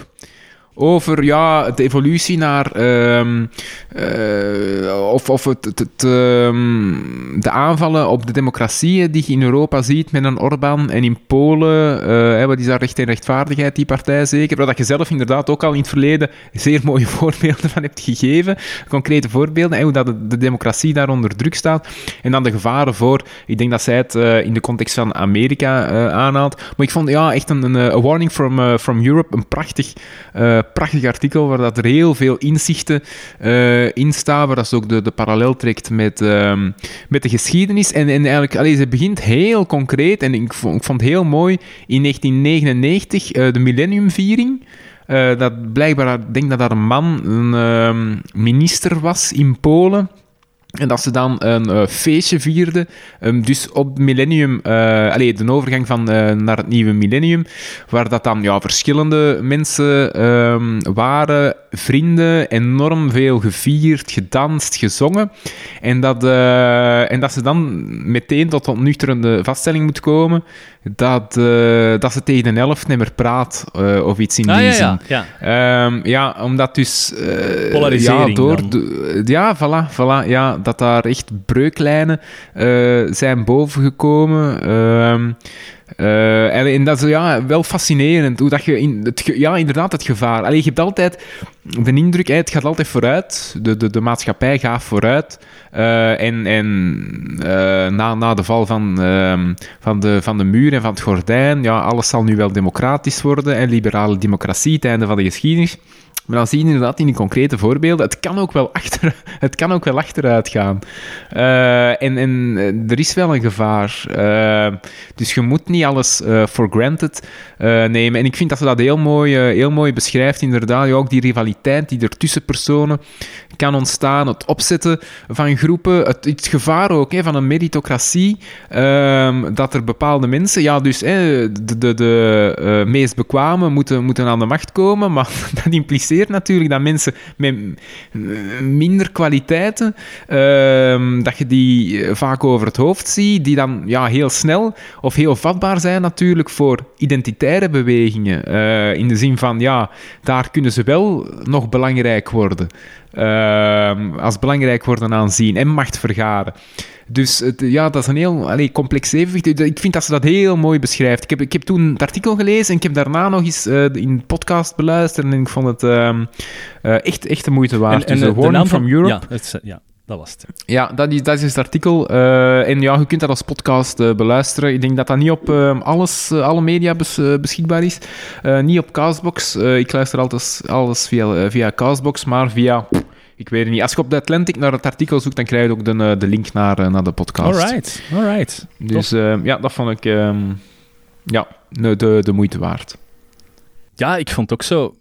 over ja, de evolutie naar. Um, uh, of of het, het, um, de aanvallen op de democratieën die je in Europa ziet met een Orbán en in Polen. Uh, wat is daar recht en rechtvaardigheid, die partij zeker? Waar dat je zelf inderdaad ook al in het verleden zeer mooie voorbeelden van hebt gegeven. Concrete voorbeelden. En hoe dat de, de democratie daar onder druk staat. En dan de gevaren voor. Ik denk dat zij het uh, in de context van Amerika aanhaalt. Maar ik vond ja, echt een, een warning from, from Europe een prachtig prachtig artikel waar dat er heel veel inzichten uh, in staan, waar dat ze ook de, de parallel trekt met, uh, met de geschiedenis. En, en eigenlijk, allez, ze begint heel concreet, en ik vond, ik vond het heel mooi, in 1999, uh, eh, de millenniumviering. Uh, dat blijkbaar, ik denk dat daar een man, een ehm, minister was in Polen. En dat ze dan een uh, feestje vierden. Um, dus op millennium, uh, allez, de overgang van uh, naar het nieuwe millennium, waar dat dan ja, verschillende mensen um, waren, vrienden, enorm veel gevierd, gedanst, gezongen. En dat, en dat ze dan meteen tot een nuchterende vaststelling moet komen dat, dat ze tegen de helft niet meer praat of iets in ah, die ja, zin. Ja, ja. Um, ja, omdat dus... Polarisering ja, door ja, voilà, voilà. Ja, dat daar echt breuklijnen zijn bovengekomen. Uh, en, en, dat is ja, wel fascinerend. Hoe dat je in het, ja, inderdaad, het gevaar. Allee, je hebt altijd de indruk, het gaat altijd vooruit. De, de, de maatschappij gaat vooruit. Uh, en en uh, na, na de val van, uh, van, de, van de muur en van het gordijn, ja, alles zal nu wel democratisch worden. En liberale democratie, het einde van de geschiedenis. Maar dan zie je inderdaad in die concrete voorbeelden, het kan ook wel, achter, het kan ook wel achteruit gaan. En, en er is wel een gevaar. Dus je moet niet alles uh, for granted nemen. En ik vind dat ze dat heel mooi, heel mooi beschrijft, inderdaad. Ook die rivaliteit die er tussen personen kan ontstaan, het opzetten van groepen, het, gevaar ook hè, van een meritocratie, ehm, dat er bepaalde mensen, ja, dus hè, de, de, de meest bekwame moeten, moeten aan de macht komen, maar dat impliceert natuurlijk dat mensen met minder kwaliteiten, uh, dat je die eh, vaak over het hoofd ziet, die dan ja, heel snel of heel vatbaar zijn natuurlijk voor identitaire bewegingen. Uh, in de zin van, ja, daar kunnen ze wel nog belangrijk worden. Uh, als belangrijk worden aanzien en macht vergaren. Dus het, ja, dat is een heel allez, complex evenwicht. Ik vind dat ze dat heel mooi beschrijft. Ik heb, ik heb toen het artikel gelezen en ik heb daarna nog eens uh, in de podcast beluisterd en ik vond het uh, uh, echt, echt de moeite waard. En, en dus, de, de naam from Europe. Ja, het, ja. Dat was het. Ja, dat is, dat is het artikel. Uh, en ja, je kunt dat als podcast uh, beluisteren. Ik denk dat dat niet op uh, alles, alle media bes, beschikbaar is. niet op Castbox. ik luister altijd alles via, via Castbox, maar via... Ik weet het niet. Als je op de Atlantic naar het artikel zoekt, dan krijg je ook de, de link naar, naar de podcast. Alright, alright. Dus ja, dat vond ik um, ja, de, de moeite waard. Ja, ik vond ook zo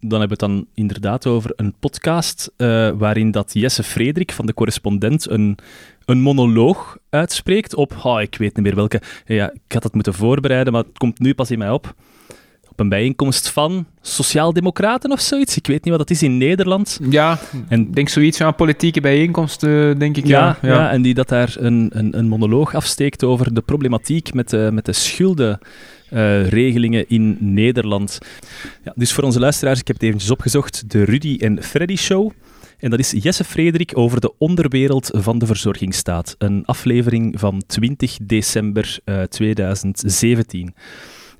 dan hebben we het dan inderdaad over een podcast uh, waarin dat Jesse Frederik van de correspondent een, een monoloog uitspreekt op, oh, ik weet niet meer welke, ja, ik had het moeten voorbereiden, maar het komt nu pas in mij op. Op een bijeenkomst van Sociaaldemocraten of zoiets. Ik weet niet wat dat is in Nederland. Ja, en ik denk zoiets van politieke bijeenkomsten, denk ik. Ja, ja, ja. en die dat daar een, een, een monoloog afsteekt over de problematiek met de, met de schulden uh, regelingen in Nederland. Ja, dus voor onze luisteraars, ik heb het eventjes opgezocht, de Rudy en Freddy Show. En dat is Jesse Frederik over de onderwereld van de verzorgingsstaat. Een aflevering van 20 december uh, eh, 2017.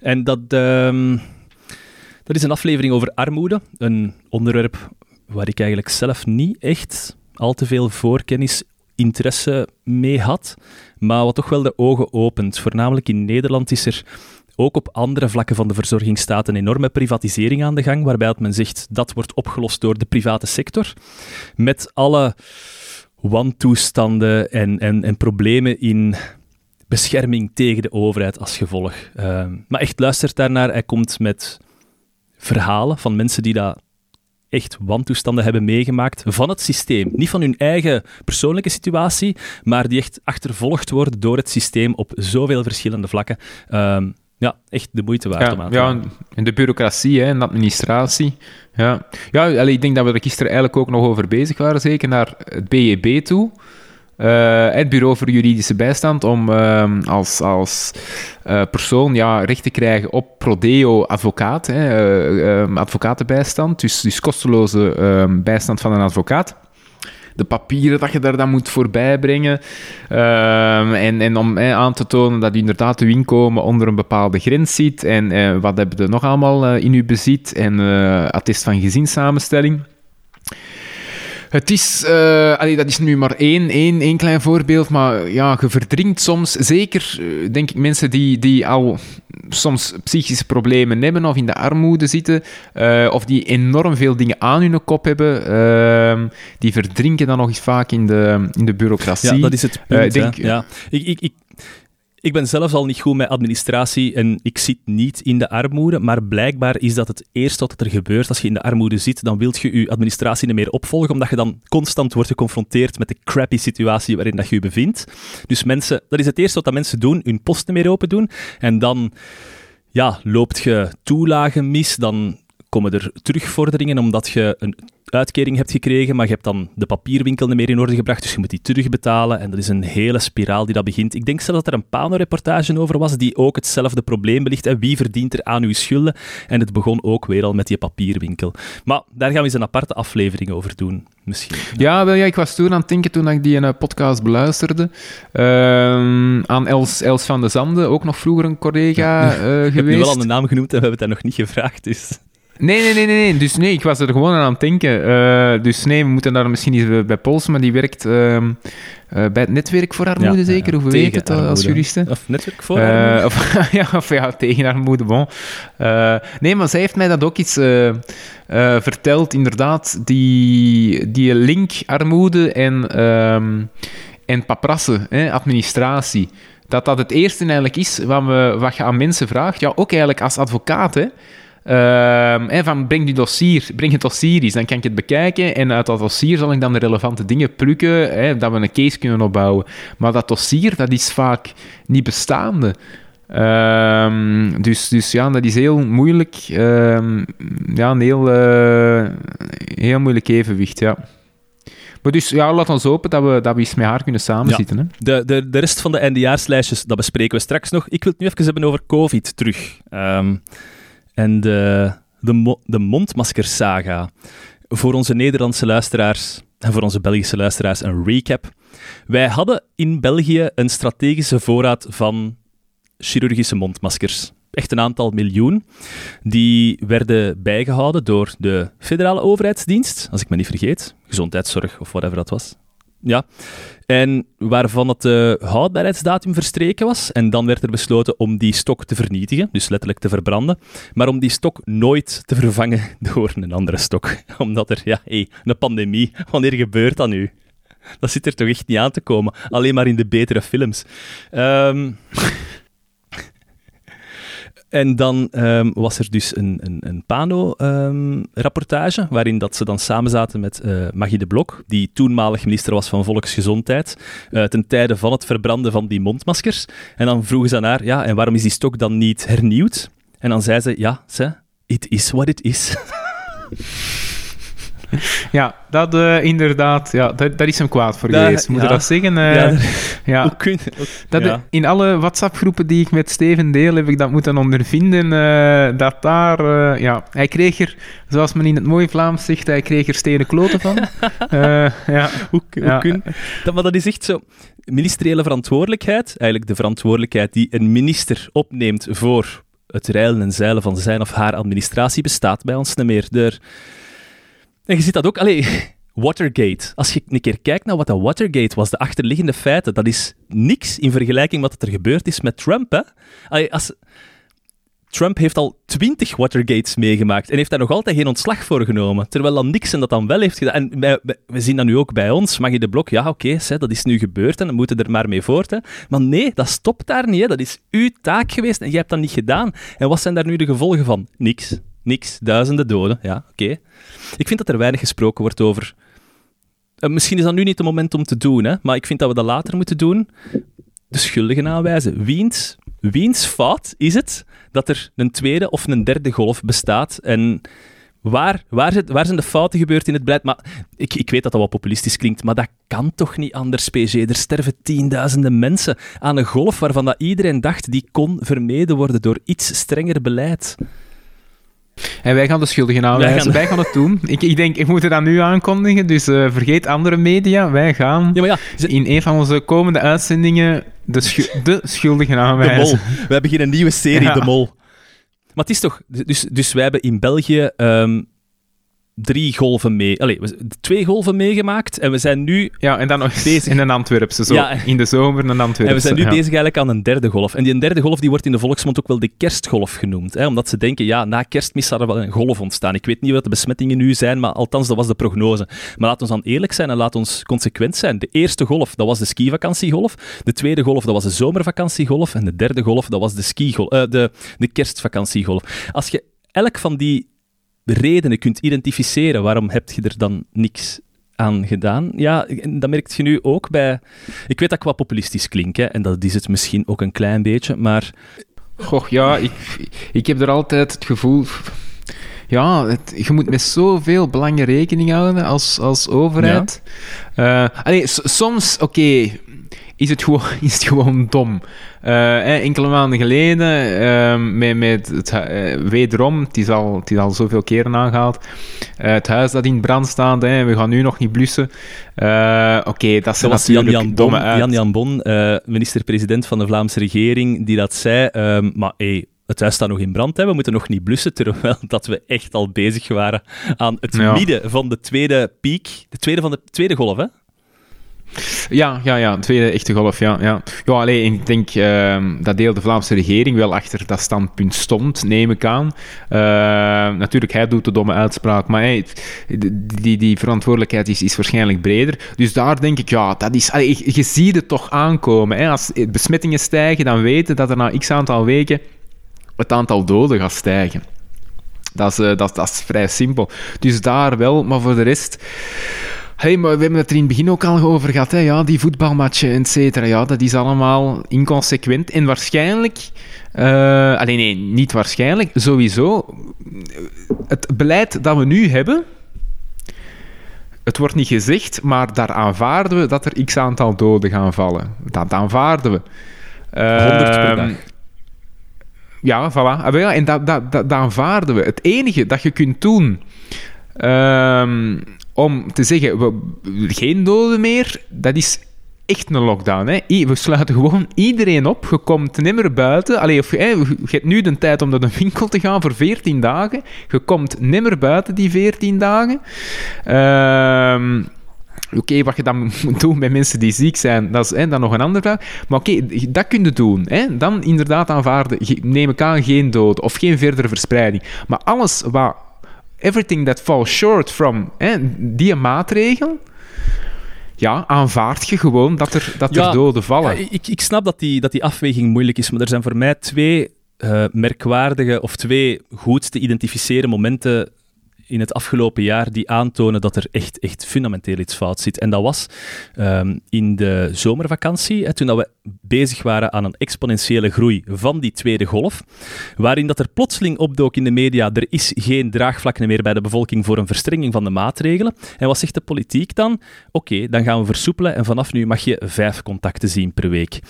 En dat, uh, dat is een aflevering over armoede. Een onderwerp waar ik eigenlijk zelf niet echt al te veel voorkennis, interesse mee had. Maar wat toch wel de ogen opent. Voornamelijk in Nederland is er ook op andere vlakken van de verzorging staat een enorme privatisering aan de gang, waarbij men zegt dat wordt opgelost door de private sector. Met alle wantoestanden en, en, en problemen in bescherming tegen de overheid als gevolg. Uh, maar echt luistert daarnaar. Hij komt met verhalen van mensen die dat echt wantoestanden hebben meegemaakt van het systeem. Niet van hun eigen persoonlijke situatie, maar die echt achtervolgd worden door het systeem op zoveel verschillende vlakken. Uh, ja, echt de moeite waard ja, om aan te Ja, en de bureaucratie hè, en de administratie. Ja, ja ik denk dat we er gisteren eigenlijk ook nog over bezig waren, zeker naar het BEB toe. Uh, het Bureau voor Juridische Bijstand, om uh, als, als uh, persoon ja, recht te krijgen op Prodeo advocaat, hè, uh, advocatenbijstand, dus, dus kosteloze ehm, bijstand van een advocaat de papieren dat je daar dan moet voorbij brengen. Ehm, en, en om aan te tonen dat je inderdaad je inkomen onder een bepaalde grens zit. En uh, wat hebben je nog allemaal uh, in je bezit? En uh, attest van gezinssamenstelling. Het is, uh, allee, dat is nu maar één, één, één klein voorbeeld, maar ja, je verdringt soms, zeker uh, denk ik mensen die, die al soms psychische problemen hebben of in de armoede zitten, uh, of die enorm veel dingen aan hun kop hebben, ehm, die verdrinken dan nog eens vaak in de, in de bureaucratie. Ja, dat is het punt. denk, ja. ik, ik, ik, ik ben zelf al niet goed met administratie en ik zit niet in de armoede, maar blijkbaar is dat het eerste wat er gebeurt. Als je in de armoede zit, dan wilt je je administratie niet meer opvolgen, omdat je dan constant wordt geconfronteerd met de crappy situatie waarin dat je je bevindt. Dus mensen, dat is het eerste wat dat mensen doen, hun posten meer open doen. En dan ja, loopt je toelagen mis, dan komen er terugvorderingen omdat je een uitkering hebt gekregen, maar je hebt dan de papierwinkel niet meer in orde gebracht, dus je moet die terugbetalen. En dat is een hele spiraal die dat begint. Ik denk zelfs dat er een Pano-reportage over was, die ook hetzelfde probleem belicht. En wie verdient er aan uw schulden? En het begon ook weer al met die papierwinkel. Maar daar gaan we eens een aparte aflevering over doen, misschien. Ja, wel, ja ik was toen aan het denken, toen ik die een podcast beluisterde, uh, aan Els, Els van de Zande, ook nog vroeger een collega uh, geweest. Ik heb nu wel al de naam genoemd en we hebben het daar nog niet gevraagd, dus... Nee, nee, nee, nee, Dus nee, ik was er gewoon aan het denken. Uh, dus nee, we moeten daar misschien eens bij polsen, maar die werkt uh, uh, bij het netwerk voor armoede, zeker? Hoe weet het als juristen? Of netwerk voor armoede? Of, ja, of ja, tegen armoede, bon. nee, maar zij heeft mij dat ook iets verteld, inderdaad. Die, die link armoede en, um, en paprassen, administratie. Dat dat het eerste eigenlijk is wat, we, wat je aan mensen vraagt. Ja, ook eigenlijk als advocaat, hè. Uh, van breng die dossier, breng het dossier eens, dan kan ik het bekijken en uit dat dossier zal ik dan de relevante dingen plukken, hè, dat we een case kunnen opbouwen. Maar dat dossier, dat is vaak niet bestaande. Um, dus, dus ja, dat is heel moeilijk. Um, ja, een heel, uh, heel moeilijk evenwicht, ja. Maar dus ja, laat ons hopen dat we, dat we eens met haar kunnen samenzitten. Ja. Hè? De, de, de rest van de eindejaarslijstjes, dat bespreken we straks nog. Ik wil het nu even hebben over COVID terug. Um, en de, de, de mondmaskersaga. Voor onze Nederlandse luisteraars en voor onze Belgische luisteraars een recap. Wij hadden in België een strategische voorraad van chirurgische mondmaskers. Echt een aantal miljoen. Die werden bijgehouden door de federale overheidsdienst, als ik me niet vergeet. Gezondheidszorg of whatever dat was. Ja, en waarvan het uh, houdbaarheidsdatum verstreken was. En dan werd er besloten om die stok te vernietigen, dus letterlijk te verbranden. Maar om die stok nooit te vervangen door een andere stok. Omdat er, ja, hey, een pandemie, wanneer gebeurt dat nu? Dat zit er toch echt niet aan te komen. Alleen maar in de betere films. Um, en dan um, was er dus een, een, een Pano-rapportage, ehm, waarin dat ze dan samen zaten met uh, Magie de Blok, die toenmalig minister was van Volksgezondheid, uh, ten tijde van het verbranden van die mondmaskers. En dan vroegen ze aan haar, ja, en waarom is die stok dan niet hernieuwd? En dan zei ze, ja, ze, it is what it is. Ja, dat uh, inderdaad, ja, dat, dat is hem kwaad voor geweest. Moet je dat zeggen? Uh, ja, ja. Ook kun, ook, dat ja. in alle WhatsApp-groepen die ik met Steven deel, heb ik dat moeten ondervinden. Uh, dat daar, ja, hij kreeg er, zoals men in het mooie Vlaams zegt, hij kreeg er stenen kloten van. ja. Hoe, hoe kun, dat, maar dat is echt zo. Ministeriële verantwoordelijkheid, eigenlijk de verantwoordelijkheid die een minister opneemt voor het rijlen en zeilen van zijn of haar administratie, bestaat bij ons niet meer. Er, en je ziet dat ook, allee, Watergate. Als je een keer kijkt naar wat dat Watergate was, de achterliggende feiten, dat is niks in vergelijking met wat er gebeurd is met Trump. Hè? Als, Trump heeft al twintig Watergates meegemaakt en heeft daar nog altijd geen ontslag voor genomen. Terwijl dan Nixon dat dan wel heeft gedaan. En we zien dat nu ook bij ons. Mag je de blok? Ja, oké, dat is nu gebeurd en dan moeten er maar mee voort. Hè. Maar nee, dat stopt daar niet. Hè. Dat is uw taak geweest en jij hebt dat niet gedaan. En wat zijn daar nu de gevolgen van? Niks. Niks. Duizenden doden. Ja, oké. Ik vind dat er weinig gesproken wordt over. Uh, misschien is dat nu niet het moment om te doen, hè, maar ik vind dat we dat later moeten doen. De schuldigen aanwijzen. Wiens, wiens fout is het dat er een tweede of een derde golf bestaat? En waar, waar, zit, waar zijn de fouten gebeurd in het beleid? Maar ik, ik weet dat dat wat populistisch klinkt, maar dat kan toch niet anders, PG? Er sterven tienduizenden mensen aan een golf waarvan dat iedereen dacht die kon vermeden worden door iets strenger beleid. En wij gaan de schuldigen aanwijzen. Wij gaan, wij gaan het doen. Ik, ik denk, ik moet het aan nu aankondigen, dus uh, vergeet andere media. Wij gaan ja, maar ja, in een van onze komende uitzendingen de, schu de schuldigen aanwijzen. De Mol. We hebben een nieuwe serie, ja. De Mol. Maar het is toch... Dus, dus wij hebben in België um, drie golven mee. Allee, twee golven meegemaakt en we zijn nu. Ja, en dan nog bezig in een Antwerpse, zo ja, in de zomer een Antwerpse. En we zijn nu bezig eigenlijk aan een derde golf. En die derde golf die wordt in de volksmond ook wel de kerstgolf genoemd. Hè? Omdat ze denken, ja, na kerstmis zal er wel een golf ontstaan. Ik weet niet wat de besmettingen nu zijn, maar althans, dat was de prognose. Maar laat ons dan eerlijk zijn en laat ons consequent zijn. De eerste golf, dat was de skivakantiegolf. De tweede golf, dat was de zomervakantiegolf. En de derde golf, dat was de, skigolf, uh, de, de kerstvakantiegolf. Als je elk van die redenen kunt identificeren, waarom heb je er dan niks aan gedaan? Ja, dat merk je nu ook bij... Ik weet dat wat populistisch klink, hè, en dat is het misschien ook een klein beetje, maar... Goh, ja, ik, ik heb er altijd het gevoel... Ja, het, je moet met zoveel belangen rekening houden als, als overheid. Ja. Uh, soms, oké, is, het gewoon, is het gewoon dom. Uh, enkele maanden geleden, uh, met, met het, uh, wederom, het is, al, het is al zoveel keren aangehaald, eh, het huis dat in brand staat, hè, we gaan nu nog niet blussen. Oké, okay, dat zijn natuurlijk Jan, Jan domme Bon, Jan Jan Bon, minister-president van de Vlaamse regering, die dat zei, ehm, maar hey, het huis staat nog in brand, hè. we moeten nog niet blussen, terwijl dat we echt al bezig waren aan het midden van de tweede piek, de tweede van de tweede golf, hè? Ja, ja, ja, tweede echte golf, ja. Ja, ja alleen ik denk uh, dat deel de Vlaamse regering wel achter dat standpunt stond, neem ik aan. Uh, natuurlijk, hij doet de domme uitspraak, maar die, die verantwoordelijkheid is, is waarschijnlijk breder. Dus daar denk ik, ja, dat is... Je, ziet het toch aankomen. Hè? Als besmettingen stijgen, dan weten dat er na x aantal weken het aantal doden gaat stijgen. Dat is, uh, dat, dat is vrij simpel. Dus daar wel, maar voor de rest... Hey, maar we hebben het er in het begin ook al over gehad. Hè? Ja, die voetbalmatchen, et cetera. Ja, dat is allemaal inconsequent. En waarschijnlijk... Uh, alleen nee, niet waarschijnlijk. Sowieso. Het beleid dat we nu hebben... Het wordt niet gezegd, maar daar aanvaarden we dat er x aantal doden gaan vallen. Dat aanvaarden we. Uh, 100 per dag. Ja, voilà. Ah, en dat, dat, dat, dat aanvaarden we. Het enige dat je kunt doen... Uh, om te zeggen, we, geen doden meer, dat is echt een lockdown. Hè? We sluiten gewoon iedereen op. Je komt nimmer buiten. Allee, of, hè, je hebt nu de tijd om naar de winkel te gaan voor 14 dagen. Je komt nimmer buiten die 14 dagen. Ehm Oké, wat je dan moet doen met mensen die ziek zijn, dat is hè, dan nog een andere vraag. Maar oké, dat kun je doen. Hè. Dan inderdaad aanvaarden, neem ik aan, geen dood of geen verdere verspreiding. Maar alles wat... Everything that falls short from hè, die maatregel ja, aanvaard je gewoon dat er, dat er doden vallen. Ja, ik, ik snap dat die, dat die afweging moeilijk is, maar er zijn voor mij twee uh, merkwaardige of twee goed te identificeren momenten in het afgelopen jaar die aantonen dat er echt, echt fundamenteel iets fout zit. En dat was ehm, in de zomervakantie, hè, toen dat we bezig waren aan een exponentiële groei van die tweede golf, waarin dat er plotseling opdook in de media, er is geen draagvlak meer bij de bevolking voor een verstrenging van de maatregelen. En wat zegt de politiek dan? Oké, dan gaan we versoepelen en vanaf nu mag je vijf contacten zien per week.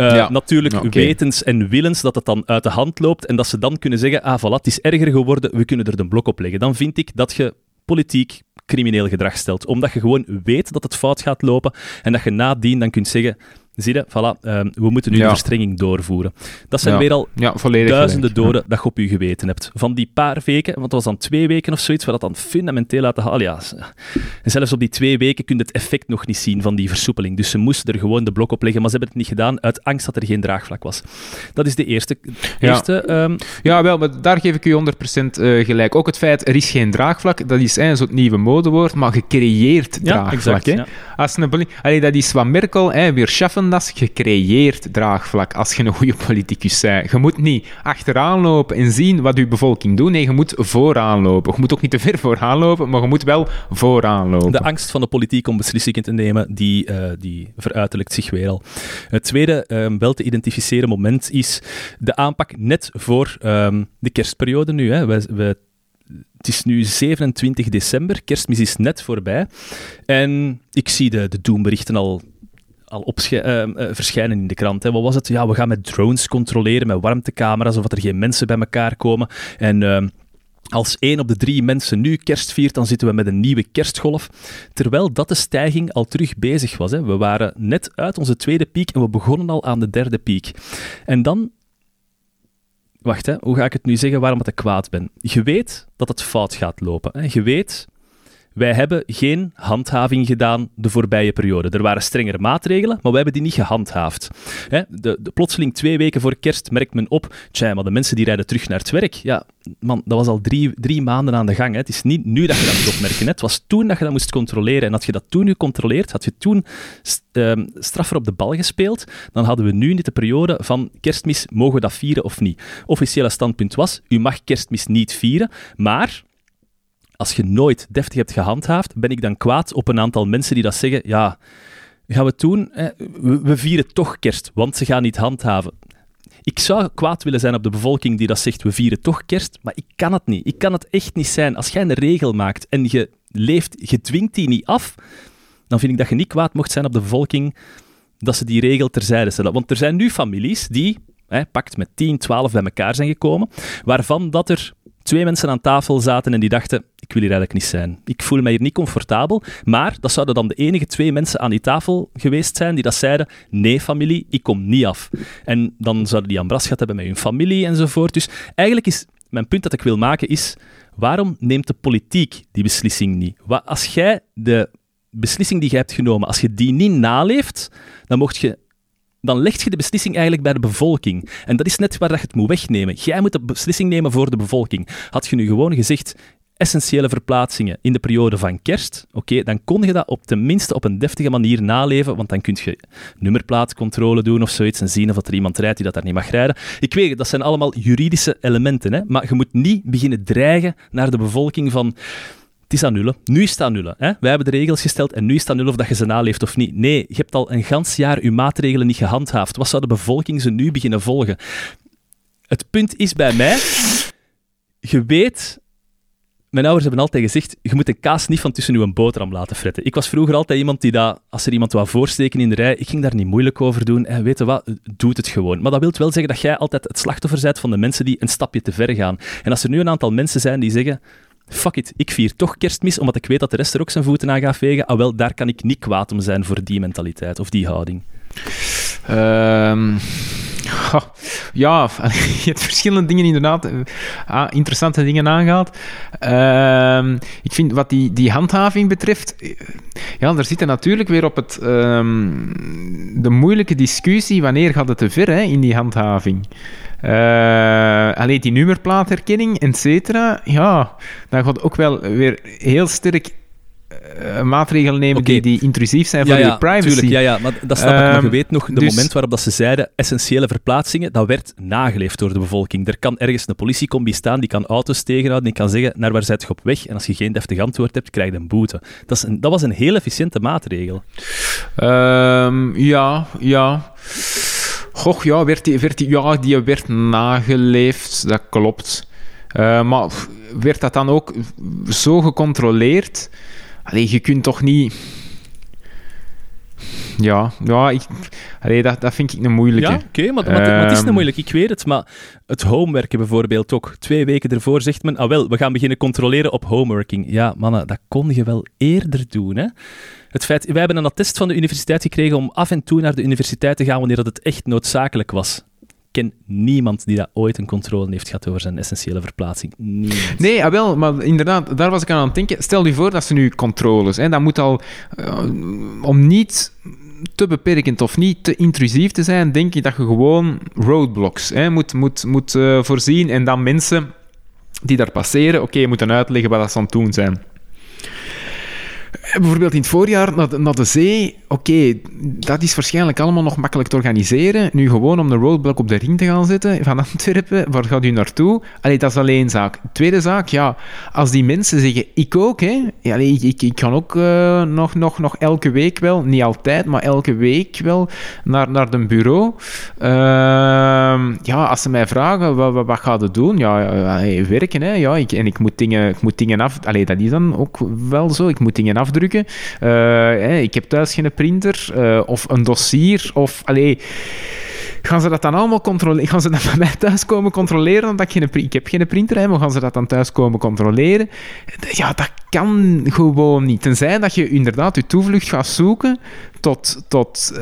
Uh, Natuurlijk okay. wetens en willens dat het dan uit de hand loopt en dat ze dan kunnen zeggen, ah voilà, het is erger geworden, we kunnen er de blok op leggen. Dan vind ik dat je politiek crimineel gedrag stelt. Omdat je gewoon weet dat het fout gaat lopen en dat je nadien dan kunt zeggen Zie je, voilà, ehm, we moeten nu de verstrenging doorvoeren. Dat zijn weer al duizenden doden dat je op je geweten hebt. Van die paar weken, want het was dan twee weken of zoiets, waar dat dan fundamenteel uit de halen. Ja, en zelfs op die twee weken kun je het effect nog niet zien van die versoepeling. Dus ze moesten er gewoon de blok op leggen, maar ze hebben het niet gedaan uit angst dat er geen draagvlak was. Dat is de eerste. eerste ehm, ja, wel, maar daar geef ik u 100% uh, gelijk. Ook het feit, er is geen draagvlak, dat is een soort nieuwe modewoord, maar gecreëerd draagvlak. Ja, exact, Als een, allee, dat is wat Merkel, hè, weer schaffen is gecreëerd draagvlak als je een goede politicus bent. Je moet niet achteraan lopen en zien wat je bevolking doet. Nee, je moet vooraan lopen. Je moet ook niet te ver vooraan lopen, maar je moet wel vooraan lopen. De angst van de politiek om beslissingen te nemen, die, uh, die veruiterlijkt zich weer al. Het tweede um, wel te identificeren moment is de aanpak net voor um, de kerstperiode nu. Hè. We, we het is nu 27 december, kerstmis is net voorbij. En ik zie de, de doemberichten al al uh, uh, verschijnen in de krant. Hè. Wat was het? Ja, we gaan met drones controleren, met warmtecamera's, of er geen mensen bij elkaar komen. En uh, als één op de drie mensen nu kerst viert, dan zitten we met een nieuwe kerstgolf. Terwijl dat de stijging al terug bezig was. Hè. We waren net uit onze tweede piek en we begonnen al aan de derde piek. En dan wacht, hè, hoe ga ik het nu zeggen waarom ik kwaad ben? Je weet dat het fout gaat lopen. Hè? Je weet wij hebben geen handhaving gedaan de voorbije periode. Er waren strengere maatregelen, maar we hebben die niet gehandhaafd. Hè? De, plotseling twee weken voor kerst merkt men op, tja, maar de mensen die rijden terug naar het werk. Ja, man, dat was al drie, drie maanden aan de gang. Hè? Het is niet nu dat je dat moet opmerken. Het was toen dat je dat moest controleren. En had je dat toen nu controleerd, had je toen uh, straffer op de bal gespeeld, dan hadden we nu niet de periode van kerstmis, mogen we dat vieren of niet? Officiële standpunt was, u mag kerstmis niet vieren, maar als je nooit deftig hebt gehandhaafd, ben ik dan kwaad op een aantal mensen die dat zeggen, ja, gaan we doen, we, vieren toch kerst, want ze gaan niet handhaven. Ik zou kwaad willen zijn op de bevolking die dat zegt, we vieren toch kerst, maar ik kan het niet. Ik kan het echt niet zijn. Als jij een regel maakt en je leeft, je dwingt die niet af, dan vind ik dat je niet kwaad mocht zijn op de bevolking dat ze die regel terzijde stellen. Want er zijn nu families die, hè, pakt met 10, 12 bij elkaar zijn gekomen, waarvan dat er twee mensen aan tafel zaten en die dachten, ik wil hier eigenlijk niet zijn. Ik voel mij hier niet comfortabel. Maar dat zouden dan de enige twee mensen aan die tafel geweest zijn die dat zeiden, nee familie, ik kom niet af. En dan zouden die ambras gehad hebben met hun familie enzovoort. Dus eigenlijk is mijn punt dat ik wil maken is, waarom neemt de politiek die beslissing niet? Als jij de beslissing die je hebt genomen, als je die niet naleeft, dan mocht je dan leg je de beslissing eigenlijk bij de bevolking. En dat is net waar je het moet wegnemen. Jij moet de beslissing nemen voor de bevolking. Had je nu gewoon gezegd, essentiële verplaatsingen in de periode van kerst, oké, dan kon je dat op tenminste op een deftige manier naleven, want dan kun je nummerplaatcontrole doen of zoiets en zien of er iemand rijdt die dat daar niet mag rijden. Ik weet, dat zijn allemaal juridische elementen, hè? maar je moet niet beginnen dreigen naar de bevolking van het is aan nullen. Nu is het aan nullen. Hè? Wij hebben de regels gesteld en nu is het aan of dat je ze naleeft of niet. Nee, je hebt al een gans jaar je maatregelen niet gehandhaafd. Wat zou de bevolking ze nu beginnen volgen? Het punt is bij mij, je weet mijn ouders hebben altijd gezegd, je moet een kaas niet van tussen je boterham laten fretten. Ik was vroeger altijd iemand die dat, als er iemand wou voorsteken in de rij, ik ging daar niet moeilijk over doen. En weet je wat, doe het gewoon. Maar dat wil wel zeggen dat jij altijd het slachtoffer bent van de mensen die een stapje te ver gaan. En als er nu een aantal mensen zijn die zeggen, fuck it, ik vier toch kerstmis, omdat ik weet dat de rest er ook zijn voeten aan gaat vegen. Ah wel, daar kan ik niet kwaad om zijn voor die mentaliteit of die houding. Um, Ja, je hebt verschillende dingen inderdaad, eh, ah, interessante dingen aangehaald. Ehm, ik vind wat die, die handhaving betreft, eh, ja, daar zit er natuurlijk weer op het, ehm, de moeilijke discussie, wanneer gaat het te ver hè, in die handhaving? Uh, alleen die nummerplaatherkenning, et cetera, ja, dan gaat ook wel weer heel sterk uh, maatregelen nemen die, die intrusief zijn voor je privacy. Tuurlijk, ja, ja, maar dat snap ik. Maar je ehm, weet nog, de dus... moment waarop dat ze zeiden, essentiële verplaatsingen, dat werd nageleefd door de bevolking. Er kan ergens een politiecombi staan, die kan auto's tegenhouden, die kan zeggen, naar waar zit je op weg? En als je geen deftig antwoord hebt, krijg je een boete. Dat, is een, dat was een heel efficiënte maatregel. Um, ja, ja. Goh, ja, werd die, werd die, ja, die werd nageleefd, dat klopt. Uh, maar werd dat dan ook zo gecontroleerd? Allee, je kunt toch niet... Ja, ja ik, allee, dat, dat vind ik een moeilijke. Ja, oké, maar, maar, het is een ehm, moeilijk. Ik weet het, maar het homewerken bijvoorbeeld ook. Twee weken ervoor zegt men, ah wel, we gaan beginnen controleren op homeworking. Ja, mannen, dat kon je wel eerder doen, hè. Het feit, wij hebben een attest van de universiteit gekregen om af en toe naar de universiteit te gaan wanneer dat het echt noodzakelijk was ken niemand die dat ooit een controle heeft gehad over zijn essentiële verplaatsing. Nee, ah, wel, maar inderdaad, daar was ik aan het denken. Stel je voor dat ze nu controles, hè, dat moet al, uh, om niet te beperkend of niet te intrusief te zijn, denk ik dat je gewoon roadblocks hè, moet, moet, moet uh, voorzien en dan mensen die daar passeren, oké, okay, moeten uitleggen wat ze aan het doen zijn. Bijvoorbeeld in het voorjaar naar de, naar de zee, oké, dat is waarschijnlijk allemaal nog makkelijk te organiseren. Nu gewoon om de roadblock op de ring te gaan zetten van Antwerpen, waar gaat u naartoe? Allee, dat is alleen zaak. Tweede zaak, ja, als die mensen zeggen, ik ook, hè. Ja, ik, ik, ik kan ook uh, nog, nog, nog elke week wel, niet altijd, maar elke week wel naar, naar een bureau. Uh, ja, als ze mij vragen, wat, wat, gaat het doen? Ja, werken, hè. Ja, ik, en ik moet dingen, ik moet dingen af... Allee, dat is dan ook wel zo. Ik moet dingen afdrukken. Uh, ik heb thuis geen printer uh, of een dossier of... Allee, gaan ze dat dan allemaal controleren? Gaan ze dat bij mij thuis komen controleren? Omdat ik, geen, ik heb geen printer, hè, maar gaan ze dat dan thuis komen controleren? Ja, dat kan gewoon niet. Tenzij dat je inderdaad je toevlucht gaat zoeken tot, tot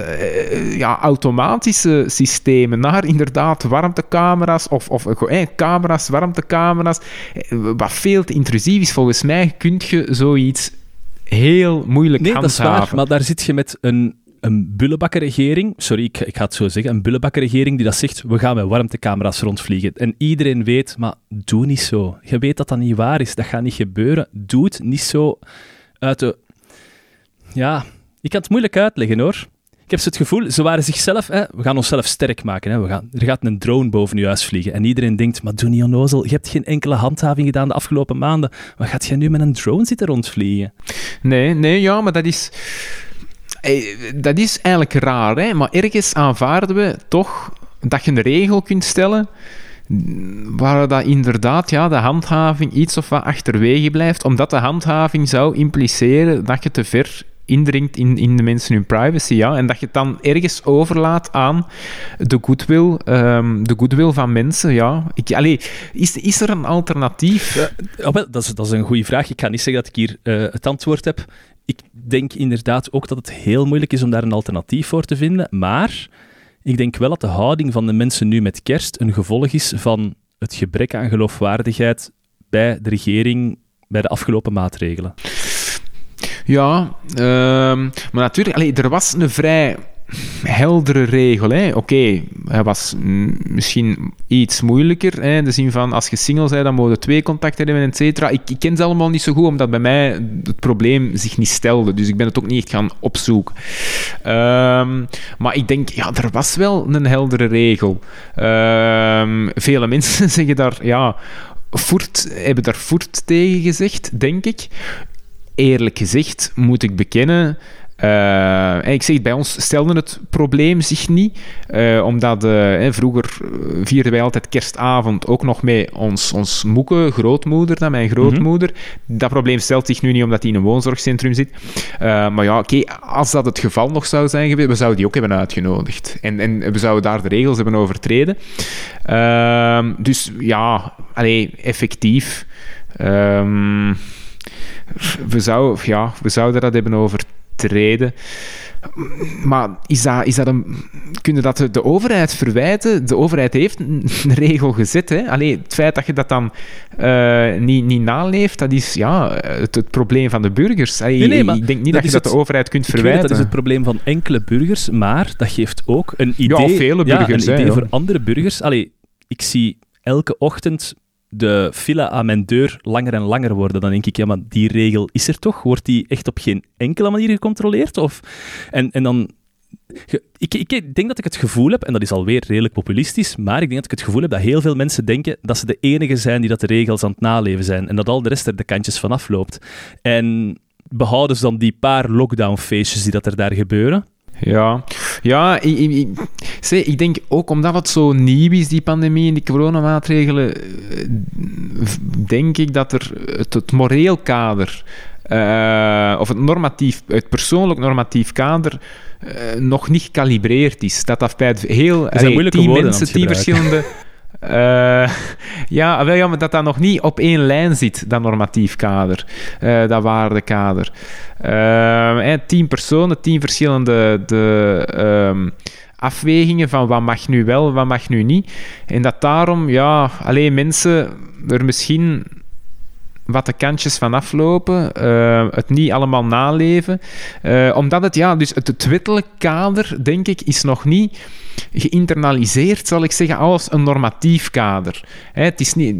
ja, automatische systemen, naar inderdaad warmtecamera's of, of eh, camera's, warmtecamera's, wat veel te intrusief is. Volgens mij kun je zoiets heel moeilijk nee, handhaven. dat is waar, maar daar zit je met een, een bullebakkenregering, sorry, ik, ik ga het zo zeggen, een bullebakkenregering die dat zegt, we gaan met warmtecamera's rondvliegen. En iedereen weet, maar doe niet zo. Je weet dat dat niet waar is, dat gaat niet gebeuren. Doe het niet zo uit de... Ja, ik kan het moeilijk uitleggen hoor. Ik heb het gevoel, ze waren zichzelf, hè, we gaan onszelf sterk maken. Hè, we gaan, er gaat een drone boven je huis vliegen. En iedereen denkt, maar doe niet onnozel, je hebt geen enkele handhaving gedaan de afgelopen maanden. Wat gaat jij nu met een drone zitten rondvliegen? Nee, nee, ja, maar dat is... Eh, dat is eigenlijk raar, hè? maar ergens aanvaarden we toch dat je een regel kunt stellen waar dat inderdaad ja, de handhaving iets of wat achterwege blijft, omdat de handhaving zou impliceren dat je te ver indringt in, in de mensen hun privacy. Ja? En dat je het dan ergens overlaat aan de goodwill, um, de goodwill van mensen. Ja. Ik, allee, is, is er een alternatief? Ja, dat, is, dat is een goede vraag. Ik ga niet zeggen dat ik hier uh, het antwoord heb. Ik denk inderdaad ook dat het heel moeilijk is om daar een alternatief voor te vinden. Maar ik denk wel dat de houding van de mensen nu met kerst een gevolg is van het gebrek aan geloofwaardigheid bij de regering bij de afgelopen maatregelen. Ja, uh, maar natuurlijk, allee, er was een vrij heldere regel. Oké, okay, hij was misschien iets moeilijker. Hè, in de zin van, als je single bent, dan mogen twee contacten hebben, et cetera. Ik, ik, ken ze allemaal niet zo goed, omdat bij mij het probleem zich niet stelde. Dus ik ben het ook niet echt gaan opzoeken. Um, maar ik denk, ja, er was wel een heldere regel. Um, vele mensen zeggen daar, ja... Voert, hebben daar voert tegen gezegd, denk ik eerlijk gezegd moet ik bekennen. Uh, ik zeg, bij ons stelde het probleem zich niet, uh, omdat uh, vroeger vierden wij altijd kerstavond ook nog mee ons, ons moeke, grootmoeder, dan mijn grootmoeder. Dat probleem stelt zich nu niet omdat hij in een woonzorgcentrum zit. maar ja, oké, als dat het geval nog zou zijn geweest, we zouden die ook hebben uitgenodigd. En, en we zouden daar de regels hebben overtreden. Ehm, dus ja, allee, effectief. Um, we, zou, ja, we zouden dat hebben overtreden. Maar is dat, is dat een, kunnen dat de, de overheid verwijten? De overheid heeft een regel gezet. Hè? Allee, het feit dat je dat dan uh, niet, niet naleeft, dat is ja, het, het probleem van de burgers. Allee, Nee, ik denk niet dat dat, je dat de overheid kunt verwijten. dat dat is het probleem van enkele burgers, maar dat geeft ook een idee, Ja, vele burgers, een hè, idee voor andere burgers. Allee, ik zie elke ochtend de file aan mijn deur langer en langer worden. Dan denk ik, ja, maar die regel is er toch? Wordt die echt op geen enkele manier gecontroleerd? Of... En, en dan... Ik, ik denk dat ik het gevoel heb, en dat is alweer redelijk populistisch, maar ik denk dat ik het gevoel heb dat heel veel mensen denken dat ze de enige zijn die dat de regels aan het naleven zijn. En dat al de rest er de kantjes van afloopt. En behouden ze dan die paar lockdownfeestjes die dat er daar gebeuren. Ja, ja ik, ik, ik- ik denk ook omdat het zo nieuw is, die pandemie en die coronamaatregelen, eh, denk ik dat er het, het moreel kader, eh, of het normatief, het persoonlijk normatief kader, eh, nog niet gekalibreerd is. Dat dat bij het heel... zijn tien mensen, gebruiken. verschillende... eh, ja, wel, ja, maar dat dat nog niet op één lijn zit, dat normatief kader, eh, dat waardekader. Hè, tien personen, tien verschillende de, ehm, afwegingen van wat mag nu wel, wat mag nu niet. En dat daarom, ja, alleen mensen er misschien wat de kantjes van aflopen, eh, het niet allemaal naleven. Eh, omdat het, ja, dus het, het wettelijk kader, denk ik, is nog niet geïnternaliseerd, zal ik zeggen, als een normatief kader. Hè, het, is niet,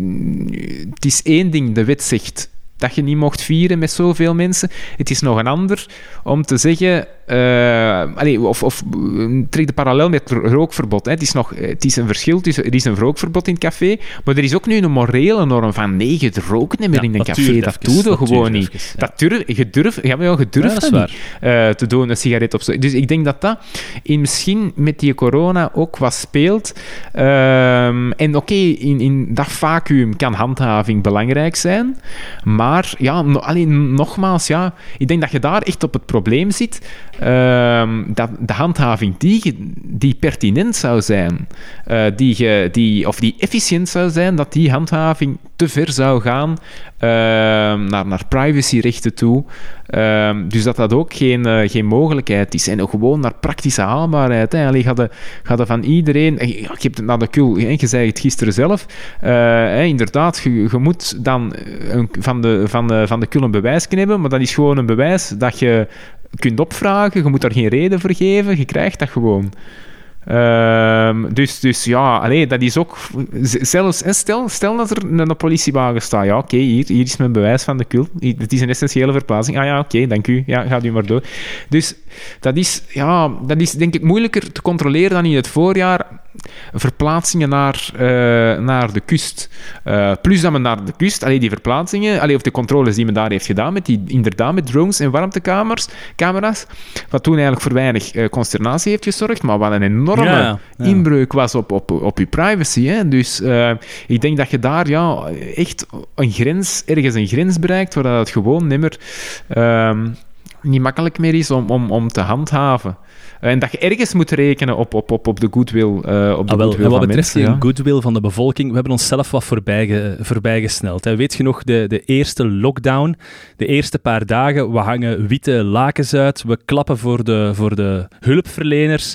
het is één ding, de wet zegt dat je niet mocht vieren met zoveel mensen. Het is nog een ander om te zeggen... eh, allee, of of eh, trek de parallel met ro- rookverbod. Hè. Het, is nog, het is een verschil tussen... Er is een rookverbod in het café, maar er is ook nu een morele norm van nee, je rookt niet meer Ja, in een café. duurt Dat doe je gewoon niet. even, ja. Dat durf, je durft, ja, maar ja, je durft Ja, dat dat niet eh, te doen, een sigaret op zo. Dus ik denk dat dat in, misschien met die corona ook wat speelt. Ehm, en oké, in, in dat vacuüm kan handhaving belangrijk zijn. Maar ja, no, alleen, nogmaals, ja, ik denk dat je daar echt op het probleem zit. ehm, dat de handhaving die, die pertinent zou zijn, eh, die, die, of die efficiënt zou zijn, dat die handhaving te ver zou gaan naar, naar privacyrechten toe. Ehm, dus dat dat ook geen, eh, geen mogelijkheid is. En ook gewoon naar praktische haalbaarheid. Hè. Allee, ga, de, ga de van iedereen... Ik heb het naar de kul, hè, je gisteren zelf. Eh, hè, inderdaad, je, je moet dan eh, een, van, de, van, de, van de kul een bewijs kunnen hebben, maar dat is gewoon een bewijs dat je kunt opvragen. Je moet daar geen reden voor geven. Je krijgt dat gewoon. Ehm, dus, dus ja, allee, dat is ook... Zelfs, stel, stel dat er een, politiewagen staat. Ja, oké, hier, hier is mijn bewijs van de. Hier- Het is een essentiële verplaatsing. Ah ja, oké, dank u. Ja, gaat u maar door. Dus dat is, ja, dat is denk ik moeilijker te controleren dan in het voorjaar. Verplaatsingen naar, eh, naar de kust. Eh, plus dat men naar de kust, allee, die verplaatsingen, allee, of de controles die men daar heeft gedaan, met die, inderdaad met drones en warmtekamers, camera's, wat toen eigenlijk voor weinig eh, consternatie heeft gezorgd, maar wat een enorme Ja, ja, ja. inbreuk was op, op, op je privacy. Hè? Dus ik denk dat je daar ja, echt een grens, ergens een grens bereikt, waar dat het gewoon nimmer ehm, niet makkelijk meer is om, om, om te handhaven. En dat je ergens moet rekenen op, op, op, op de goodwill, eh op de Ah, goodwill en wat van betreft mensen. die ja. goodwill van de bevolking, we hebben onszelf wat voorbij, voorbijgesneld. Hè. Weet je nog, de, de eerste lockdown, de eerste paar dagen, we hangen witte lakens uit, we klappen voor de, voor de hulpverleners.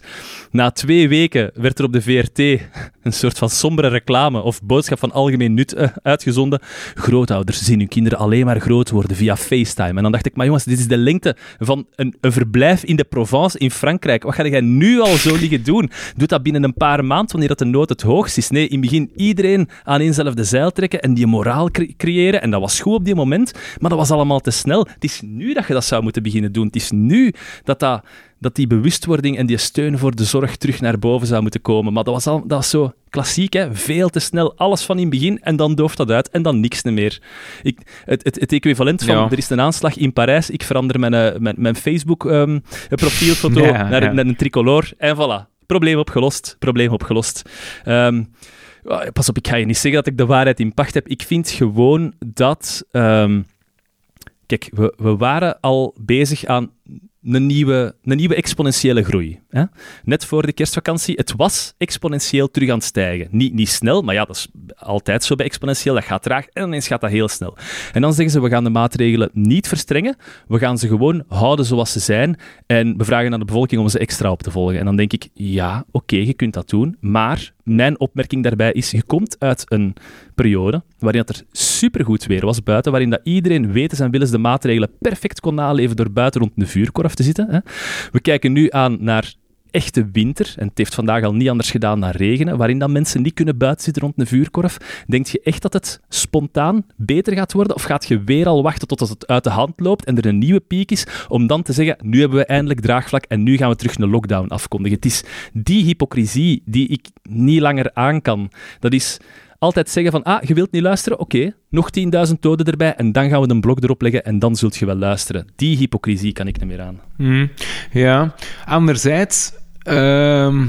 Na twee weken werd er op de VRT een soort van sombere reclame of boodschap van algemeen nut eh, uitgezonden. Grootouders zien hun kinderen alleen maar groot worden via FaceTime. En dan dacht ik, maar jongens, dit is de lengte van een, een verblijf in de Provence in Frankrijk. Wat ga jij nu al zo liggen doen? Doe dat binnen een paar maanden, wanneer dat de nood het hoogst is. Nee, in het begin iedereen aan éénzelfde zeil trekken en die moraal cre- creëren. En dat was goed op die moment, maar dat was allemaal te snel. Het is nu dat je dat zou moeten beginnen doen. Het is nu dat dat dat die bewustwording en die steun voor de zorg terug naar boven zou moeten komen. Maar dat was, al, dat was zo klassiek, hè? veel te snel, alles van in het begin en dan dooft dat uit en dan niks meer. Ik, het, het, het equivalent van, Ja. er is een aanslag in Parijs, ik verander mijn, eh, mijn, mijn Facebook-profielfoto Ja, naar, ja. naar een tricolore en voilà. Probleem opgelost, probleem opgelost. Ehm, pas op, ik ga je niet zeggen dat ik de waarheid in pacht heb. Ik vind gewoon dat... ehm, kijk, we, we waren al bezig aan een nieuwe, een nieuwe exponentiële groei. Hè? Net voor de kerstvakantie, het was exponentieel terug aan het stijgen. Niet, niet snel, maar ja, dat is altijd zo bij exponentieel. Dat gaat traag en ineens gaat dat heel snel. En dan zeggen ze, we gaan de maatregelen niet verstrengen. We gaan ze gewoon houden zoals ze zijn. En we vragen aan de bevolking om ze extra op te volgen. En dan denk ik, ja, oké, je kunt dat doen. Maar mijn opmerking daarbij is, je komt uit een periode waarin het er supergoed weer was buiten, waarin dat iedereen weten en willens de maatregelen perfect kon naleven door buiten rond de vuurkorf te zitten. Hè. We kijken nu aan naar echte winter, en het heeft vandaag al niet anders gedaan naar regenen, waarin dan mensen niet kunnen buiten zitten rond een vuurkorf. Denk je echt dat het spontaan beter gaat worden? Of gaat je weer al wachten tot het uit de hand loopt en er een nieuwe piek is, om dan te zeggen, nu hebben we eindelijk draagvlak en nu gaan we terug een lockdown afkondigen? Het is die hypocrisie die ik niet langer aan kan. Dat is altijd zeggen van, ah, je wilt niet luisteren? Oké, nog 10.000 doden erbij en dan gaan we een blok erop leggen en dan zult je wel luisteren. Die hypocrisie kan ik niet meer aan. Mm, ja, anderzijds... ehm,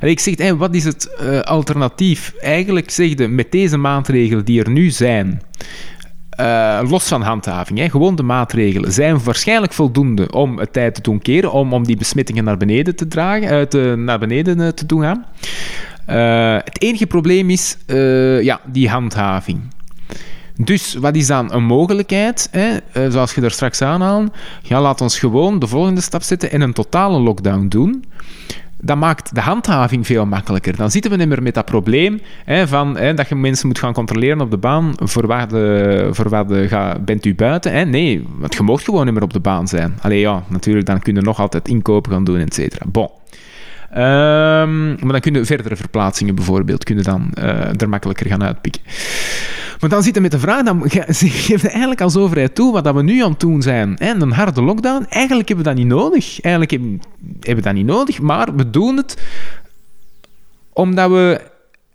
ik zeg, wat is het eh, alternatief? Eigenlijk zeg je, met deze maatregelen die er nu zijn, eh, los van handhaving, hè, gewoon de maatregelen, zijn waarschijnlijk voldoende om het tijd te doen keren, om, om die besmettingen naar beneden te dragen, eh, naar beneden te doen gaan. Het enige probleem is ja, die handhaving. Dus wat is dan een mogelijkheid? Hè? Eh, zoals je daar straks aanhaalde. Ja, laat ons gewoon de volgende stap zetten en een totale lockdown doen. Dat maakt de handhaving veel makkelijker. Dan zitten we niet meer met dat probleem hè, van, hè, dat je mensen moet gaan controleren op de baan. Voor wat, de, voor wat de, ga, bent u buiten? Hè? Nee, want je mag gewoon niet meer op de baan zijn. Allee ja, natuurlijk, dan kun je nog altijd inkopen gaan doen, et cetera. Bon. Ehm, maar dan kunnen verdere verplaatsingen bijvoorbeeld kunnen dan eh, er makkelijker gaan uitpikken. Maar dan zitten we met de vraag, dan ze eigenlijk als overheid toe wat we nu aan het doen zijn. Hè, een harde lockdown, eigenlijk hebben we dat niet nodig. Eigenlijk hebben, we dat niet nodig, maar we doen het omdat we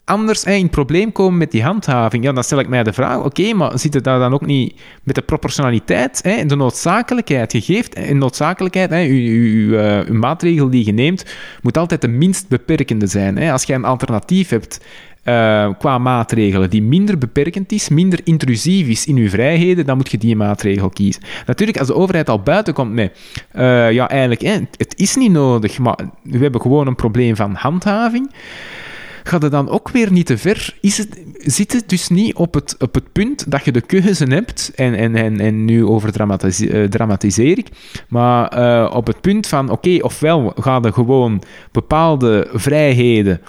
anders in probleem komen met die handhaving. Ja, dan stel ik mij de vraag, oké, maar zit het daar dan ook niet met de proportionaliteit en de noodzakelijkheid? Je geeft een noodzakelijkheid, hè, eh, uw maatregel die je neemt, moet altijd de minst beperkende zijn. Als je een alternatief hebt eh, qua maatregelen die minder beperkend is, minder intrusief is in uw vrijheden, dan moet je die maatregel kiezen. Natuurlijk, als de overheid al buiten komt met, eh, ja, eigenlijk, het is niet nodig, maar we hebben gewoon een probleem van handhaving gaat het dan ook weer niet te ver? Is het, zit het dus niet op het, op het punt dat je de keuze hebt, en, en, en, nu over dramatiseer ik, maar eh, op het punt van, oké, ofwel gaan er gewoon bepaalde vrijheden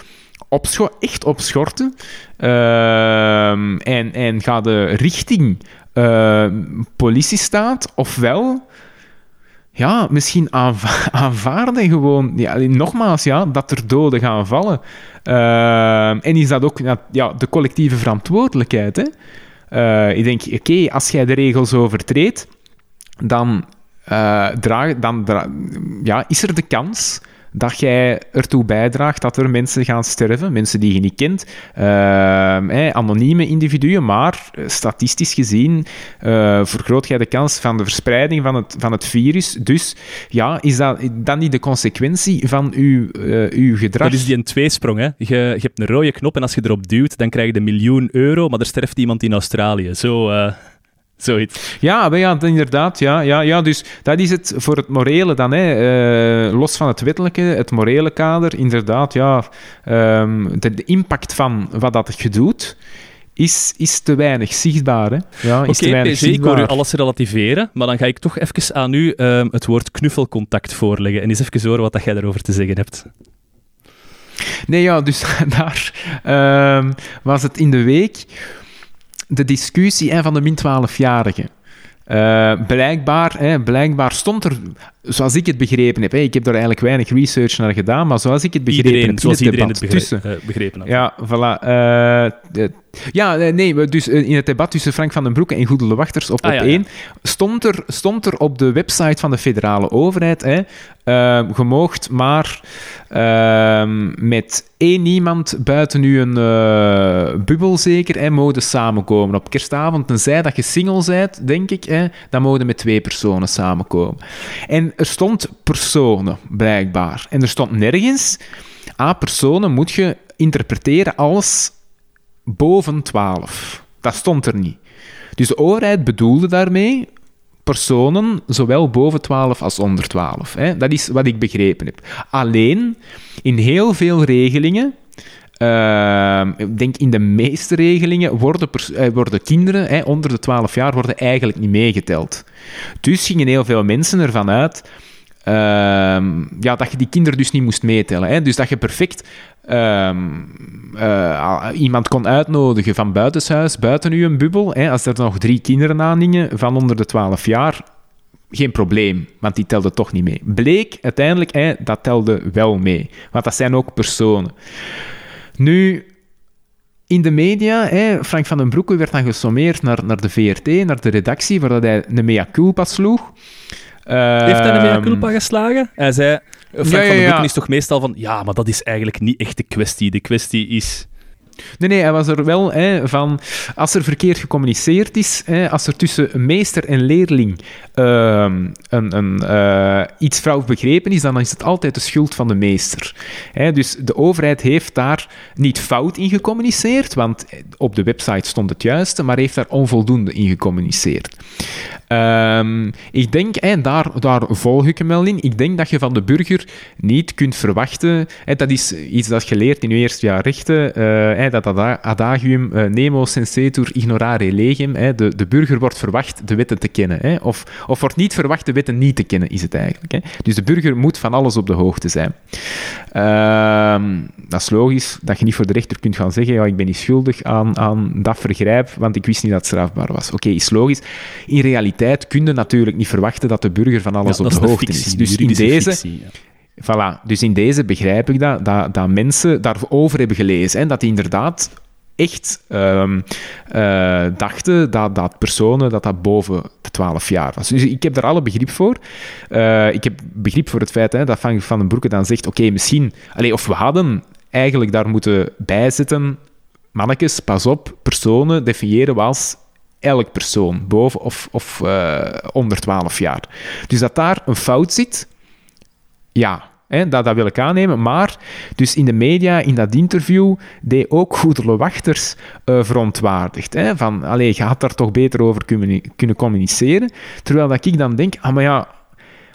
opscho echt opschorten, ehm, en, en ga de richting uh, politiestaat, ofwel ja, misschien aanva aanvaarden gewoon, ja, nogmaals, ja, dat er doden gaan vallen. Uh, en is dat ook ja, de collectieve verantwoordelijkheid? Hè? Uh, ik denk, oké, als jij de regels overtreedt, dan, uh, draag, dan ja, is er de kans dat jij ertoe bijdraagt dat er mensen gaan sterven, mensen die je niet kent, uh, eh, anonieme individuen, maar statistisch gezien uh, vergroot jij de kans van de verspreiding van het, van het virus. Dus ja, is dat dan niet de consequentie van uw, uh, uw gedrag? Dat is die een tweesprong. Hè? Je, hebt een rode knop en als je erop duwt, dan krijg je een miljoen euro, maar er sterft iemand in Australië. Zo... Zoiets. Ja, maar ja, inderdaad. Ja, ja, ja, dus dat is het voor het morele dan. Hè. Uh, los van het wettelijke, het morele kader. Inderdaad, ja. Um, de, de, impact van wat dat je doet is, is te weinig zichtbaar. Hè. Ja, is Oké, te ik hoor u alles relativeren, maar dan ga ik toch even aan u um, het woord knuffelcontact voorleggen en eens even horen wat dat jij daarover te zeggen hebt. Nee, ja, dus daar um, was het in de week de discussie hè, van de min 12-jarigen. Uh, blijkbaar, hè, blijkbaar stond er, zoals ik het begrepen heb, hè, ik heb daar eigenlijk weinig research naar gedaan, maar zoals ik het begrepen iedereen, heb, zoals het iedereen het begreep, tussen, uh, begrepen had. Ja, voilà. Uh, ja, nee, dus in het debat tussen Frank van den Broeke en Goedele Wachters op Ah, op ja, één ja. stond, er, stond er op de website van de federale overheid, hè, uh, maar uh, met één iemand buiten u een uh, bubbel zeker, hè, mogen samenkomen op kerstavond. Tenzij dat je single bent, denk ik, hè, dan mogen met twee personen samenkomen. En er stond personen, blijkbaar. En er stond nergens... A, personen moet je interpreteren als boven 12. Dat stond er niet. Dus de overheid bedoelde daarmee, personen, zowel boven 12 als onder 12. Hè. Dat is wat ik begrepen heb. Alleen, in heel veel regelingen uh, ik denk in de meeste regelingen worden, uh, worden kinderen hè, onder de 12 jaar worden eigenlijk niet meegeteld. Dus gingen heel veel mensen ervan uit uh, ja, dat je die kinderen dus niet moest meetellen. Hè? Dus dat je perfect ehm, eh, iemand kon uitnodigen van buitenshuis, buiten uw bubbel. Hè? Als er nog drie kinderen aanhingen van onder de 12 jaar, geen probleem, want die telde toch niet mee. Bleek uiteindelijk, hè, dat telde wel mee. Want dat zijn ook personen. Nu, in de media, Frank van den Broeke werd dan gesommeerd naar, naar de VRT, naar de redactie, waar dat hij een mea culpa sloeg. Heeft hij een mea ehm, culpa geslagen? Hij zei... Frank van den Broeke is toch meestal van... Ja, maar dat is eigenlijk niet echt de kwestie. De kwestie is... Nee, nee, hij was er wel hè, van. Als er verkeerd gecommuniceerd is, hè, als er tussen meester en leerling uh, een, een, uh, iets fout begrepen is, dan is het altijd de schuld van de meester. Hè, dus de overheid heeft daar niet fout in gecommuniceerd, want op de website stond het juiste, maar heeft daar onvoldoende in gecommuniceerd. Um, ik denk, en daar, daar volg ik hem wel in, ik denk dat je van de burger niet kunt verwachten, dat is iets dat je leert in je eerste jaar rechten, uh, dat adagium uh, nemo sensetur ignorare legem, hè, de, de burger wordt verwacht de wetten te kennen, hè, of, of wordt niet verwacht de wetten niet te kennen, is het eigenlijk. Hè. Dus de burger moet van alles op de hoogte zijn. Uh, dat is logisch, dat je niet voor de rechter kunt gaan zeggen, ja, ik ben niet schuldig aan, aan dat vergrijp, want ik wist niet dat het strafbaar was. Oké, is logisch. In realiteit kun je natuurlijk niet verwachten dat de burger van alles op de hoogte is. Dus in deze... Fictie, Voilà, dus in deze begrijp ik dat, dat, dat mensen daarover hebben gelezen en dat die inderdaad echt um, uh, dachten dat, dat personen dat dat boven de 12 jaar was. Dus ik heb daar alle begrip voor. Uh, ik heb begrip voor het feit hè, dat Van, van den Broeke dan zegt, oké, misschien... Allez, of we hadden eigenlijk daar moeten bijzetten, mannetjes, pas op, personen definiëren als elk persoon, boven of, of uh, onder 12 jaar. Dus dat daar een fout zit, ja, dat, wil ik aannemen. Maar dus in de media, in dat interview, deed ook Goedele Wachters uh, verontwaardigd. Hè, van, allee, je had daar toch beter over kunnen, kunnen communiceren. Terwijl dat ik dan denk, ah, maar ja,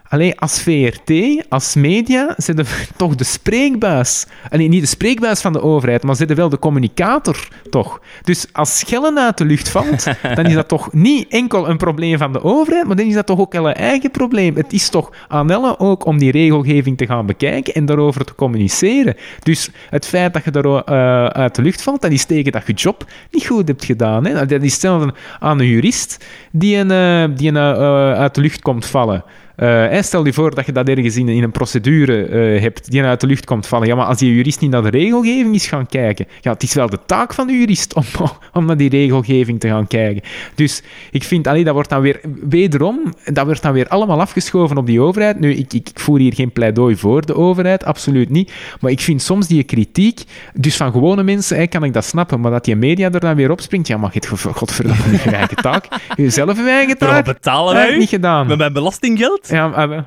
Alleen als VRT, als media, zitten toch de spreekbuis. Alleen niet de spreekbuis van de overheid, maar zitten wel de communicator, toch? Dus als schellen uit de lucht valt, dan is dat toch niet enkel een probleem van de overheid, maar dan is dat toch ook een eigen probleem. Het is toch aan Elle ook om die regelgeving te gaan bekijken en daarover te communiceren. Dus het feit dat je daar uh, uit de lucht valt, dat is tegen dat je job niet goed hebt gedaan. Hè? Dat is hetzelfde aan een jurist die, een, uh, die een, uh, uit de lucht komt vallen. Uh, stel je voor dat je dat ergens in, in een procedure uh, hebt die uit de lucht komt vallen. Ja, maar als die jurist niet naar de regelgeving is gaan kijken, ja, het is wel de taak van de jurist om, om naar die regelgeving te gaan kijken. Dus ik vind, allee, dat wordt dan weer, wederom, dat wordt dan weer allemaal afgeschoven op die overheid. Nu, ik, ik, voer hier geen pleidooi voor de overheid, absoluut niet. Maar ik vind soms die kritiek, dus van gewone mensen, kan ik dat snappen, maar dat die media er dan weer op springt, ja, maar je hebt godverdomme je eigen taak. Jezelf een eigen taak. Waarom betalen wij? Niet gedaan. Met mijn belastinggeld? Ja, maar,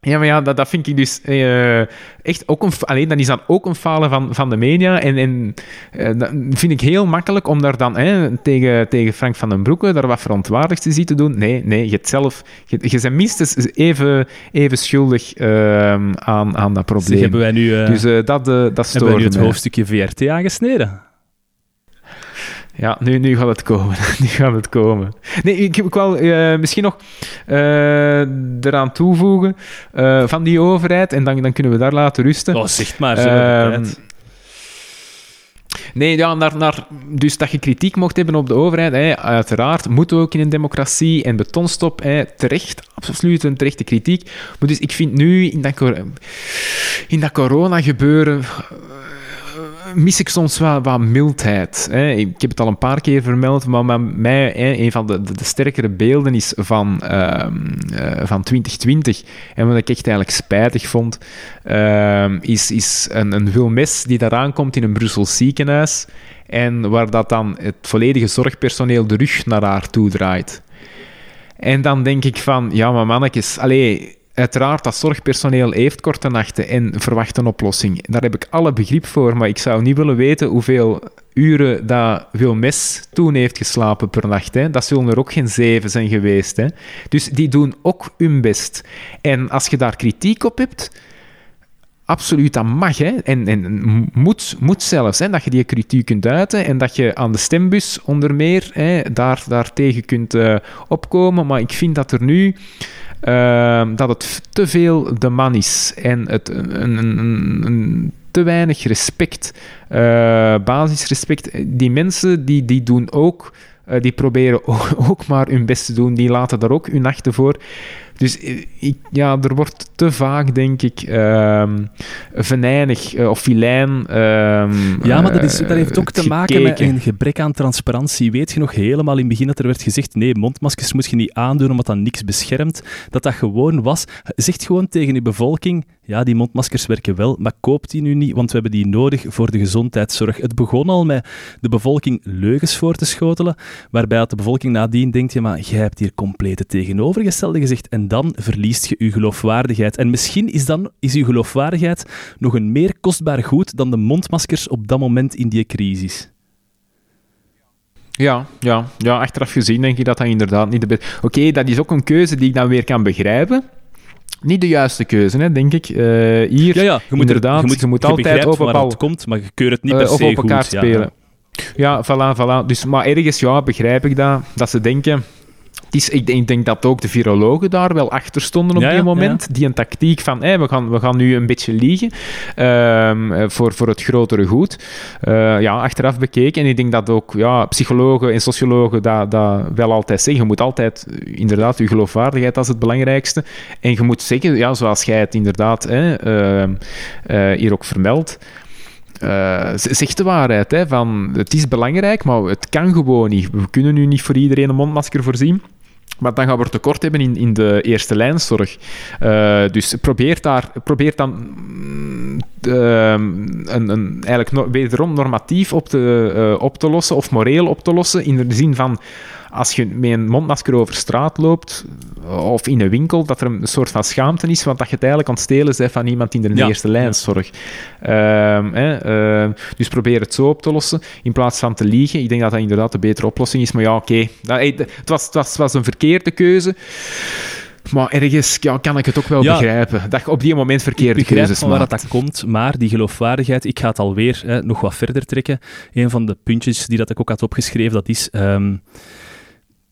ja, maar ja, dat, dat vind ik dus uh, echt ook een... Alleen, dat is dan ook een falen van, van de media. En, en uh, dat vind ik heel makkelijk om daar dan tegen, tegen Frank van den Broeke daar wat verontwaardigd te zien te doen. Nee, nee, je hebt zelf... Je, je bent minstens even, even schuldig uh, aan, aan dat probleem. Zeg, hebben wij nu... dus dat, dat Hebben wij nu het hoofdstukje VRT aangesneden? Ja, nu, nu gaat het komen. nu gaat het komen. Nee, ik heb wel uh, misschien nog uh, eraan toevoegen uh, van die overheid. En dan, dan kunnen we daar laten rusten. Oh, zeg maar. Zo Nee, ja, naar, naar, dus dat je kritiek mocht hebben op de overheid, hè, uiteraard, moeten we ook in een democratie en betonstop, hè, terecht, absoluut een terechte kritiek. Maar dus ik vind nu in dat, in dat corona-gebeuren mis ik soms wel wat mildheid. Hè. Ik heb het al een paar keer vermeld, maar mij hè, een van de, de, sterkere beelden is van, uh, uh, van 2020. En wat ik echt eigenlijk spijtig vond, uh, is, is een, een vulmes die daar aankomt in een Brussels ziekenhuis en waar dat dan het volledige zorgpersoneel de rug naar haar toe draait. En dan denk ik van, ja, maar mannetjes, allee, Uiteraard, dat zorgpersoneel heeft korte nachten en verwacht een oplossing. Daar heb ik alle begrip voor, maar ik zou niet willen weten hoeveel uren dat Wilmes toen heeft geslapen per nacht. Hè. Dat zullen er ook geen zeven zijn geweest. Hè. Dus die doen ook hun best. En als je daar kritiek op hebt, absoluut, dat mag. Hè. En, en moet, moet zelfs, hè, dat je die kritiek kunt uiten en dat je aan de stembus onder meer hè, daar, daar tegen kunt uh, opkomen. Maar ik vind dat er nu... Uh, dat het te veel de man is en het een, een, een te weinig respect, uh, basisrespect. Die mensen die, die doen ook, uh, die proberen ook, ook, maar hun best te doen, die laten daar ook hun nachten voor. Dus eh, ik, ja, er wordt te vaak, denk ik, uh, venijnig uh, of filijn. Uh, ja, maar dat, is, dat heeft ook te maken met een gebrek aan transparantie. Weet je nog helemaal in het begin dat er werd gezegd: nee, mondmaskers moet je niet aandoen omdat dat niks beschermt? Dat dat gewoon was. Zegt gewoon tegen je bevolking: ja, die mondmaskers werken wel, maar koop die nu niet, want we hebben die nodig voor de gezondheidszorg. Het begon al met de bevolking leugens voor te schotelen, waarbij de bevolking nadien denkt: ja, maar jij hebt hier compleet het tegenovergestelde gezegd. En dan verliest je je geloofwaardigheid. En misschien is, dan, is je geloofwaardigheid nog een meer kostbaar goed dan de mondmaskers op dat moment in die crisis. Ja, ja, ja, achteraf gezien denk ik dat dat inderdaad niet de beste... Oké, dat is ook een keuze die ik dan weer kan begrijpen. Niet de juiste keuze, hè, denk ik. Uh, hier, ja, ja, je moet inderdaad, je moet, je moet je altijd over bepaalde... het komt, maar je keurt het niet uh, per se op elkaar goed, spelen. Ja, ja voilà, voilà. Dus, maar ergens ja, begrijp ik dat, dat ze denken is, ik, ik, denk dat ook de virologen daar wel achter stonden op ja, die moment. Ja. Die een tactiek van, hey, we, gaan, we gaan nu een beetje liegen um, voor, voor het grotere goed. Uh, ja, achteraf bekeken. En ik denk dat ook ja, psychologen en sociologen dat, dat wel altijd zeggen. Je moet altijd, inderdaad, je geloofwaardigheid als het belangrijkste. En je moet zeggen, ja, zoals jij het inderdaad hè, uh, uh, hier ook vermeldt, uh, zegt de waarheid. Hè, van, het is belangrijk, maar het kan gewoon niet. We kunnen nu niet voor iedereen een mondmasker voorzien. Maar dan gaan we tekort hebben in, in de eerste lijnzorg. Uh, dus probeer, daar, probeer dan uh, een, een, eigenlijk wederom normatief op te, uh, op te lossen, of moreel op te lossen, in de zin van als je met een mondmasker over straat loopt of in een winkel, dat er een soort van schaamte is, want dat je het eigenlijk aan het stelen bent van iemand in de ja. eerste lijnzorg. Um, uh, dus probeer het zo op te lossen, in plaats van te liegen. Ik denk dat dat inderdaad de betere oplossing is, maar ja, oké. Okay. Het, was, het, was, het was een verkeerde keuze. Maar ergens ja, kan ik het ook wel ja, begrijpen. Dat je op die moment verkeerde keuzes maakt. waar dat komt, maar die geloofwaardigheid, ik ga het alweer hè, nog wat verder trekken. Een van de puntjes die dat ik ook had opgeschreven, dat is... Um,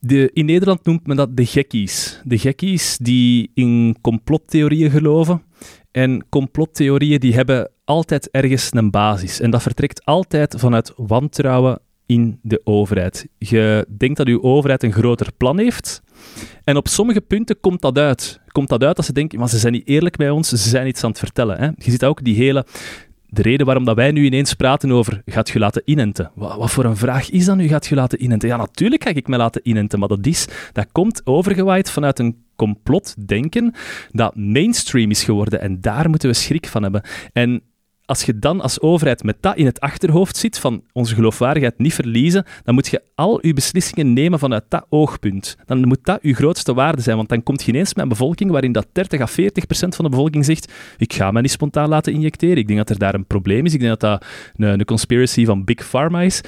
de, in Nederland noemt men dat de gekkies. De gekkies die in complottheorieën geloven. En complottheorieën die hebben altijd ergens een basis. En dat vertrekt altijd vanuit wantrouwen in de overheid. Je denkt dat uw overheid een groter plan heeft. En op sommige punten komt dat uit. Komt dat uit als ze denken, maar ze zijn niet eerlijk bij ons, ze zijn iets aan het vertellen. Hè? Je ziet ook die hele de reden waarom dat wij nu ineens praten over gaat je laten inenten. Wat, voor een vraag is dat nu, gaat je laten inenten? Ja, natuurlijk ga ik me laten inenten, maar dat, is, dat komt overgewaaid vanuit een complotdenken dat mainstream is geworden en daar moeten we schrik van hebben. En als je dan als overheid met dat in het achterhoofd zit, van onze geloofwaardigheid niet verliezen, dan moet je al je beslissingen nemen vanuit dat oogpunt. Dan moet dat je grootste waarde zijn, want dan komt je ineens met een bevolking waarin dat 30 à 40 procent van de bevolking zegt ik ga me niet spontaan laten injecteren. Ik denk dat er daar een probleem is. Ik denk dat dat een, een conspiracy van Big Pharma is.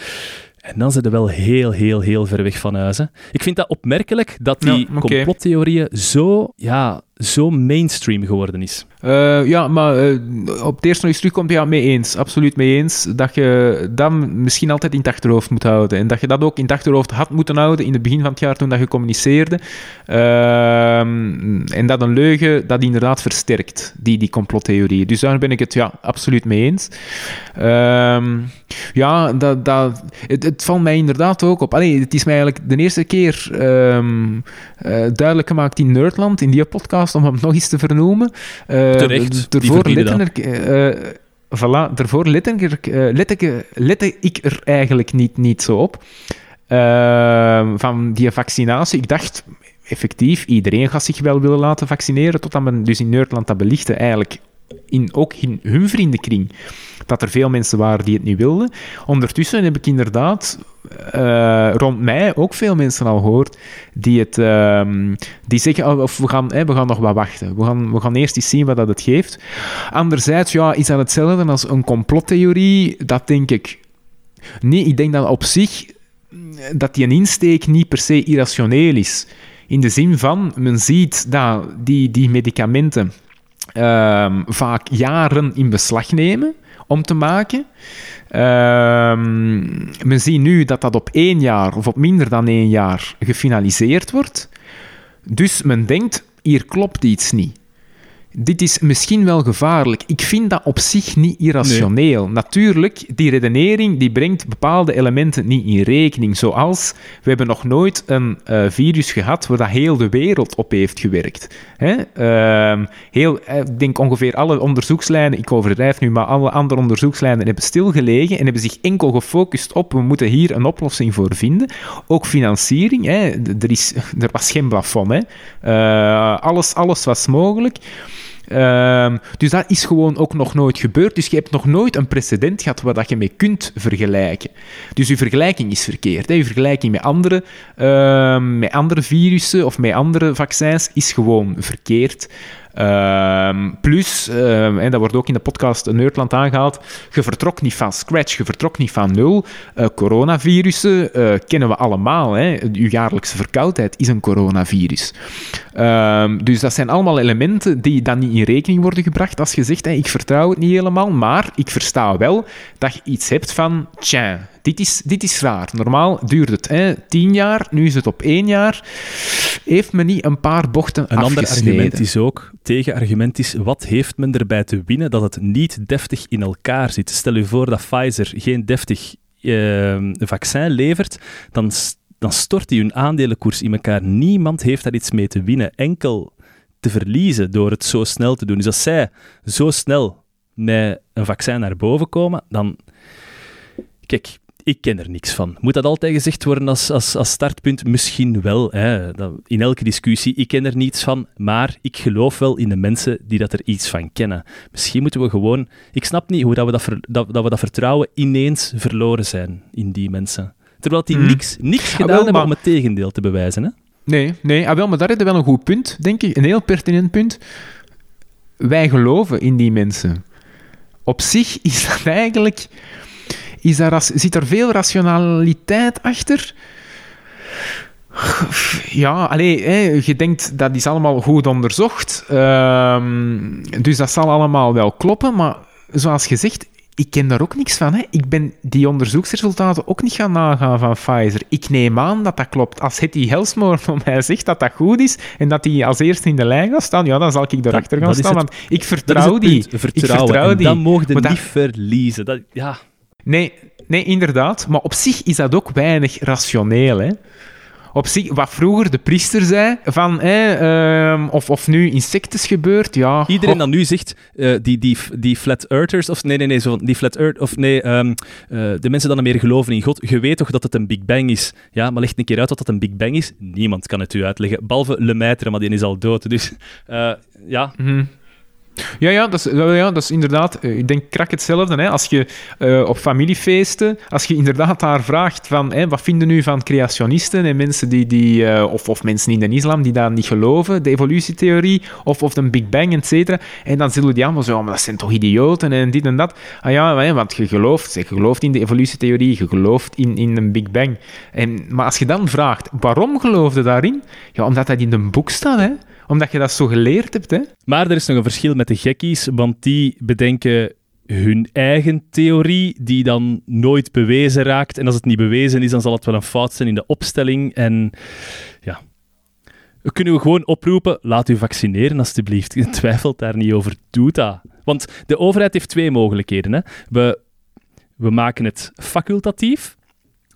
En dan zijn ze wel heel, heel, heel ver weg van huis. Hè. Ik vind dat opmerkelijk dat die ja, okay. complottheorieën zo, ja, zo mainstream geworden is. Uh, ja, maar uh, op het eerste nog eens terugkomt, ja, mee eens. Absoluut mee eens. Dat je dat misschien altijd in het achterhoofd moet houden. En dat je dat ook in het achterhoofd had moeten houden in het begin van het jaar toen dat je communiceerde. Uh, en dat een leugen dat inderdaad versterkt, die, die complottheorie. Dus daar ben ik het ja, absoluut mee eens. Ehm, ja, dat, dat, het, valt mij inderdaad ook op. Allee, het is mij eigenlijk de eerste keer um, duidelijk gemaakt in Nerdland, in die podcast, om hem nog eens te vernoemen. Uh, Terecht, ervoor uh, voilà, letterlijk, uh, lette, lette ik er eigenlijk niet, niet zo op. Uh, van die vaccinatie. Ik dacht, effectief, iedereen gaat zich wel willen laten vaccineren, totdat men dus in Nederland dat belichtte, eigenlijk in, ook in hun vriendenkring, dat er veel mensen waren die het niet wilden. Ondertussen heb ik inderdaad eh, rond mij ook veel mensen al gehoord die, het, ehm, die zeggen, oh, of we gaan, we gaan nog wat wachten. We gaan, we gaan eerst eens zien wat dat het geeft. Anderzijds, ja, is dat hetzelfde als een complottheorie? Dat denk ik niet. Ik denk dat op zich dat die een insteek niet per se irrationeel is. In de zin van, men ziet dat die, die medicamenten ehm, vaak jaren in beslag nemen om te maken. Um, men ziet nu dat dat op één jaar of op minder dan één jaar gefinaliseerd wordt. Dus men denkt, hier klopt iets niet dit is misschien wel gevaarlijk. Ik vind dat op zich niet irrationeel. Natuurlijk, die redenering die brengt bepaalde elementen niet in rekening. Zoals, we hebben nog nooit een uh, virus gehad waar dat heel de wereld op heeft gewerkt. Hè? Uh, heel, eh, ik denk ongeveer alle onderzoekslijnen, ik overdrijf nu, maar alle andere onderzoekslijnen hebben stilgelegen en hebben zich enkel gefocust op, we moeten hier een oplossing voor vinden. Ook financiering, hè? Er, is, er was geen plafond. Hè? Uh, alles, alles was mogelijk. Um, dus dat is gewoon ook nog nooit gebeurd. Dus je hebt nog nooit een precedent gehad waar dat je mee kunt vergelijken. Dus je vergelijking is verkeerd. Hè. Je vergelijking met andere, uh, met andere virussen of met andere vaccins is gewoon verkeerd. Uh, plus, en dat wordt ook in de podcast Nerdland aangehaald, je vertrok niet van scratch, je vertrok niet van nul. Uh, coronavirussen uh, kennen we allemaal. Hè. Jaarlijkse verkoudheid is een coronavirus. Ehm, dus dat zijn allemaal elementen die dan niet in rekening worden gebracht als je zegt, ik vertrouw het niet helemaal, maar ik versta wel dat je iets hebt van, tja, dit is, dit is raar. Normaal duurt het hè, tien jaar, nu is het op één jaar. Heeft men niet een paar bochten Een ander argument is ook, tegenargument is, wat heeft men erbij te winnen dat het niet deftig in elkaar zit? Stel je voor dat Pfizer geen deftig uh, vaccin levert, dan dan stort hij hun aandelenkoers in elkaar. Niemand heeft daar iets mee te winnen, enkel te verliezen door het zo snel te doen. Dus als zij zo snel met een vaccin naar boven komen, dan... Kijk, ik ken er niks van. Moet dat altijd gezegd worden als, als, als startpunt? Misschien wel. Hè. In elke discussie, ik ken er niets van, maar ik geloof wel in de mensen die dat er iets van kennen. Misschien moeten we gewoon... Ik snap niet hoe dat we dat, dat, dat, we dat vertrouwen ineens verloren zijn in die mensen. Terwijl die mm. niks, niks ah, gedaan ah, hebben om het tegendeel te bewijzen. Hè? Nee, nee ah, wel, maar daar heb je wel een goed punt, denk ik. Een heel pertinent punt. Wij geloven in die mensen. Op zich is dat eigenlijk... Is daar, zit er veel rationaliteit achter? Ja, allee, hè, je denkt dat is allemaal goed onderzocht. Um, dus dat zal allemaal wel kloppen. Maar zoals gezegd, ik ken daar ook niks van. Hè. Ik ben die onderzoeksresultaten ook niet gaan nagaan van Pfizer. Ik neem aan dat dat klopt. Als Hetty Helsmoor van mij zegt dat dat goed is en dat hij als eerste in de lijn gaat staan, ja, dan zal ik erachter gaan staan. want ik vertrouw die. Vertrouwen. Ik vertrouw die. Dan mogen je niet verliezen. Dat, ja. Nee, nee, inderdaad. Maar op zich is dat ook weinig rationeel. Hè op zich, wat vroeger de priester zei, van, eh, of, of nu insectes gebeurt, ja... Iedereen dat nu zegt, uh, die, die, die flat earthers, of nee, nee, nee, zo, die flat earth, of nee, um, uh, de mensen die dan meer geloven in God, je weet toch dat het een Big Bang is? Ja, maar leg een keer uit wat dat een Big Bang is. Niemand kan het u uitleggen, behalve Lemaitre, maar die is al dood. Dus, ja... Mm ja, ja, dat is, ja, dat inderdaad, eh, ik denk krak hetzelfde. Hè. Als je uh, op familiefeesten, als je inderdaad daar vraagt van hè, wat vinden nu van creationisten en mensen die, die uh, of, of mensen in de islam die daar niet geloven, de evolutietheorie, of, of de Big Bang, et cetera. En dan zullen die allemaal zo, maar dat zijn toch idioten en dit en dat. Ah ja, want je gelooft, je gelooft in de evolutietheorie, je gelooft in, in een Big Bang. En, maar als je dan vraagt, waarom geloof je daarin? Ja, omdat dat in een boek staat, hè omdat je dat zo geleerd hebt. Hè? Maar er is nog een verschil met de gekkies, want die bedenken hun eigen theorie, die dan nooit bewezen raakt. En als het niet bewezen is, dan zal het wel een fout zijn in de opstelling. En ja, we kunnen we gewoon oproepen, laat u vaccineren alstublieft. Je twijfelt daar niet over, doe dat. Want de overheid heeft twee mogelijkheden. Hè. We, we maken het facultatief,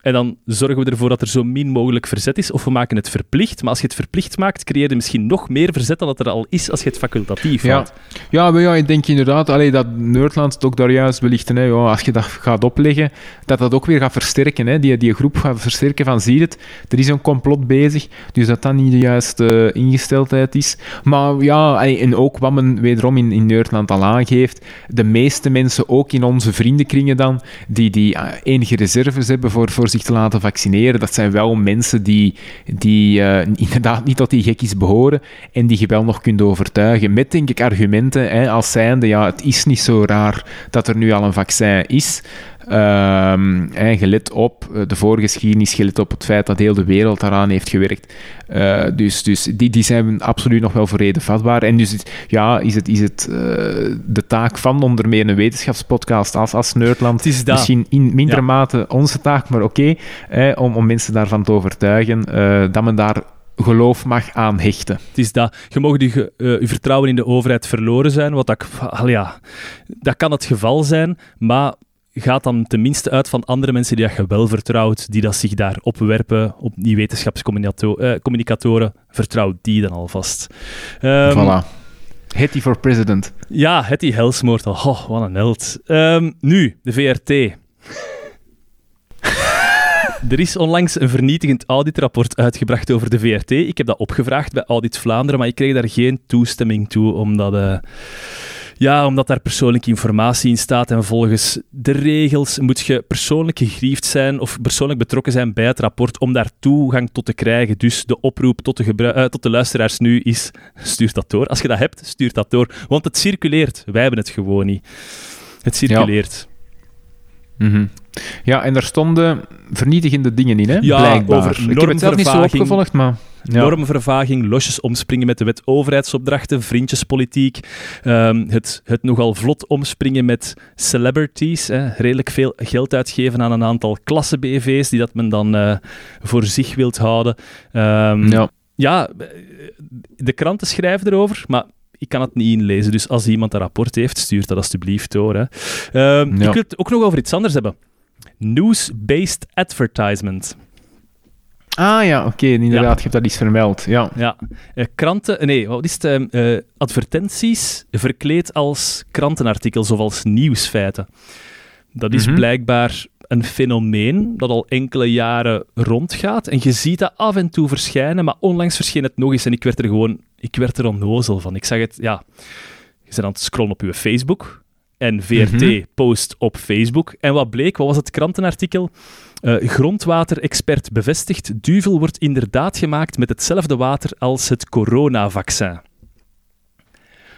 en dan zorgen we ervoor dat er zo min mogelijk verzet is. Of we maken het verplicht. Maar als je het verplicht maakt, creëer je misschien nog meer verzet dan dat er al is als je het facultatief ja. houdt. Ja, maar ja, ik denk inderdaad allee, dat Nerdland ook daar juist belichten. Hè, ja, als je dat gaat opleggen, dat dat ook weer gaat versterken. Hè, die, die groep gaat versterken van zie het, er is een complot bezig. Dus dat dat niet de juiste ingesteldheid is. Maar ja, en ook wat men wederom in, in Nerdland al aangeeft, de meeste mensen, ook in onze vriendenkringen dan, die, die enige reserves hebben voor, voor te laten vaccineren, dat zijn wel mensen die, die uh, inderdaad niet tot die gekkies behoren en die je wel nog kunt overtuigen. Met, denk ik, argumenten hè, als zijnde, ja, het is niet zo raar dat er nu al een vaccin is. Um, en gelet op eh, de voorgeschiedenis, gelet op het feit dat heel de wereld daaraan heeft gewerkt. Uh, dus dus die, die zijn absoluut nog wel voor reden vatbaar. En dus ja, is het, is het uh, de taak van onder meer een wetenschapspodcast als, als Nerdland, misschien in mindere ja. mate onze taak, maar oké, okay, om, om mensen daarvan te overtuigen dat men daar geloof mag aan hechten. Het is dat. Je mag je, uh, je vertrouwen in de overheid verloren zijn, wat dat, al ja, dat kan het geval zijn, maar gaat dan tenminste uit van andere mensen die dat je wel vertrouwt, die dat zich daar opwerpen, op die wetenschapscommunicatoren, uh, vertrouw die dan alvast. Um, voilà. Hetty for president. Ja, Hetty Helsmoort al. Oh, wat een held. Um, nu, de VRT. er is onlangs een vernietigend auditrapport uitgebracht over de VRT. Ik heb dat opgevraagd bij Audit Vlaanderen, maar ik kreeg daar geen toestemming toe, omdat... Uh, ja, omdat daar persoonlijke informatie in staat en volgens de regels moet je persoonlijk gegriefd zijn of persoonlijk betrokken zijn bij het rapport om daar toegang tot te krijgen. Dus de oproep tot de, uh, tot de luisteraars nu is, stuur dat door. Als je dat hebt, stuur dat door. Want het circuleert. Wij hebben het gewoon niet. Het circuleert. Ja. Mm Ja, en daar stonden vernietigende dingen in, hè? Ja, Blijkbaar. Over ik heb het zelf niet zo opgevolgd, maar... Normvervaging, losjes omspringen met de wet overheidsopdrachten, vriendjespolitiek, um, het, het nogal vlot omspringen met celebrities, hè, redelijk veel geld uitgeven aan een aantal klasse-BV's die dat men dan uh, voor zich wilt houden. Um, ja. ja, de kranten schrijven erover, maar ik kan het niet inlezen. Dus als iemand een rapport heeft, stuur dat alsjeblieft door. Hè. Ja. Ik wil het ook nog over iets anders hebben. News-based advertisement. Ah ja, oké, okay, inderdaad, ja. je hebt dat iets vermeld. Ja, ja. Uh, kranten, nee, wat is het? Uh, advertenties verkleed als krantenartikels of als nieuwsfeiten. Dat is mm -hmm. blijkbaar een fenomeen dat al enkele jaren rondgaat. En je ziet dat af en toe verschijnen, maar onlangs verscheen het nog eens en ik werd er gewoon ik werd er onnozel van. Ik zag het, ja, je bent aan het scrollen op je Facebook en VRT mm -hmm. post op Facebook. En wat bleek, wat was het krantenartikel? Uh, grondwaterexpert bevestigt, duvel wordt inderdaad gemaakt met hetzelfde water als het coronavaccin.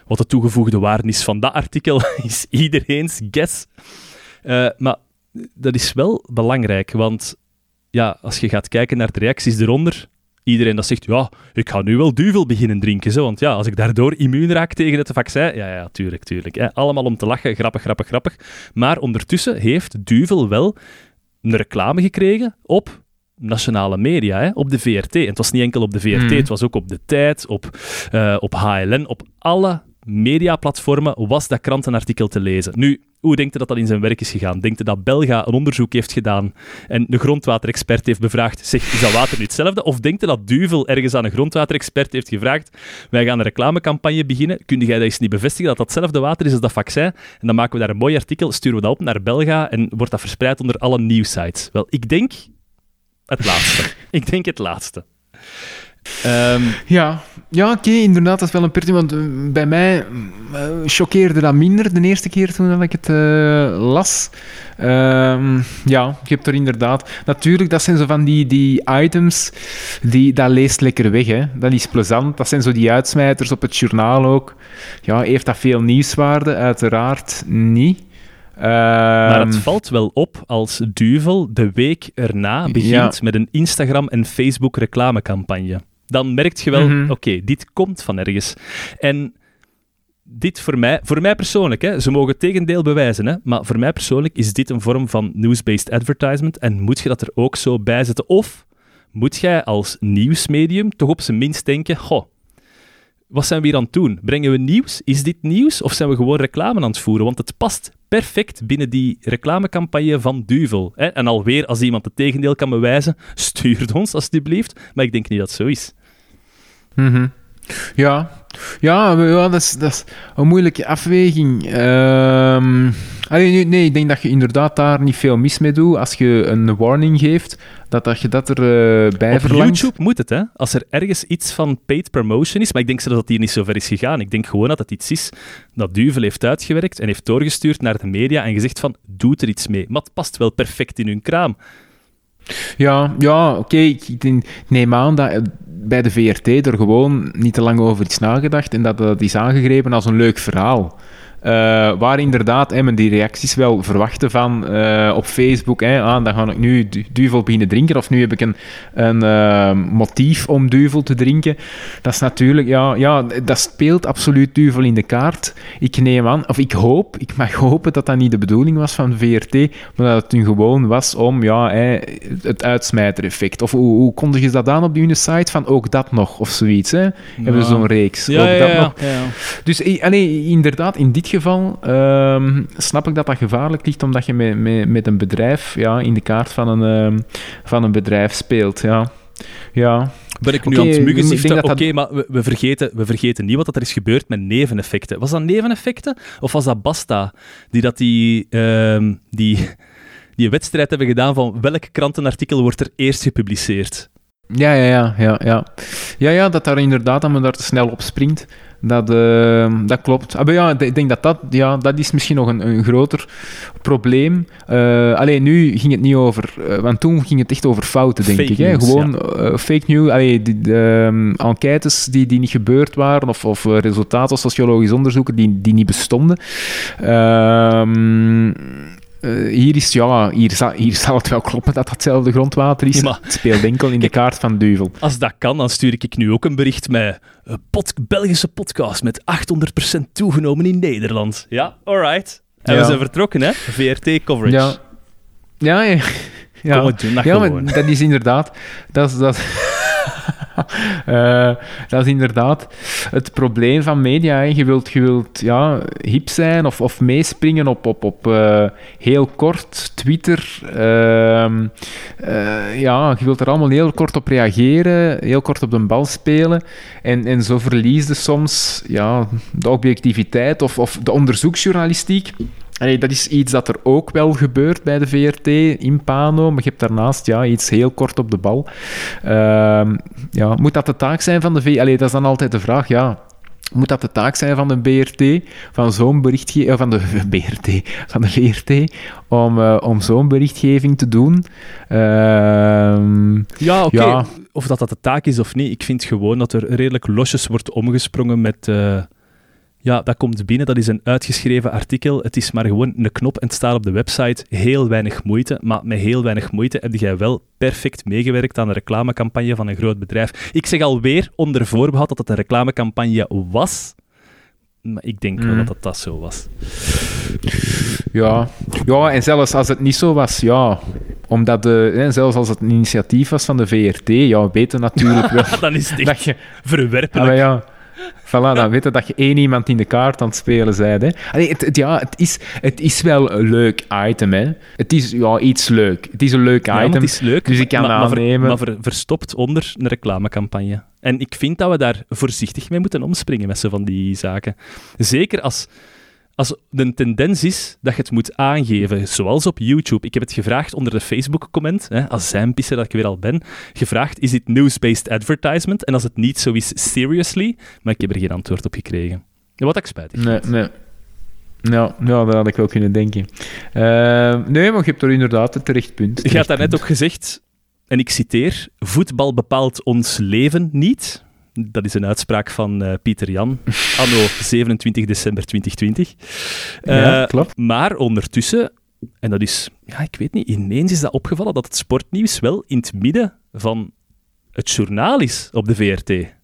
Wat de toegevoegde waarde is van dat artikel, is iedereen's guess. Uh, maar dat is wel belangrijk, want ja, als je gaat kijken naar de reacties eronder, iedereen dat zegt, ja, ik ga nu wel duvel beginnen drinken, want ja, als ik daardoor immuun raak tegen het vaccin, ja, ja, tuurlijk, tuurlijk. Hè. Allemaal om te lachen, grappig, grappig, grappig. Maar ondertussen heeft duvel wel een reclame gekregen op nationale media, hè, op de VRT. En het was niet enkel op de VRT, mm. het was ook op De Tijd, op, uh, op HLN, op alle mediaplatformen was dat krantenartikel te lezen. Nu, hoe denkt u dat dat in zijn werk is gegaan? Denkt u dat Belga een onderzoek heeft gedaan en de grondwaterexpert heeft bevraagd, zeg, is dat water niet hetzelfde? Of denkt u dat Duvel ergens aan een grondwaterexpert heeft gevraagd, wij gaan een reclamecampagne beginnen, kun jij dat eens niet bevestigen dat dat hetzelfde water is als dat vaccin? En dan maken we daar een mooi artikel, sturen we dat op naar Belga en wordt dat verspreid onder alle nieuwsites. Wel, ik denk het laatste. ik denk het laatste. Um, ja, ja oké, okay, inderdaad, dat is wel een pertinent. Want uh, bij mij uh, choqueerde dat minder de eerste keer toen ik het uh, las. Um, ja, je hebt er inderdaad... Natuurlijk, dat zijn zo van die, die items, die, dat leest lekker weg. Hè. Dat is plezant. Dat zijn zo die uitsmijters op het journaal ook. Ja, heeft dat veel nieuwswaarde? Uiteraard niet. Um, maar het valt wel op als Duvel de week erna begint ja. met een Instagram- en Facebook-reclamecampagne dan merk je wel, mm -hmm. oké, okay, dit komt van ergens. En dit voor mij, voor mij persoonlijk, hè, ze mogen het tegendeel bewijzen, hè, maar voor mij persoonlijk is dit een vorm van news-based advertisement en moet je dat er ook zo bij zetten? Of moet jij als nieuwsmedium toch op zijn minst denken, goh, wat zijn we hier aan het doen? Brengen we nieuws? Is dit nieuws? Of zijn we gewoon reclame aan het voeren? Want het past perfect binnen die reclamecampagne van Duvel. Hè? En alweer, als iemand het tegendeel kan bewijzen, stuur het ons alsjeblieft. Maar ik denk niet dat het zo is. Mm -hmm. Ja, ja, ja dat, is, dat is een moeilijke afweging. Um, nee, nee, ik denk dat je inderdaad daar niet veel mis mee doet. Als je een warning geeft, dat, dat je dat erbij uh, bij Op verlangt. YouTube moet het, hè? Als er ergens iets van paid promotion is, maar ik denk zelfs dat hier niet zo ver is gegaan. Ik denk gewoon dat het iets is dat Duvel heeft uitgewerkt en heeft doorgestuurd naar de media en gezegd van, doe er iets mee. Maar het past wel perfect in hun kraam. Ja, ja oké. Ik, neem aan dat eh, bij de VRT er gewoon niet te lang over is nagedacht en dat dat is aangegrepen als een leuk verhaal. Eh, waar inderdaad hè, men die reacties wel verwachten van eh, op Facebook. Hè, ah, dan ga ik nu du- duvel beginnen drinken. Of nu heb ik een, een eh, motief om duvel te drinken. Dat is natuurlijk, ja, ja, dat speelt absoluut duvel in de kaart. Ik neem aan, of ik hoop, ik mag hopen dat dat niet de bedoeling was van VRT, maar dat het nu gewoon was om ja, hè, het uitsmijtereffect. Of hoe, hoe kondig je dat aan op die site? Van ook dat nog, of zoiets. Hè? Hebben ze zo'n reeks. Ja, ook ja, dat ja, nog. ja, ja. Dus allee, inderdaad, in dit geval ehm, snap ik dat dat gevaarlijk ligt, omdat je met, met, met een bedrijf ja, in de kaart van een, ehm, van een bedrijf speelt. Ja. Ja. Ben ik nu Oké, aan het denk Oké, dat maar we, we, vergeten, we vergeten niet wat er is gebeurd met neveneffecten. Was dat neveneffecten? Of was dat Basta die dat die, ehm, die, die wedstrijd hebben gedaan van welk krantenartikel wordt er eerst gepubliceerd? Ja, ja, ja, ja, ja. Ja, ja, dat daar inderdaad dat men daar te snel op springt. Dat, ehm, dat klopt. Ah, maar ja, ik denk dat dat, ja, dat is misschien nog een, een groter probleem. Eh alleen nu ging het niet over... eh, want toen ging het echt over fouten, denk Fake ik. Hè? news, Gewoon eh, fake news. Allee, die, de, ehm, enquêtes die, die niet gebeurd waren, of, of resultaten, sociologisch onderzoeken die, die niet bestonden. Ehm, eh, hier, is, ja, hier, zal, hier zal het wel kloppen dat hetzelfde grondwater is. Ja, Het speelt enkel in de kaart van Duvel. Als dat kan, dan stuur ik nu ook een bericht met een pod- Belgische podcast met 800% toegenomen in Nederland. Ja, alright. En we zijn vertrokken, hè? VRT-coverage. Ja. Ja, ja. ja. Kom, dat ja, gewoon. maar dat is inderdaad... Dat is, dat, Eh, dat is inderdaad het probleem van media. hè. Je wilt, je wilt ja, hip zijn of, of meespringen op, op, op eh, heel kort Twitter. Ehm, eh, ja, je wilt er allemaal heel kort op reageren, heel kort op de bal spelen. En, en zo verlies je soms ja, de objectiviteit of, of de onderzoeksjournalistiek. Allee, dat is iets dat er ook wel gebeurt bij de VRT in Pano, maar je hebt daarnaast ja, iets heel kort op de bal. Ehm, ja, moet dat de taak zijn van de VRT? Allee, dat is dan altijd de vraag, ja. Moet dat de taak zijn van de BRT, van zo'n berichtgeving, van de BRT, van de VRT, om, eh, om zo'n berichtgeving te doen? Ehm, Ja, oké. Ja. Of dat dat de taak is of niet, ik vind gewoon dat er redelijk losjes wordt omgesprongen met... ja, dat komt binnen, dat is een uitgeschreven artikel. Het is maar gewoon een knop en het staat op de website. Heel weinig moeite, maar met heel weinig moeite heb jij wel perfect meegewerkt aan een reclamecampagne van een groot bedrijf. Ik zeg alweer onder voorbehoud dat het een reclamecampagne was, maar ik denk wel Mm. dat dat, dat zo was. Ja. ja, en zelfs als het niet zo was, ja. Omdat de, hè, zelfs als het een initiatief was van de VRT, ja, weten natuurlijk wel Dan is het dat je... verwerpelijk. Ah, ja. Voilà, dan weten dat je één iemand in de kaart aan het spelen bent. Hè. Allee, het, het- ja, het, is, het is wel een leuk item. Hè. Het is ja, iets leuk. Het is een leuk Ja, maar item. het is leuk, dus ik kan maar, maar ver- aannemen- maar ver- verstopt onder een reclamecampagne. En ik vind dat we daar voorzichtig mee moeten omspringen met zo van die zaken. Zeker als, als de tendens is dat je het moet aangeven, zoals op YouTube. Ik heb het gevraagd onder de Facebook-comment, als zijnpisser dat ik weer al ben, gevraagd, is dit news-based advertisement? En als het niet zo is, seriously? Maar ik heb er geen antwoord op gekregen. Wat ik spijtig. Nee, nee. Ja, ja, dat had ik wel kunnen denken. Eh, nee, maar je hebt er inderdaad een terecht punt. Je had daarnet ook gezegd, en ik citeer, voetbal bepaalt ons leven niet. Dat is een uitspraak van eh, Pieter Jan, anno 27 december 2020. Ja, Eh, klopt. Maar ondertussen, en dat is, ja, ik weet niet, ineens is dat opgevallen dat het sportnieuws wel in het midden van het journaal is op de VRT.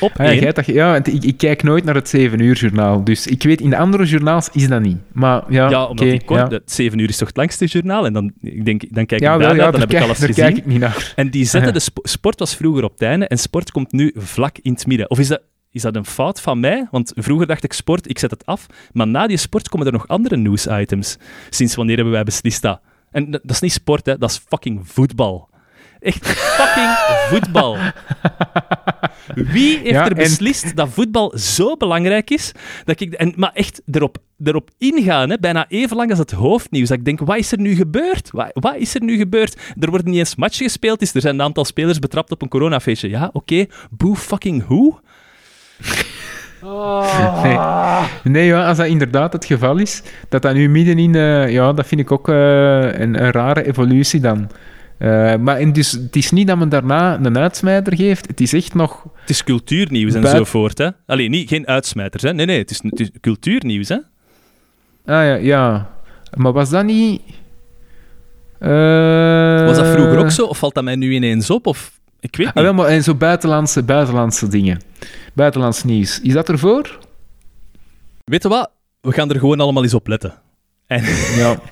Op Ah, ja, dacht- ja, ik, ik kijk nooit naar het 7 uur journaal. Dus ik weet, in de andere journaals is dat niet. Maar ja, Ja, omdat die kort, ja. het 7 uur is toch het langste journaal? En dan, ik denk, dan kijk ik Ja, daarna, dan daar, heb ik kijk, alles daar gezien. kijk ik niet naar. En die zetten de sp- sport was vroeger op het einde en sport komt nu vlak in het midden. Of is dat, is dat een fout van mij? Want vroeger dacht ik sport, ik zet het af. Maar na die sport komen er nog andere nieuwsitems. Sinds wanneer hebben wij beslist dat? En dat, dat is niet sport, hè, dat is fucking voetbal. Echt fucking voetbal. Wie heeft Ja, er en- beslist dat voetbal zo belangrijk is? Dat ik, en, maar echt erop, erop ingaan, hè, bijna even lang als het hoofdnieuws. Dat ik denk, wat is er nu gebeurd? Wat, wat is er nu gebeurd? Er wordt niet eens match gespeeld. Dus er zijn een aantal spelers betrapt op een coronafeestje. Ja, oké. Boe fucking hoe? Nee, nee ja, als dat inderdaad het geval is, dat dat nu middenin... eh ja, dat vind ik ook eh, een, een rare evolutie dan. Eh, maar en dus, het is niet dat men daarna een uitsmijter geeft. Het is echt nog... Het is cultuurnieuws en Buit- zo voort, hè? Alleen niet, geen uitsmijters, hè? Nee, nee, het is, het is cultuurnieuws, hè? Ah ja, ja. Maar was dat niet... Eh, Was dat vroeger ook zo, of valt dat mij nu ineens op? Of, ik weet Ah, wel, maar en zo buitenlandse, buitenlandse dingen. Buitenlands nieuws. Is dat ervoor? Weet je wat? We gaan er gewoon allemaal eens op letten. En, Ja.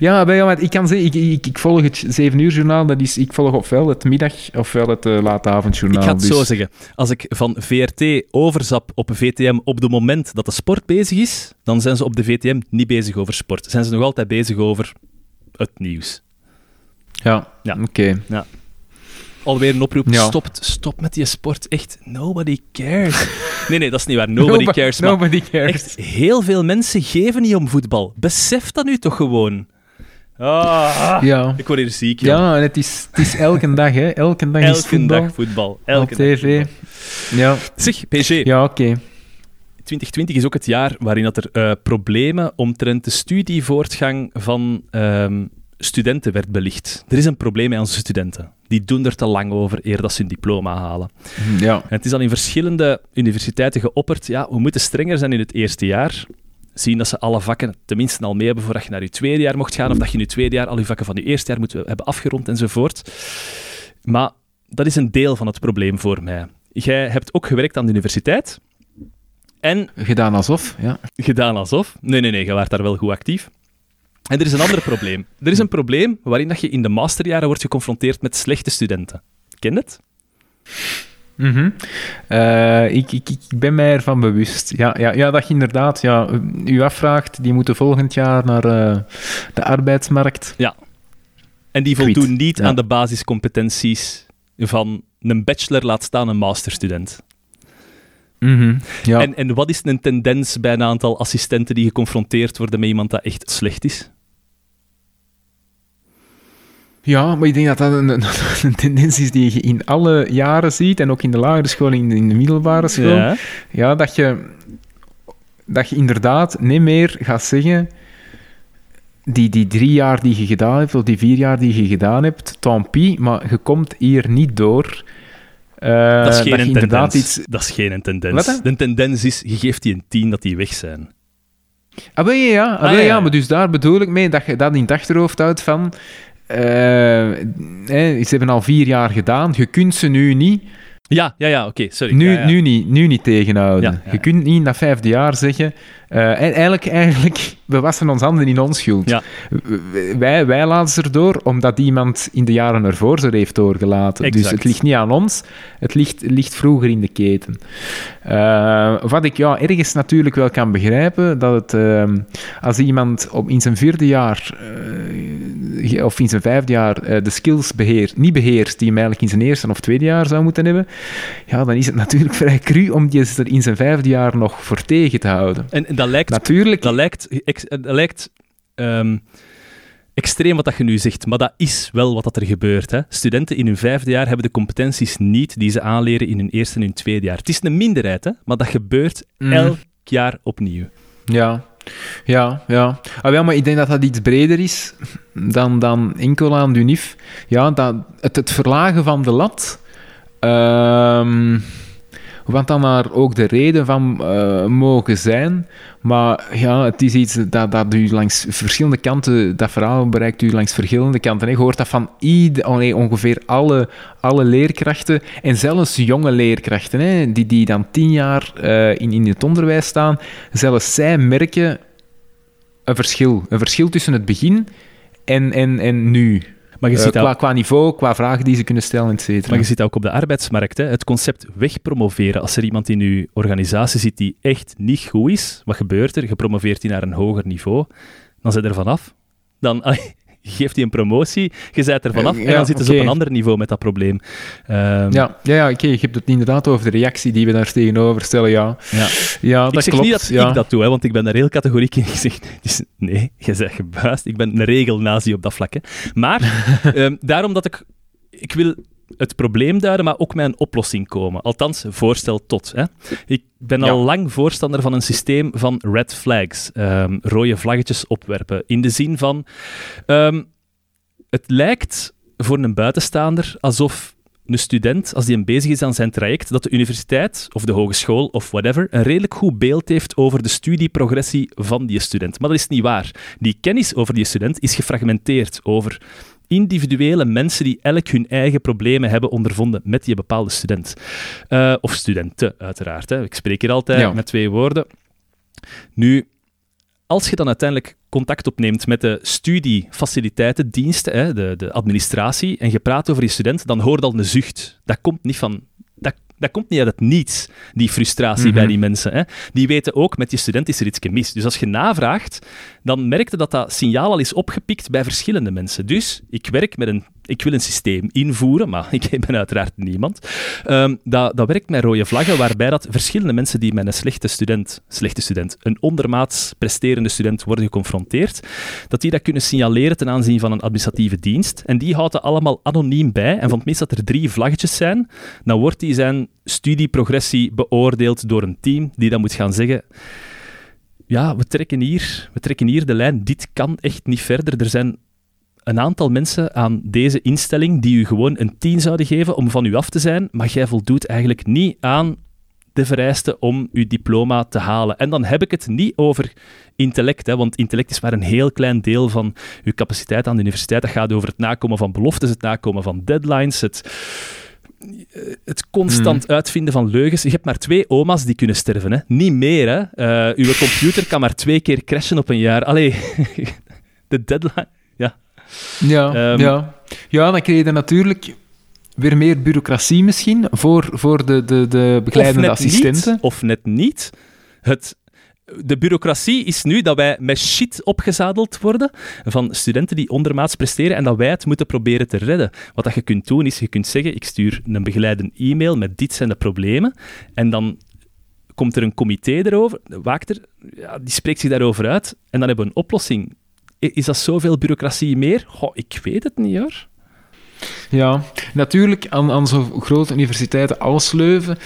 Ja, maar, ja, maar ik kan zeggen, ik, ik, ik volg het 7 uur journaal, dat is, ik volg ofwel het middag ofwel het uh, late avondjournaal. ik ga het dus. zo zeggen. Als ik van VRT overzap op VTM op het moment dat de sport bezig is, dan zijn ze op de VTM niet bezig over sport. Zijn ze nog altijd bezig over het nieuws. Ja, Ja. oké. Alweer een oproep, Ja. stop, stop met die sport. Echt, nobody cares. Nee, nee, dat is niet waar. Nobody Nobo- cares. Maar Nobody cares. echt, heel veel mensen geven niet om voetbal. Besef dat nu toch gewoon. Ah, Ja. Ik word hier ziek, joh. Ja, en het is, het is elke dag, hè. Elke dag is Elke voetbal dag voetbal. Elke op dag tv. voetbal. Ja, Zeg, PG, ja oké. 2020 is ook het jaar waarin dat er eh, problemen omtrent de studievoortgang van ehm, studenten werd belicht. Er is een probleem met onze studenten. Die doen er te lang over eer dat ze hun diploma halen. Ja. En het is al in verschillende universiteiten geopperd. Ja, we moeten strenger zijn in het eerste jaar. Zien dat ze alle vakken tenminste al mee hebben voordat je naar je tweede jaar mocht gaan. Of dat je in je tweede jaar al je vakken van je eerste jaar moet hebben afgerond enzovoort. Maar dat is een deel van het probleem voor mij. Jij hebt ook gewerkt aan de universiteit. En Gedaan alsof, ja. gedaan alsof. Nee, nee, nee, je waart daar wel goed actief. En er is een ander probleem. Er is een probleem waarin dat je in de masterjaren wordt geconfronteerd met slechte studenten. Ken je het? Mhm. Eh, ik, ik, ik ben mij ervan bewust. Ja, ja, ja, dat je inderdaad ja, u afvraagt, die moeten volgend jaar naar eh, de arbeidsmarkt. En die Kwiet, voldoen niet ja. aan de basiscompetenties van een bachelor, laat staan een masterstudent. Mhm. Ja. En, en wat is een tendens bij een aantal assistenten die geconfronteerd worden met iemand dat echt slecht is? Ja, maar ik denk dat dat een, een, een tendens is die je in alle jaren ziet, en ook in de lagere school, in, in de middelbare school. Ja. Ja, dat je, dat je inderdaad niet meer gaat zeggen... Die, die drie jaar die je gedaan hebt, of die vier jaar die je gedaan hebt, tant pis, maar je komt hier niet door. Eh, Dat is geen een tendens. iets... Dat is geen een tendens. Wat, de tendens is, je geeft die een tien dat die weg zijn. Ah, ja, ja. Ah, Ah, ja. maar dus daar bedoel ik mee dat je dat in het achterhoofd houdt van... eh, ze hebben al vier jaar gedaan, je kunt ze nu niet, Ja, ja, ja, oké, sorry. nu, Ja, ja. Nu, niet, nu niet tegenhouden. Ja. Je kunt niet in dat vijfde jaar zeggen... eh, en eigenlijk, eigenlijk, we wassen ons handen in onschuld. Wij, wij laten ze erdoor omdat iemand in de jaren ervoor ze er heeft doorgelaten. Dus het ligt niet aan ons, het ligt, ligt vroeger in de keten. Eh, wat ik ja, ergens natuurlijk wel kan begrijpen, dat het, ehm, als iemand op, in zijn vierde jaar eh, of in zijn vijfde jaar eh, de skills beheert, niet beheerst die hij eigenlijk in zijn eerste of tweede jaar zou moeten hebben, ja, dan is het natuurlijk vrij cru om die er in zijn vijfde jaar nog voor tegen te houden. En, en dat lijkt Natuurlijk, Dat lijkt, ex- dat lijkt ehm, extreem wat dat je nu zegt, maar dat is wel wat dat er gebeurt. Hè. Studenten in hun vijfde jaar hebben de competenties niet die ze aanleren in hun eerste en hun tweede jaar. Het is een minderheid, hè, maar dat gebeurt Mm. elk jaar opnieuw. Ja, ja, ja. Ah, maar ik denk dat dat iets breder is dan, dan enkel aan de UNIF. Ja, dat, het, het verlagen van de lat. Ehm, wat dan daar ook de reden van eh, mogen zijn. Maar ja, het is iets dat, dat u langs verschillende kanten, dat verhaal bereikt u langs verschillende kanten. Je hoort dat van ieder, oh nee, ongeveer alle, alle leerkrachten en zelfs jonge leerkrachten, hè, die, die dan tien jaar eh, in, in het onderwijs staan. Zelfs zij merken een verschil. Een verschil tussen het begin en, en, en nu. Maar je, Eh, ziet qua, dat, qua niveau, qua vragen die ze kunnen stellen, et cetera. maar je ziet dat ook op de arbeidsmarkt. Hè. Het concept wegpromoveren. Als er iemand in je organisatie zit die echt niet goed is, wat gebeurt er? Je promoveert die naar een hoger niveau. Dan zit er vanaf. Dan allee, geeft hij een promotie, je zijt er vanaf Eh, en dan zitten ze oké. op een ander niveau met dat probleem. Ehm, Ja, ja, ja oké, je hebt het inderdaad over de reactie die we daar tegenover stellen, ja. ja. Ja, dat ik zeg klopt. niet dat ik dat doe, hè, want ik ben daar heel categoriek in. Ik zeg, dus, nee, je bent gebuist. Ik ben een regelnazi op dat vlak. Hè. Maar ehm, daarom dat ik... Ik wil het probleem duiden, maar ook met een oplossing komen. Althans, voorstel tot. Hè. Ik ben al Ja. lang voorstander van een systeem van red flags. ehm, rode vlaggetjes opwerpen. In de zin van... ehm, het lijkt voor een buitenstaander alsof een student, als die een bezig is aan zijn traject, dat de universiteit of de hogeschool of whatever een redelijk goed beeld heeft over de studieprogressie van die student. Maar dat is niet waar. Die kennis over die student is gefragmenteerd over individuele mensen die elk hun eigen problemen hebben ondervonden met die bepaalde student. Uh, of studenten, uiteraard. Hè. Ik spreek hier altijd met twee woorden. Nu, als je dan uiteindelijk contact opneemt met de studiefaciliteitendiensten, hè, de, de administratie, en je praat over je student, dan hoor je al een zucht. Dat komt niet van dat komt niet uit het niets, die frustratie bij mhm. die mensen. Hè. Die weten ook, met je student is er iets mis. Dus als je navraagt, dan merkte dat dat signaal al is opgepikt bij verschillende mensen. Dus ik werk met een ik wil een systeem invoeren, maar ik ben uiteraard niemand. Um, dat, dat werkt met rode vlaggen, waarbij dat verschillende mensen die met een slechte student, slechte student, een ondermaats presterende student worden geconfronteerd, dat die dat kunnen signaleren ten aanzien van een administratieve dienst. En die houdt dat allemaal anoniem bij. En van het meest dat er drie vlaggetjes zijn, dan wordt die zijn studieprogressie beoordeeld door een team die dan moet gaan zeggen ja, we trekken, hier, we trekken hier de lijn, dit kan echt niet verder. Er zijn een aantal mensen aan deze instelling die u gewoon een 10 zouden geven om van u af te zijn, maar jij voldoet eigenlijk niet aan de vereisten om uw diploma te halen. En dan heb ik het niet over intellect, hè, want intellect is maar een heel klein deel van uw capaciteit aan de universiteit. Dat gaat over het nakomen van beloftes, het nakomen van deadlines, het, het constant hmm. uitvinden van leugens. Je hebt maar twee oma's die kunnen sterven, hè. niet meer. Hè. Uh, uw computer kan maar twee keer crashen op een jaar. Allee, de deadline... Ja, ja, ehm, ja. ja, dan krijg je natuurlijk weer meer bureaucratie misschien voor, voor de, de, de begeleidende assistenten. of net niet. Het, de bureaucratie is nu dat wij met shit opgezadeld worden van studenten die ondermaats presteren en dat wij het moeten proberen te redden. Wat dat je kunt doen is, je kunt zeggen, ik stuur een begeleidende e-mail met dit zijn de problemen en dan komt er een comité erover, Waakter, ja, die spreekt zich daarover uit en dan hebben we een oplossing. Is dat zoveel bureaucratie meer? Goh, ik weet het niet hoor. Ja, natuurlijk aan, aan zo'n grote universiteiten als Leuven,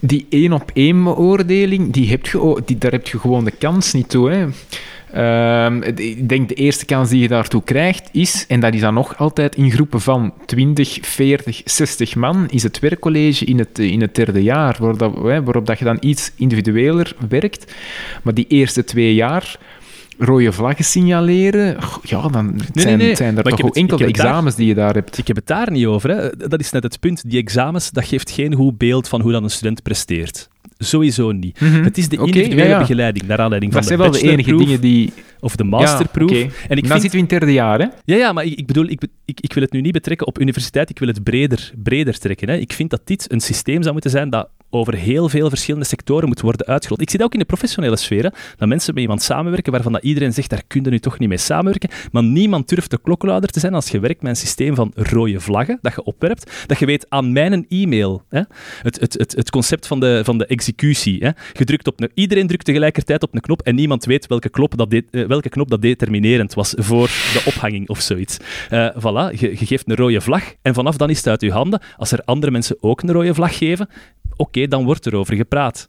die één op één beoordeling, die je, die, daar heb je gewoon de kans niet toe. Hè. Ehm, ik denk de eerste kans die je daartoe krijgt is, en dat is dan nog altijd in groepen van 20, 40, 60 man, is het werkcollege in het, in het derde jaar, waarop, dat, waarop dat je dan iets individueler werkt. Maar die eerste twee jaar rode vlaggen signaleren, ja, dan zijn, zijn er toch ook enkele examens die je daar hebt. Ik heb het daar niet over. Hè. Dat is net het punt. Die examens, dat geeft geen goed beeld van hoe dan een student presteert. Sowieso niet. Mhm. Het is de individuele begeleiding, naar aanleiding van de Dat zijn wel de enige dingen die... Of de masterproef. Ja, okay. en ik dan zitten we in het derde jaar, hè? Ja, ja maar ik, ik bedoel, ik, ik, ik, wil het nu niet betrekken op universiteit, ik wil het breder, breder trekken. Hè. Ik vind dat dit een systeem zou moeten zijn dat over heel veel verschillende sectoren moet worden uitgerold. Ik zie dat ook in de professionele sfeer, dat mensen met iemand samenwerken waarvan dat iedereen zegt, daar kun je nu toch niet mee samenwerken, maar niemand durft de klokkenluider te zijn als je werkt met een systeem van rode vlaggen, dat je opwerpt, dat je weet aan mijn e-mail, hè, het, het, het, het concept van de, van de executie. Hè. Op een, iedereen drukt tegelijkertijd op een knop en niemand weet welke, knop dat, eh, welke knop dat determinerend was voor de ophanging of zoiets. Uh, voilà, je, je geeft een rode vlag en vanaf dan is het uit je handen. Als er andere mensen ook een rode vlag geven, oké, dan wordt er over gepraat.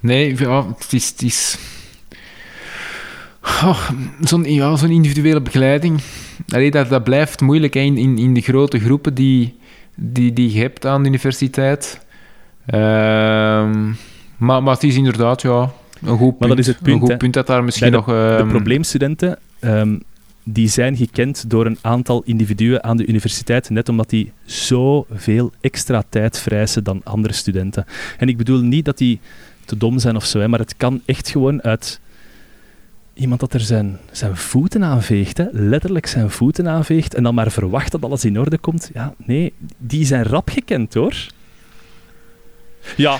Nee, ja, het is... Het is... Oh, zo'n ja, zo'n individuele begeleiding, Allee, dat, dat blijft moeilijk in, in, in de grote groepen die, die, die je hebt aan de universiteit. Ehm, maar, maar het is inderdaad ja, een goed punt. Maar dat is het punt, een goed punt dat daar misschien nog... Um... de probleemstudenten, ehm, die zijn gekend door een aantal individuen aan de universiteit, net omdat die zoveel extra tijd vrijsen dan andere studenten. En ik bedoel niet dat die te dom zijn of zo, hè, maar het kan echt gewoon uit iemand dat er zijn, zijn voeten aanveegt, hè, letterlijk zijn voeten aanveegt, en dan maar verwacht dat alles in orde komt. Ja, nee, die zijn rap gekend hoor. Ja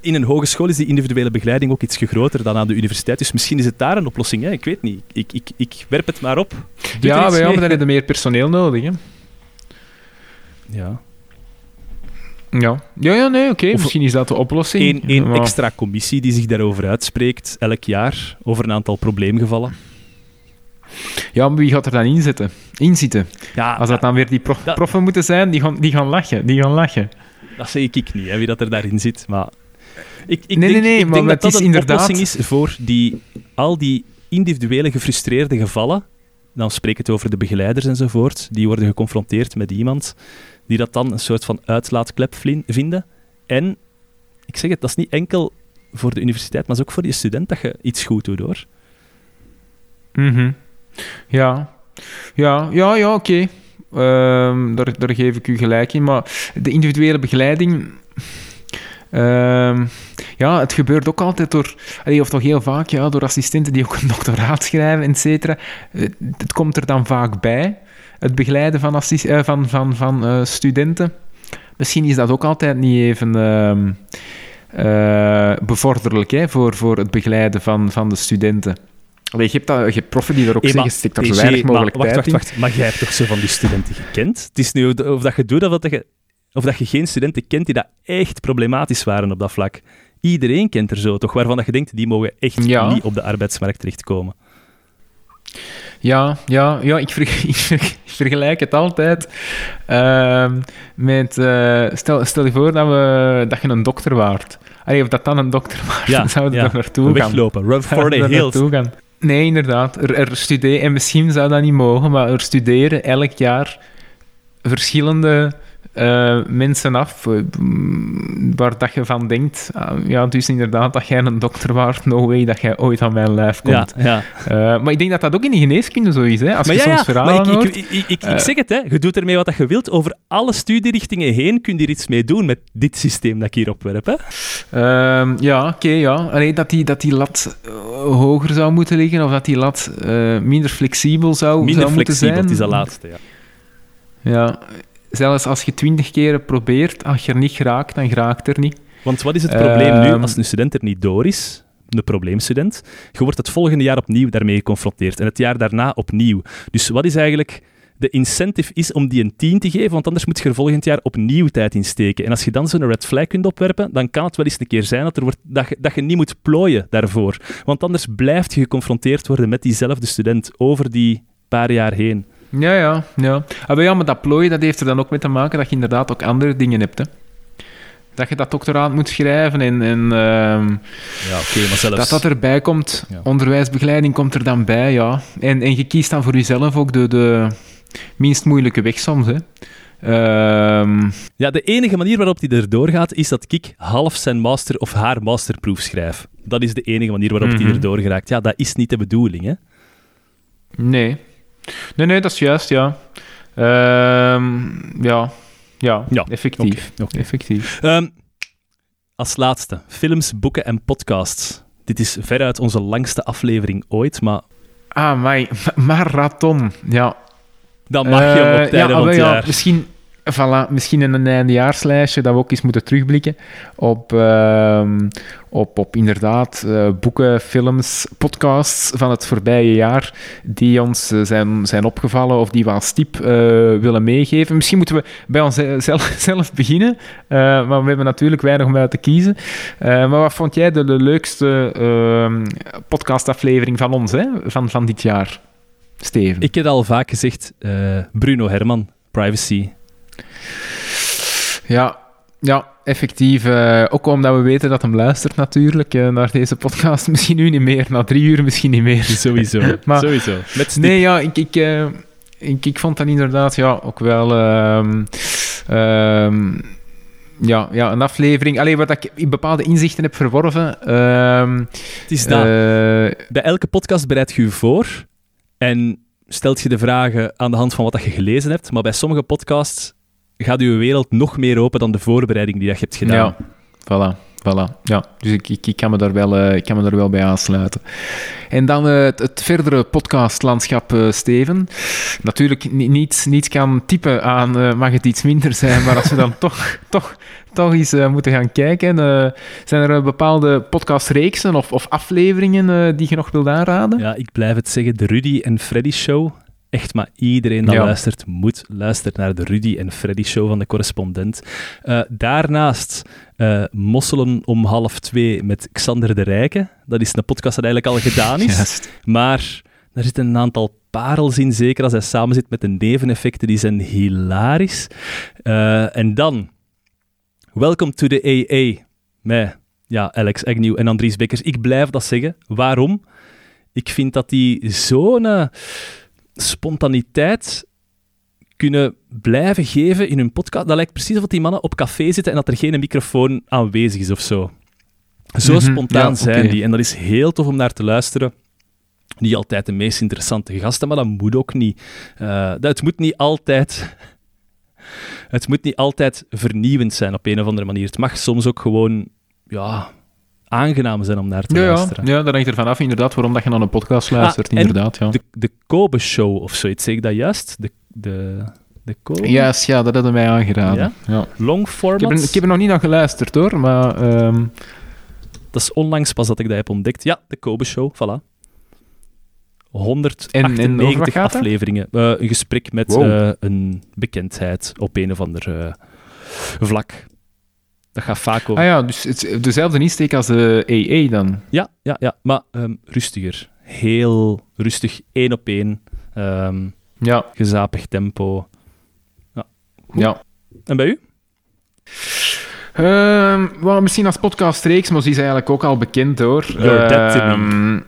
in een hogeschool is die individuele begeleiding ook iets groter dan aan de universiteit. Dus misschien is het daar een oplossing. Hè? Ik weet niet. Ik, ik, ik werp het maar op. ja, wij hebben daar meer personeel nodig. Hè? Ja. Ja, ja, ja nee, oké. Misschien is dat de oplossing. Een, extra commissie die zich daarover uitspreekt, elk jaar, over een aantal probleemgevallen. Ja, maar wie gaat er dan in zitten? In zitten? Ja, Als dat dan weer die proffen moeten zijn, die gaan, die gaan lachen. Die gaan lachen. Dat zeg ik niet, hè, wie dat er daarin zit. Maar ik, ik nee, denk, nee, nee, maar dat dat een oplossing is voor die, al die individuele gefrustreerde gevallen dan spreek het over de begeleiders enzovoort, die worden geconfronteerd met iemand die dat dan een soort van uitlaatklep vinden. En, ik zeg het, dat is niet enkel voor de universiteit, maar is ook voor die student dat je iets goed doet, hoor. Mhm. Ja, ja, ja, ja oké. Ehm, daar, daar geef ik u gelijk in. Maar de individuele begeleiding. Ehm, ja, het gebeurt ook altijd door, of toch heel vaak, ja, door assistenten die ook een doctoraat schrijven, et cetera. Het, het komt er dan vaak bij, het begeleiden van, eh, van, van, van eh, studenten. Misschien is dat ook altijd niet even ehm, eh, bevorderlijk hè, voor, voor het begeleiden van, van de studenten. Allee, je, hebt dat, je hebt proffen die er ook Hey, zeggen, er zo hey, weinig Jay, mogelijk maar, wacht, tijd wacht, in. wacht. Maar jij hebt toch zo van die studenten gekend? Het is nu of of dat je doet of dat je, of dat je geen studenten kent die dat echt problematisch waren op dat vlak. Iedereen kent er zo, toch? Waarvan dat je denkt, die mogen echt Ja. niet op de arbeidsmarkt terechtkomen. Ja, ja, ja ik, ik, ver- ik vergelijk het altijd ehm, met... eh, stel, stel je voor dat, we, dat je een dokter waart. Allee, of dat dan een dokter waart, Ja, dan zouden we ja. naartoe gaan. Weglopen, run for the we hills. gaan. Nee, inderdaad. Er, er studeren, en misschien zou dat niet mogen, maar er studeren elk jaar verschillende eh, mensen af, eh, mm, waar dat je van denkt, ah, ja, dus inderdaad, dat jij een dokter waart, no way dat jij ooit aan mijn lijf Ja, komt. ja. Eh, maar ik denk dat dat ook in de geneeskunde zo is, hè. Als Maar je ja, soms ja, verhalen maar ik, ik, ik, ik, ik Eh. zeg het, hè. je doet ermee wat je wilt. Over alle studierichtingen heen kun je er iets mee doen met dit systeem dat ik hier opwerp. Hè. Ehm, ja, oké, ja. Alleen dat die, dat die lat eh, hoger zou moeten liggen, of dat die lat eh, minder flexibel zou, Minder zou moeten flexibel, zijn. het is dat laatste. Ja. Ja, zelfs als je twintig keren probeert, als je er niet geraakt, dan geraakt er niet. Want wat is het probleem nu Ehm. als een student er niet door is? Een probleemstudent. Je wordt het volgende jaar opnieuw daarmee geconfronteerd. En het jaar daarna opnieuw. Dus wat is eigenlijk de incentive is om die een 10 te geven, want anders moet je er volgend jaar opnieuw tijd in steken. En als je dan zo'n red flag kunt opwerpen, dan kan het wel eens een keer zijn dat, er wordt, dat, je, dat je niet moet plooien daarvoor. Want anders blijft je geconfronteerd worden met diezelfde student over die paar jaar heen. Ja, ja, ja. Ah, maar ja, maar dat plooien, dat heeft er dan ook mee te maken dat je inderdaad ook andere dingen hebt, hè. Dat je dat doctoraat moet schrijven en, en ehm, Ja, maar zelfs... dat dat erbij komt. Ja. Onderwijsbegeleiding komt er dan bij, ja. En, en je kiest dan voor jezelf ook de, de minst moeilijke weg soms, hè. Ehm, Ja, de enige manier waarop hij erdoor gaat, is dat ik half zijn master of haar masterproef schrijf. Dat is de enige manier waarop hij Mhm. erdoor geraakt. Ja, dat is niet de bedoeling, hè. nee. Nee, nee, dat is juist, ja. Ehm, ja. Ja, Ja, effectief. Oké. Effectief. Ehm, als laatste, films, boeken en podcasts. Dit is veruit onze langste aflevering ooit, maar Ah, my, marathon. Ja, dan mag je hem Eh, op tijden ja, van ah, het wel, ja, jaar. Misschien, voilà, misschien in een eindejaarslijstje dat we ook eens moeten terugblikken op, ehm, op, op inderdaad eh, boeken, films, podcasts van het voorbije jaar die ons eh, zijn, zijn opgevallen of die we als tip eh, willen meegeven. Misschien moeten we bij onszelf zelf beginnen, maar we hebben natuurlijk weinig om uit te kiezen. Maar wat vond jij de, de leukste ehm, podcastaflevering van ons, hè, van, van dit jaar, Steven? Ik heb al vaak gezegd, Bruno Herman, Privacy. Ja, ja effectief. eh, ook omdat we weten dat hem luistert natuurlijk eh, naar deze podcast. Misschien nu niet meer, na drie uur misschien niet meer. Sowieso, Maar- sowieso. Met. Nee, ja, ik, ik, eh, ik, ik vond dat inderdaad ja, ook wel... ehm, ehm, ja, ja, een aflevering. Alleen wat ik bepaalde inzichten heb verworven. ehm, Het is dat. Bij elke podcast bereid je je voor en stelt je de vragen aan de hand van wat dat je gelezen hebt. Maar bij sommige podcasts gaat je wereld nog meer open dan de voorbereiding die dat je hebt gedaan. Ja, voilà. Voilà, ja. Dus ik, ik, ik, kan me daar wel, eh, ik kan me daar wel bij aansluiten. En dan eh, het, het verdere podcastlandschap, eh, Steven. Natuurlijk, ni- niets, niets kan typen aan, mag het iets minder zijn, maar als we dan toch, toch, toch eens moeten gaan kijken, zijn er bepaalde podcastreeksen of, of afleveringen die je nog wilt aanraden? Ja, ik blijf het zeggen, de Rudy en Freddy Show. Echt, maar iedereen dat Ja. luistert, moet luisteren naar de Rudy en Freddy Show van de correspondent. Eh, daarnaast eh, Mosselen om half twee met Xander de Rijke. Dat is een podcast dat eigenlijk al gedaan is. Maar er zitten een aantal parels in, zeker als hij samen zit met de neveneffecten, die zijn hilarisch. Eh, en dan, Welcome to the AA, met ja, Alex Agnew en Andries Bekkers. Ik blijf dat zeggen. Waarom? Ik vind dat die zo'n... spontaniteit kunnen blijven geven in hun podcast. Dat lijkt precies alsof die mannen op café zitten en dat er geen microfoon aanwezig is of zo. Zo Mhm, spontaan ja, zijn die. En dat is heel tof om naar te luisteren. Niet altijd de meest interessante gasten, maar dat moet ook niet. Eh, dat, het moet niet altijd... Het moet niet altijd vernieuwend zijn op een of andere manier. Het mag soms ook gewoon ja, aangenaam zijn om naar te Ja, ja, luisteren. ja, dat hangt ervan af inderdaad waarom dat je naar een podcast luistert, en inderdaad. Ja. De, de Kobe Show of zoiets, zeg ik dat juist? De, de, de Kobe? Yes, ja, dat hadden mij aangeraden. Ja? Ja? Long Ik, format? heb er, ik heb er nog niet naar geluisterd hoor, maar ehm, Dat is onlangs pas dat ik dat heb ontdekt. Ja, de Kobe Show, voilà. En- en over wat 198 gaat dat? afleveringen. Eh, een gesprek met Wow. eh, een bekendheid op een of ander eh, vlak. Dat gaat vaak over... ah ja, dus het, is dezelfde insteek als de EE dan. Ja, ja, ja. Maar ehm, rustiger. Heel rustig, één op één. Ehm, Ja, gezapig tempo. ja. En bij u? Wel, misschien als podcastreeks, maar die is eigenlijk ook al bekend hoor. Your Dead to Me. Ehm,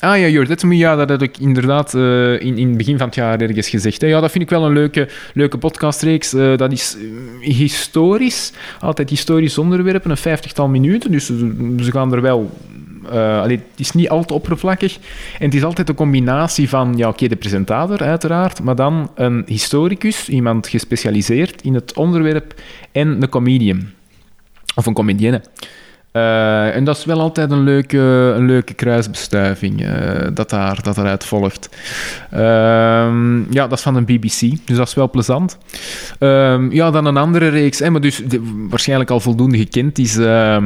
Ah ja, Your Dead Me, ja, dat had ik inderdaad eh, in, in het begin van het jaar ergens gezegd. Ja, dat vind ik wel een leuke, leuke podcastreeks. Eh, dat is eh, historisch, altijd historisch onderwerpen, een vijftigtal minuten. Dus ze, gaan er wel... het is niet al te oppervlakkig. En het is altijd een combinatie van, ja, oké, de presentator uiteraard, maar dan een historicus, iemand gespecialiseerd in het onderwerp, en een comedian. Of een comedienne. Eh, en dat is wel altijd een leuke, een leuke kruisbestuiving eh, dat, daar, dat daaruit volgt. Ehm, ja, dat is van een BBC, dus dat is wel plezant. Ehm, ja, dan een andere reeks, hè, maar dus de- waarschijnlijk al voldoende gekend, is eh,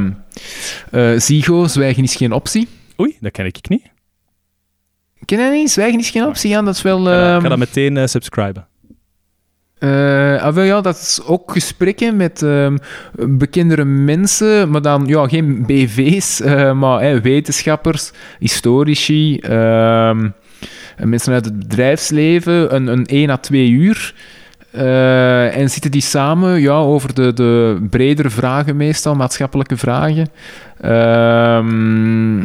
Zigo, Zwijgen is geen optie. Oei, dat ken ik niet. Ken dat niet? Zwijgen is geen optie, ja, dat is wel... Ik ga, dat- ik ga dat meteen eh, subscriben. Ja, dat is ook gesprekken met ehm, bekendere mensen, maar dan ja, geen BV's, eh, maar wetenschappers, historici, ehm, mensen uit het bedrijfsleven, een, een 1 à 2 uur. Eh, en zitten die samen ja, over de, de bredere vragen, meestal maatschappelijke vragen. Ehm,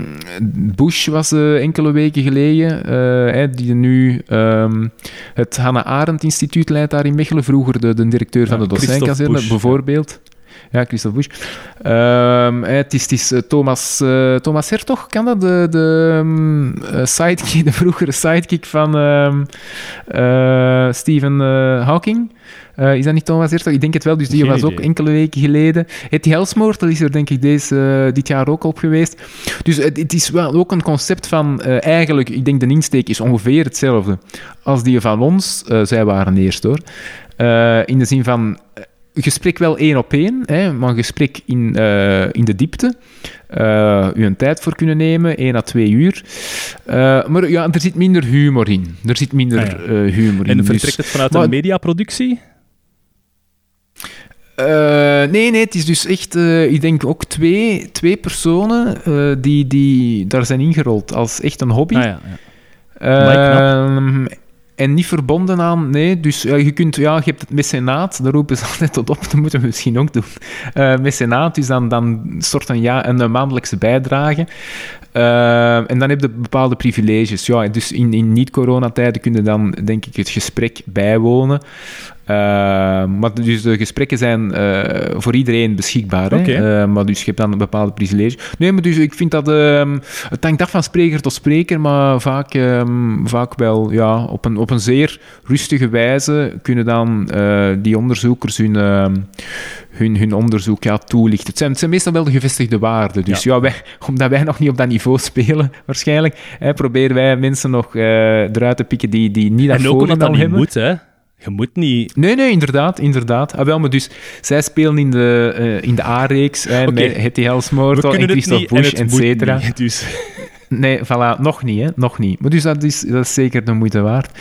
Bush was eh, enkele weken geleden, eh, die nu ehm, het Hannah Arendt Instituut leidt daar in Mechelen. Vroeger de, de directeur van de docentkazerne, bijvoorbeeld. Ja, Christophe Bush. Ehm, hè, het is, het is eh, Thomas, eh, Thomas Hertog, kan dat? De, de eh, sidekick, de vroegere sidekick van eh, Stephen eh, Hawking. Eh, is dat niet Thomas Hertog? Ik denk het wel, dus die Geen was ook enkele weken geleden. Hetty Helsmoort, dat is er denk ik deze, eh, dit jaar ook op geweest. Dus het, het is wel ook een concept van eh, eigenlijk, ik denk de insteek is ongeveer hetzelfde als die van ons. Eh, zij waren eerst hoor. Eh, in de zin van eh, gesprek wel één op één, hè, maar een gesprek in, eh, in de diepte. Eh, u een tijd voor kunnen nemen, één à twee uur. Eh, maar ja, er zit minder humor in. Er zit minder Ah, ja. humor in. En Dus- vertrekt het vanuit maar- een mediaproductie? Nee, nee, het is dus echt, ik denk ook twee, twee personen die, die daar zijn ingerold als echt een hobby. Ah, ja, ja. En niet verbonden aan, nee. Dus je kunt, ja, je hebt het mecenaat, daar roepen ze altijd tot op, dat moeten we misschien ook doen. Eh mecenaat is dan, dan een soort van ja, een eh, maandelijkse bijdrage. Ehm, en dan heb je bepaalde privileges. Ja, dus in, in niet-coronatijden kun je dan, denk ik, het gesprek bijwonen. Ehm, maar dus de gesprekken zijn eh, voor iedereen beschikbaar. Hè? Oké. Eh, maar dus je hebt dan een bepaalde privilege. Nee, maar dus ik vind dat... ehm, het hangt af van spreker tot spreker, maar vaak, ehm, vaak wel ja, op, een, op een zeer rustige wijze kunnen dan eh, die onderzoekers hun, ehm, hun, hun onderzoek ja, toelichten. Het zijn, het zijn meestal wel de gevestigde waarden. Dus ja. wij, omdat wij nog niet op dat niveau spelen, waarschijnlijk, hè, proberen wij mensen nog eh, eruit te pikken die, die niet dat En ook omdat dat niet hebben. moet, hè. Je moet niet... Nee, nee, inderdaad. inderdaad. Ah, wel, maar dus, zij spelen in de, eh, in de A-reeks, hè, met Hetty Helsmoort We en Christophe en Bush, et cetera. niet, Dus... Nee, voilà, nog niet, hè? Nog niet. Maar dus dat is, dat is zeker de moeite waard.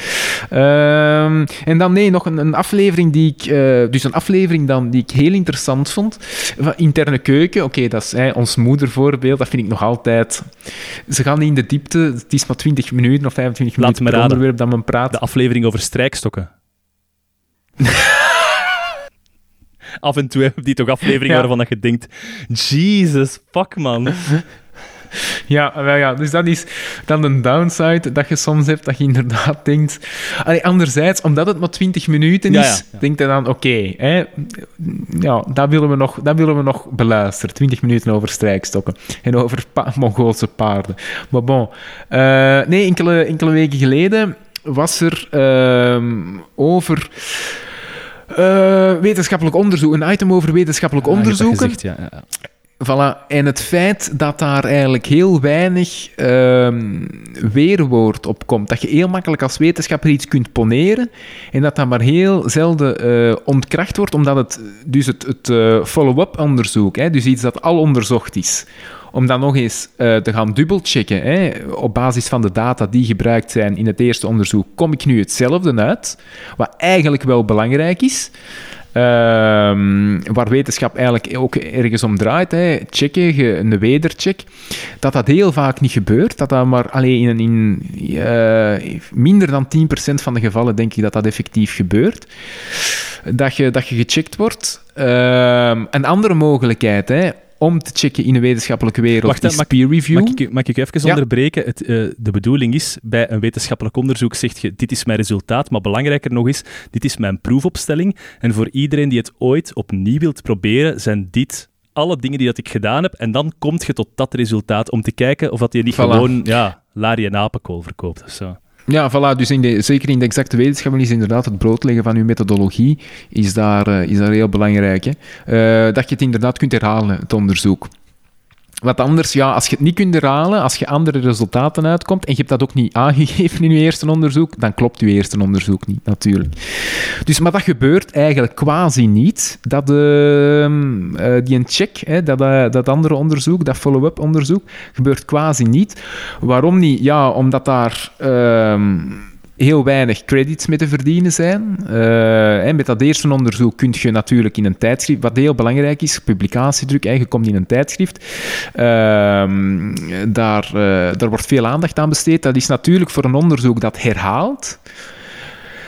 Ehm, en dan, nee, nog een, een aflevering die ik... eh, dus een aflevering dan die ik heel interessant vond. Van interne keuken, oké, dat is hè, ons moedervoorbeeld. Dat vind ik nog altijd... Ze gaan niet in de diepte. Het is maar 20 minuten of 25 Laat minuten me per raden. onderwerp dat men praat. De aflevering over strijkstokken. Af en toe heb je die toch afleveringen Ja. waarvan dat je denkt... Jesus, fuck, man. Ja, wel ja, dus dat is dan een downside dat je soms hebt, dat je inderdaad denkt... Allee, anderzijds, omdat het maar 20 minuten Ja, is, ja, ja. denk je dan, oké, hè, ja, dat willen, we nog, dat willen we nog beluisteren. 20 minuten over strijkstokken en over pa Mongoolse paarden. Maar bon, eh, nee, enkele, enkele weken geleden was er ehm, over... eh, wetenschappelijk onderzoek, een item over wetenschappelijk Ah, onderzoeken. gezegd, ja, ja. Voilà. En het feit dat daar eigenlijk heel weinig ehm, weerwoord op komt. Dat je heel makkelijk als wetenschapper iets kunt poneren en dat dat maar heel zelden eh, ontkracht wordt, omdat het dus het, het eh, follow-up onderzoek, hè, dus iets dat al onderzocht is, om dan nog eens eh, te gaan dubbelchecken hè, op basis van de data die gebruikt zijn in het eerste onderzoek, kom ik nu hetzelfde uit, wat eigenlijk wel belangrijk is. Ehm, waar wetenschap eigenlijk ook ergens om draait, hè, checken, een wedercheck, dat dat heel vaak niet gebeurt. Dat dat maar alleen in, in eh, minder dan 10% van de gevallen denk ik dat dat effectief gebeurt. Dat je, dat je gecheckt wordt. Ehm, een andere mogelijkheid hè, om te checken in de wetenschappelijke wereld Wacht, is mag- peer review. Mag ik, mag ik even Ja. onderbreken? Het, eh, de bedoeling is, bij een wetenschappelijk onderzoek zeg je, dit is mijn resultaat, maar belangrijker nog is, dit is mijn proefopstelling. En voor iedereen die het ooit opnieuw wilt proberen, zijn dit alle dingen die dat ik gedaan heb. En dan kom je tot dat resultaat om te kijken of dat je niet Voilà. gewoon ja, larie en apenkool verkoopt of zo. Ja, voilà. Dus in de, zeker in de exacte wetenschap is inderdaad het broodleggen van uw methodologie is daar, eh, is daar heel belangrijk. Hè? Eh, dat je het inderdaad kunt herhalen, het onderzoek. Want anders, ja, als je het niet kunt herhalen, als je andere resultaten uitkomt en je hebt dat ook niet aangegeven in je eerste onderzoek, dan klopt je eerste onderzoek niet, natuurlijk. Dus, maar dat gebeurt eigenlijk quasi niet. Dat ehm, eh, die een check, hè, dat, eh, dat andere onderzoek, dat follow-up onderzoek, gebeurt quasi niet. Waarom niet? Ja, omdat daar ehm, heel weinig credits mee te verdienen zijn. Eh, met dat eerste onderzoek kun je natuurlijk in een tijdschrift, wat heel belangrijk is, publicatiedruk, je komt in een tijdschrift, ehm, daar, eh, daar wordt veel aandacht aan besteed. Dat is natuurlijk voor een onderzoek dat herhaalt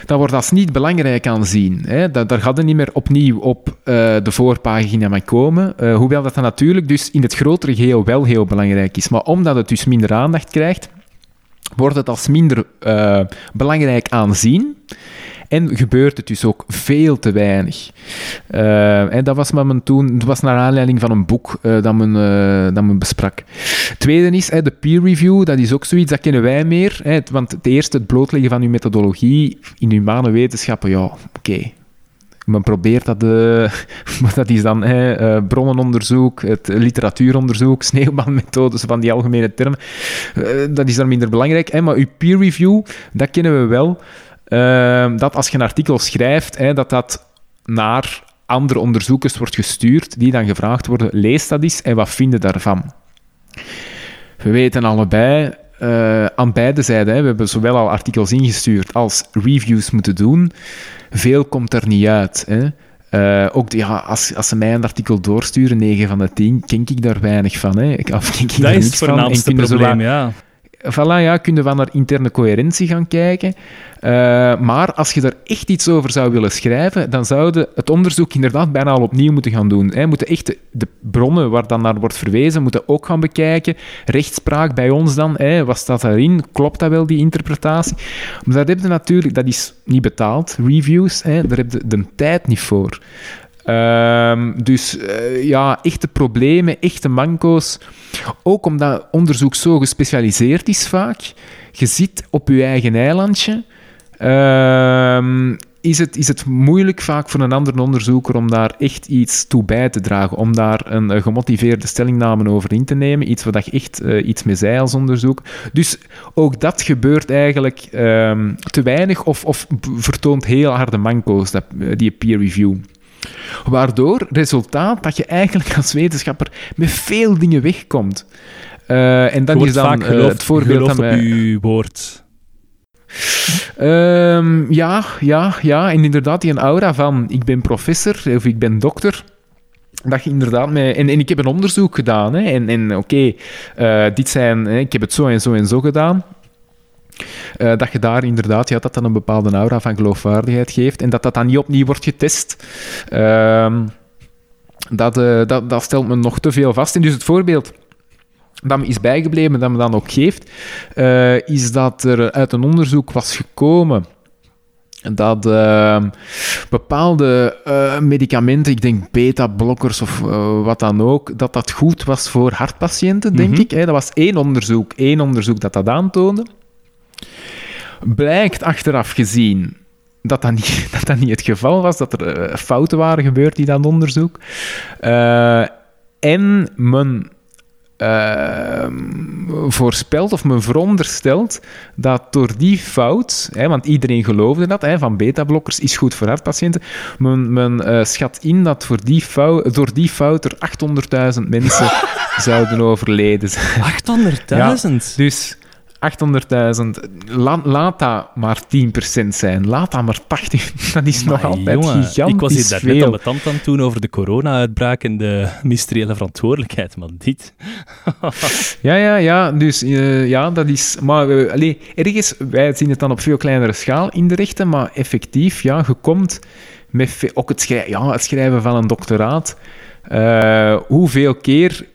dat wordt als niet belangrijk aanzien. Hè. Dat, daar gaat het niet meer opnieuw op eh, de voorpagina mee komen. Hoewel dat, dan natuurlijk dus in het grotere geheel wel heel belangrijk is. Maar omdat het dus minder aandacht krijgt, wordt het als minder eh, belangrijk aanzien. En gebeurt het dus ook veel te weinig. Eh, en dat was, men toen, was naar aanleiding van een boek eh, dat, men, eh, dat men besprak. Tweede is de peer review. Dat is ook zoiets, dat kennen wij meer. Hè, want het eerste, het blootleggen van uw methodologie in humane wetenschappen, ja, oké. Men probeert dat, maar dat is dan eh, bronnenonderzoek, het literatuuronderzoek, sneeuwmanmethodes, van die algemene termen. Eh, dat is dan minder belangrijk. Hè, maar uw peer review, dat kennen we wel. Dat als je een artikel schrijft, dat dat naar andere onderzoekers wordt gestuurd, die dan gevraagd worden, lees dat eens en wat vinden daarvan? We weten allebei, eh, aan beide zijden, hè, we hebben zowel al artikels ingestuurd als reviews moeten doen. Veel komt er niet uit. Hè. Eh, ook ja, als, als ze mij een artikel doorsturen, 9 van de 10, ken ik daar weinig van. Hè. Ik, of ik Dat daar is het voornaamste probleem, ja. Voilà, ja, kun van naar interne coherentie gaan kijken. Eh, maar als je er echt iets over zou willen schrijven, dan zouden het onderzoek inderdaad bijna al opnieuw moeten gaan doen. Hè. Moeten echt de, bronnen waar dan naar wordt verwezen, moeten ook gaan bekijken. Rechtspraak bij ons dan, hè, wat staat daarin? Klopt dat wel, die interpretatie? Maar daar heb natuurlijk, dat is niet betaald, reviews, hè, daar heb je de tijd niet voor. Ehm, dus eh, ja, echte problemen, echte manco's. Ook omdat onderzoek zo gespecialiseerd is vaak. Je zit op je eigen eilandje. Ehm, is, het, is het moeilijk vaak voor een andere onderzoeker om daar echt iets toe bij te dragen. Om daar een, eh, gemotiveerde stellingname over in te nemen. Iets wat je echt eh, iets mee zei als onderzoek. Dus ook dat gebeurt eigenlijk ehm, te weinig of, of vertoont heel harde manco's, dat, die peer review. Waardoor, resultaat, dat je eigenlijk als wetenschapper met veel dingen wegkomt. Eh, en dat Je is dan vaak eh, het voorbeeld op mij... uw woord. Ehm, ja, ja, ja. En inderdaad, die aura van ik ben professor of ik ben dokter. Dat je inderdaad met... En, en ik heb een onderzoek gedaan. Hè, en en oké, eh, dit zijn... Hè, ik heb het zo en zo en zo gedaan. Eh, dat je daar inderdaad, ja, dat dan een bepaalde aura van geloofwaardigheid geeft. En dat dat dan niet opnieuw wordt getest. Ehm, dat, eh, dat, dat stelt me nog te veel vast. En dus het voorbeeld dat me is bijgebleven, dat me dan ook geeft, uh, is dat er uit een onderzoek was gekomen dat uh, bepaalde uh, medicamenten, ik denk beta-blokkers of uh, wat dan ook, dat dat goed was voor hartpatiënten, denk ik. Hè. Dat was één onderzoek, één onderzoek dat dat aantoonde. Blijkt achteraf gezien dat dat niet, dat dat niet het geval was, dat er fouten waren gebeurd in dat onderzoek. en men uh, voorspelt of men veronderstelt dat door die fout, hè, want iedereen geloofde dat, hè, van beta-blokkers is goed voor hartpatiënten, men, men uh, schat in dat voor die fout, door die fout er 800.000 mensen zouden overleden zijn. 800.000? Ja, dus 800.000. La, laat dat maar 10% zijn. Laat dat maar 80%. Dat is nog altijd jongen, gigantisch Ik was hier daar net aan mijn tand aan toen over de corona-uitbraak en de mysteriële verantwoordelijkheid, maar dit... ja, ja, ja. Dus uh, ja, dat is... Maar uh, ergens, wij zien het dan op veel kleinere schaal in de rechten, maar effectief, ja, je komt met... Ook het schrijven, ja, het schrijven van een doctoraat. Uh, hoeveel keer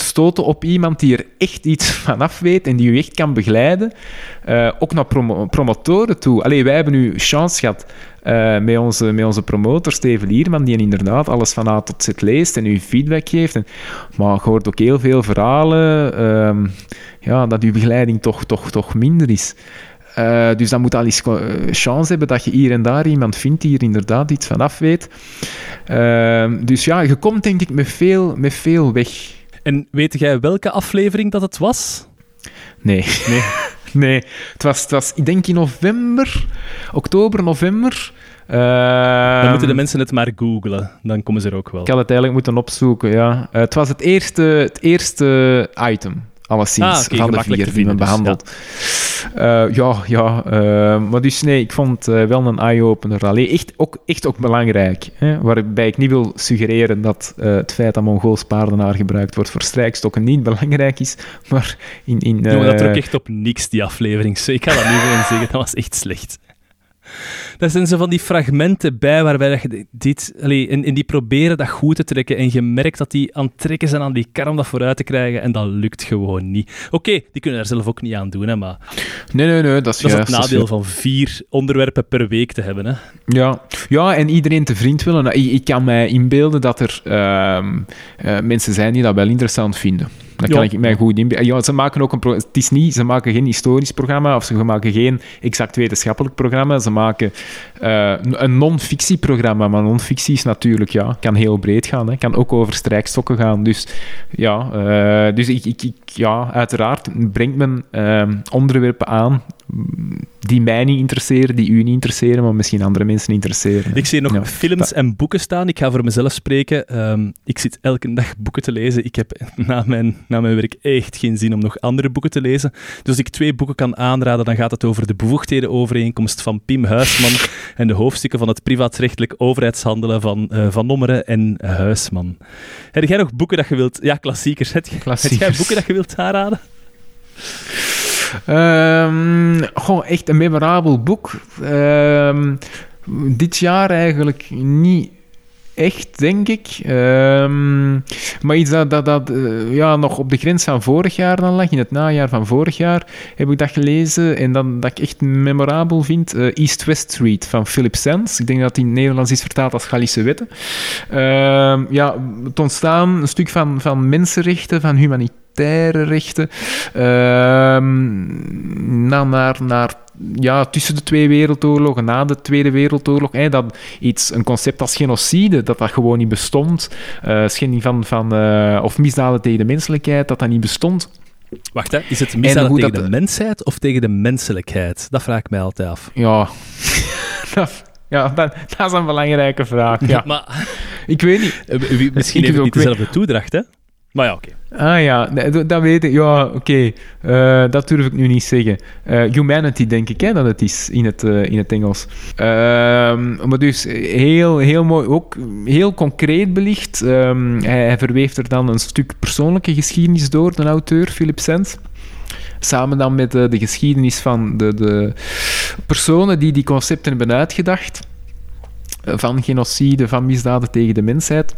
stoten op iemand die er echt iets van af weet en die u echt kan begeleiden. Uh, ook naar promotoren toe. Allee, wij hebben nu chance gehad uh, met, onze, met onze promotor Steven Lierman, die inderdaad alles van A tot Z leest en u feedback geeft. En, maar je hoort ook heel veel verhalen uh, ja, dat uw begeleiding toch, toch, toch minder is. Uh, dus dan moet al eens chance hebben dat je hier en daar iemand vindt die er inderdaad iets van af weet. Ehm, dus ja, je komt denk ik met veel, met veel weg. En weet jij welke aflevering dat het was? Nee. Nee. nee. Het, was, het was, ik denk in november, oktober, november. Uh, dan moeten de mensen het maar googlen, dan komen ze er ook wel. Ik had het eigenlijk moeten opzoeken, ja. Uh, het was het eerste, het eerste item alleszins, ah, okay, van de vier die dus, behandeld. Ja, uh, ja, ja uh, maar dus nee, ik vond het uh, wel een eye-opener. Allee, echt, ook, echt ook belangrijk. Hè, waarbij ik niet wil suggereren dat het feit dat Mongols paardenaar gebruikt wordt voor strijkstokken niet belangrijk is, maar in... in dat trok echt op niks, die aflevering. ik kan dat niet gewoon zeggen, dat was echt slecht. Dat zijn zo van die fragmenten bij waarbij je dit, allee, in die proberen dat goed te trekken en je merkt dat die aan het trekken zijn aan die kar om dat vooruit te krijgen en dat lukt gewoon niet. Oké, die kunnen daar zelf ook niet aan doen, hè, maar... Nee, nee, nee, dat is Dat is het nadeel van vier onderwerpen per week te hebben, hè. Ja, ja en iedereen te vriend willen. Nou, ik, ik kan mij inbeelden dat er uh, uh, mensen zijn die dat wel interessant vinden. Dat kan ik mij goed inbeelden. Ja, ze maken ook een... Het is niet... Ze maken geen historisch programma of ze maken geen exact wetenschappelijk programma. Ze maken uh, een non-fictieprogramma. Maar non-fictie is natuurlijk... Ja, kan heel breed gaan. Hè. Kan ook over strijkstokken gaan. Dus ja... Uh, dus ik, ik, ik, ja, uiteraard brengt men uh, onderwerpen aan die mij niet interesseren, die u niet interesseren, maar misschien andere mensen interesseren. Ik zie nog films en boeken staan. Ik ga voor mezelf spreken. Um, ik zit elke dag boeken te lezen. Ik heb na mijn, na mijn werk echt geen zin om nog andere boeken te lezen. Dus als ik twee boeken kan aanraden, dan gaat het over de bevoegdhedenovereenkomst van Pim Huisman en de hoofdstukken van het privaatrechtelijk overheidshandelen van uh, Van Nommeren en Huisman. Heb jij nog boeken dat je wilt... Ja, klassiekers. Heb, klassiekers. heb jij boeken dat je wilt aanraden? Um, gewoon echt een memorabel boek. Um, dit jaar eigenlijk niet echt, denk ik. Um, maar iets dat, dat, dat uh, ja, nog op de grens van vorig jaar dan lag, in het najaar van vorig jaar, heb ik dat gelezen. En dan, dat ik echt memorabel vind, uh, East-West Street van Philip Sands. Ik denk dat die in het Nederlands is vertaald als Gallische Wetten. Ja, het ontstaan een stuk van, van mensenrechten, van humaniteit rechten. Uh, naar, naar ja, tussen de twee wereldoorlogen, na de Tweede Wereldoorlog, hè, dat iets, een concept als genocide, dat dat gewoon niet bestond, uh, schending van, van uh, of misdaden tegen de menselijkheid, dat dat niet bestond. Wacht, hè. is het misdaden tegen de mensheid of tegen de menselijkheid? Dat vraag ik mij altijd af. Ja, ja dat, dat, is een belangrijke vraag. Ja. maar, ik weet niet. Eh, misschien heeft het niet dezelfde toedracht, hè? Maar ja, oké. Ah ja, dat weet ik. Ja, oké. Eh, dat durf ik nu niet zeggen. Uh, humanity, denk ik, hè, dat het is in het, uh, in het Engels. Ehm, maar dus heel, heel mooi, ook heel concreet belicht. Hij, hij, verweeft er dan een stuk persoonlijke geschiedenis door, de auteur, Philip Sands. Samen dan met de geschiedenis van de, de personen die die concepten hebben uitgedacht. Van genocide, van misdaden tegen de mensheid.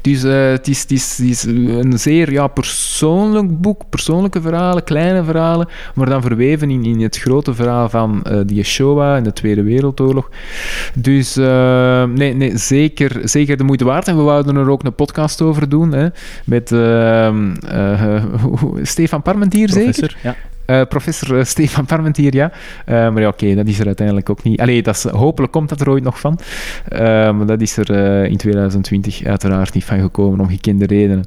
Dus het, is, het, is, een zeer ja, persoonlijk boek, persoonlijke verhalen, kleine verhalen, maar dan verweven in, in het grote verhaal van uh, de Yeshua in de Tweede Wereldoorlog. Dus uh, nee, nee zeker, zeker de moeite waard. En we wouden er ook een podcast over doen hè, met ehm, Stefan Parmentier, zeker? Ja. Uh, professor Stefan Parmentier, ja. Uh, maar ja, oké, okay, dat is er uiteindelijk ook niet. Allee, dat is, hopelijk komt dat er ooit nog van. Maar dat is er in 2020 uiteraard niet van gekomen, om gekende redenen.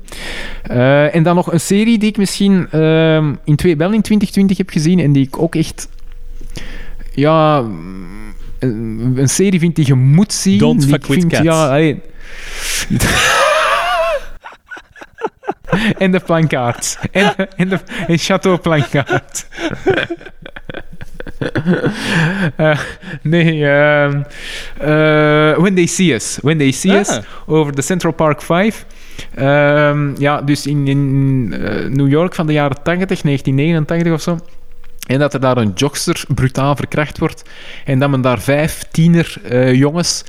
en dan nog een serie die ik misschien ehm, in twee, wel in 2020 heb gezien en die ik ook echt... Ja, een, een serie vind die je moet zien. Don't fuck with vind, cats. Ja, allee, en de plankaart. En, en, de, en Chateau Plankaart. uh, nee, uh, uh, When They See Us. When They See Ah. Us, over de Central Park 5. Um, ja, dus in, in New York van de jaren 80, 1989 of zo. En dat er daar een jogster brutaal verkracht wordt. En dat men daar vijf tiener jongens,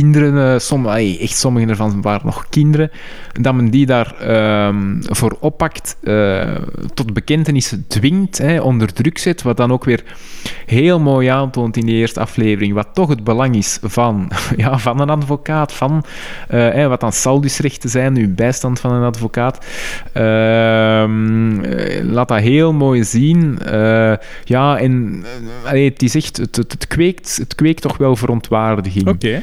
kinderen, uh, som, ay, echt sommigen ervan waren nog kinderen, dat men die daar uh, voor oppakt, uh, tot bekentenissen dwingt, hè, onder druk zet, wat dan ook weer heel mooi aantoont in de eerste aflevering, wat toch het belang is van, ja, van een advocaat, van hè, wat dan saldusrechten zijn, nu bijstand van een advocaat. Ehm, laat dat heel mooi zien. ja, en allee, het is echt, het, het, het, kweekt, het kweekt toch wel verontwaardiging. Oké. Okay.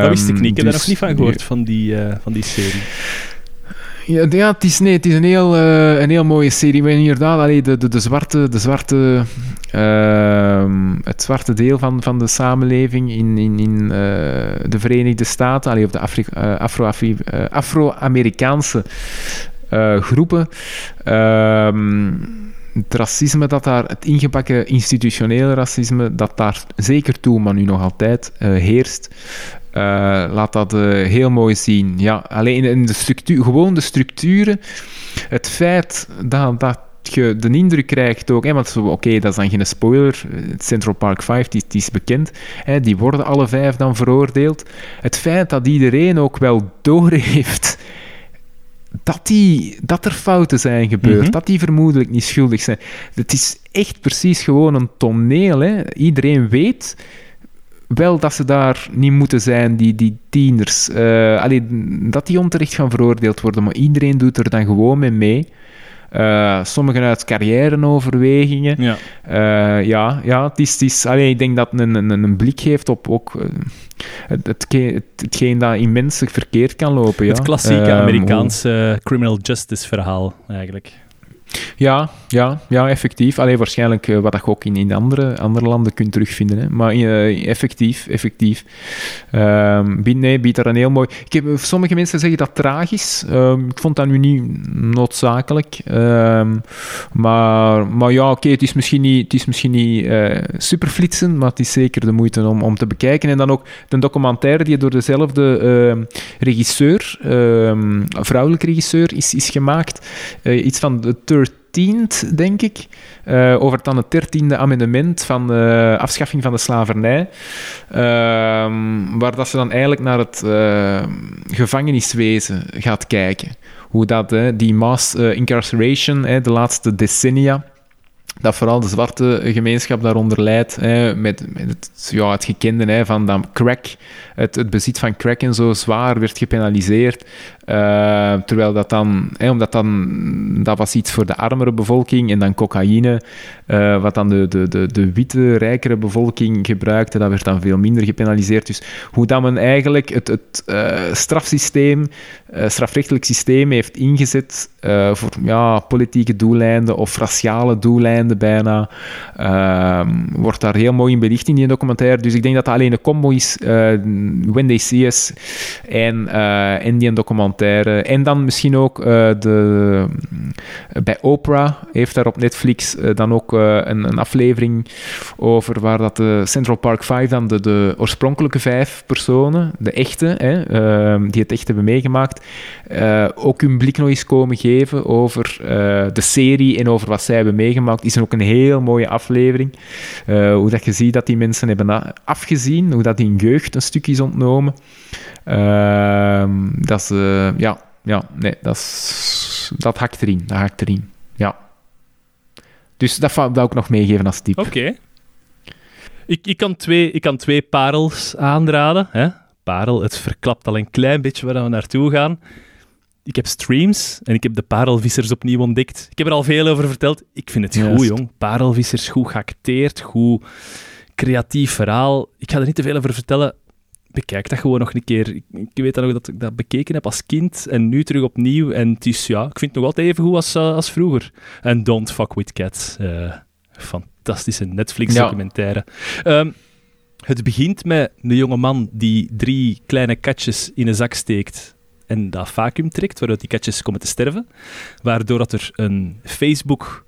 Dat wist ik niet. Ik heb dus, daar nog niet van gehoord, van die, uh, van die serie. Ja, ja, het is, nee, het is een, heel, uh, een heel mooie serie. Maar inderdaad, allee, de, de, de zwarte, de zwarte, uh, het zwarte deel van, van de samenleving in, in, in uh, de Verenigde Staten, allee, of de Afri Afro-Amerikaanse Afro groepen. Ehm, het racisme dat daar, het ingebakken institutionele racisme, dat daar zeker toe, maar nu nog altijd uh, heerst, uh, laat dat uh, heel mooi zien. Ja, alleen in de structuur, gewoon de structuren, het feit dat, dat je de indruk krijgt ook, hè, want oké, dat is dan geen spoiler, Central Park 5, die, die is bekend, hè, die worden alle vijf dan veroordeeld. Het feit dat iedereen ook wel doorheeft dat, die, dat er fouten zijn gebeurd, mm-hmm. dat die vermoedelijk niet schuldig zijn. Het is echt precies gewoon een toneel. Hè. Iedereen weet wel dat ze daar niet moeten zijn, die, die tieners. Uh, allee, dat die onterecht gaan veroordeeld worden, maar iedereen doet er dan gewoon mee mee. Uh, sommigen uit carrièreoverwegingen. Ja, uh, ja, ja het is, het is, allee, ik denk dat het een, een, een blik geeft op ook uh, het, het, hetgeen dat immenselijk verkeerd kan lopen. Ja. Het klassieke Amerikaanse criminal justice verhaal, eigenlijk. Ja, ja, ja, effectief. Alleen waarschijnlijk uh, wat je ook in, in andere, andere landen kunt terugvinden. Hè. Maar uh, effectief, effectief. Um, nee, biedt daar een heel mooi... Ik heb, sommige mensen zeggen dat tragisch. Um, ik vond dat nu niet noodzakelijk. Um, maar, maar ja, oké, het is misschien niet, het is misschien niet uh, superflitsend, maar het is zeker de moeite om, om te bekijken. En dan ook de documentaire die door dezelfde regisseur, vrouwelijke regisseur, is, is gemaakt. iets van de 13th, denk ik, uh, over dan het dertiende amendement van de afschaffing van de slavernij, uh, waar dat ze dan eigenlijk naar het uh, gevangeniswezen gaat kijken. Hoe dat, die mass incarceration, de laatste decennia, dat vooral de zwarte gemeenschap daaronder leidt, hè, met, het, ja, het gekende hè, van dat crack, het, het bezit van crack en zo zwaar werd gepenaliseerd. Uh, terwijl dat dan, hè, omdat dan, dat was iets voor de armere bevolking en dan cocaïne, uh, wat dan de, de, de, de witte, rijkere bevolking gebruikte, dat werd dan veel minder gepenaliseerd. Dus hoe dat men eigenlijk het, het uh, strafsysteem, strafrechtelijk systeem heeft ingezet voor ja, politieke doeleinden of raciale doeleinden bijna, wordt daar heel mooi in belicht in die documentaire. Dus ik denk dat dat alleen een combo is, When See Us en, en die documentaire. En dan misschien ook uh, de, bij Oprah heeft daar op Netflix uh, dan ook uh, een, een, aflevering over waar dat de Central Park 5 dan de, de oorspronkelijke vijf personen, de echte, hè, die het echt hebben meegemaakt, ook hun blik nog eens komen geven over de serie en over wat zij hebben meegemaakt. is ook een heel mooie aflevering. Uh, hoe dat je ziet dat die mensen hebben afgezien, hoe dat in jeugd een stukje is ontnomen. Ehm, dat is, ja, ja, nee, dat, dat hakt erin. Dat hakt erin, ja. Dus dat wil ik nog meegeven als tip. Oké. Ik, ik, kan twee, ik kan twee parels aanraden. Hè? Parel, het verklapt al een klein beetje waar we naartoe gaan. Ik heb streams en ik heb de parelvissers opnieuw ontdekt. Ik heb er al veel over verteld. Ik vind het goed, jong. Parelvissers, goed geacteerd, goed creatief verhaal. Ik ga er niet te veel over vertellen. Bekijk dat gewoon nog een keer. Ik, weet dan nog dat ik dat bekeken heb als kind en nu terug opnieuw. En het is, ja, ik vind het nog altijd even goed als, uh, als vroeger. En Don't Fuck With Cats. Uh, fantastische Netflix-documentaire. Ehm, het begint met een jonge man die drie kleine katjes in een zak steekt en dat vacuüm trekt, waaruit die katjes komen te sterven. Waardoor dat er een Facebook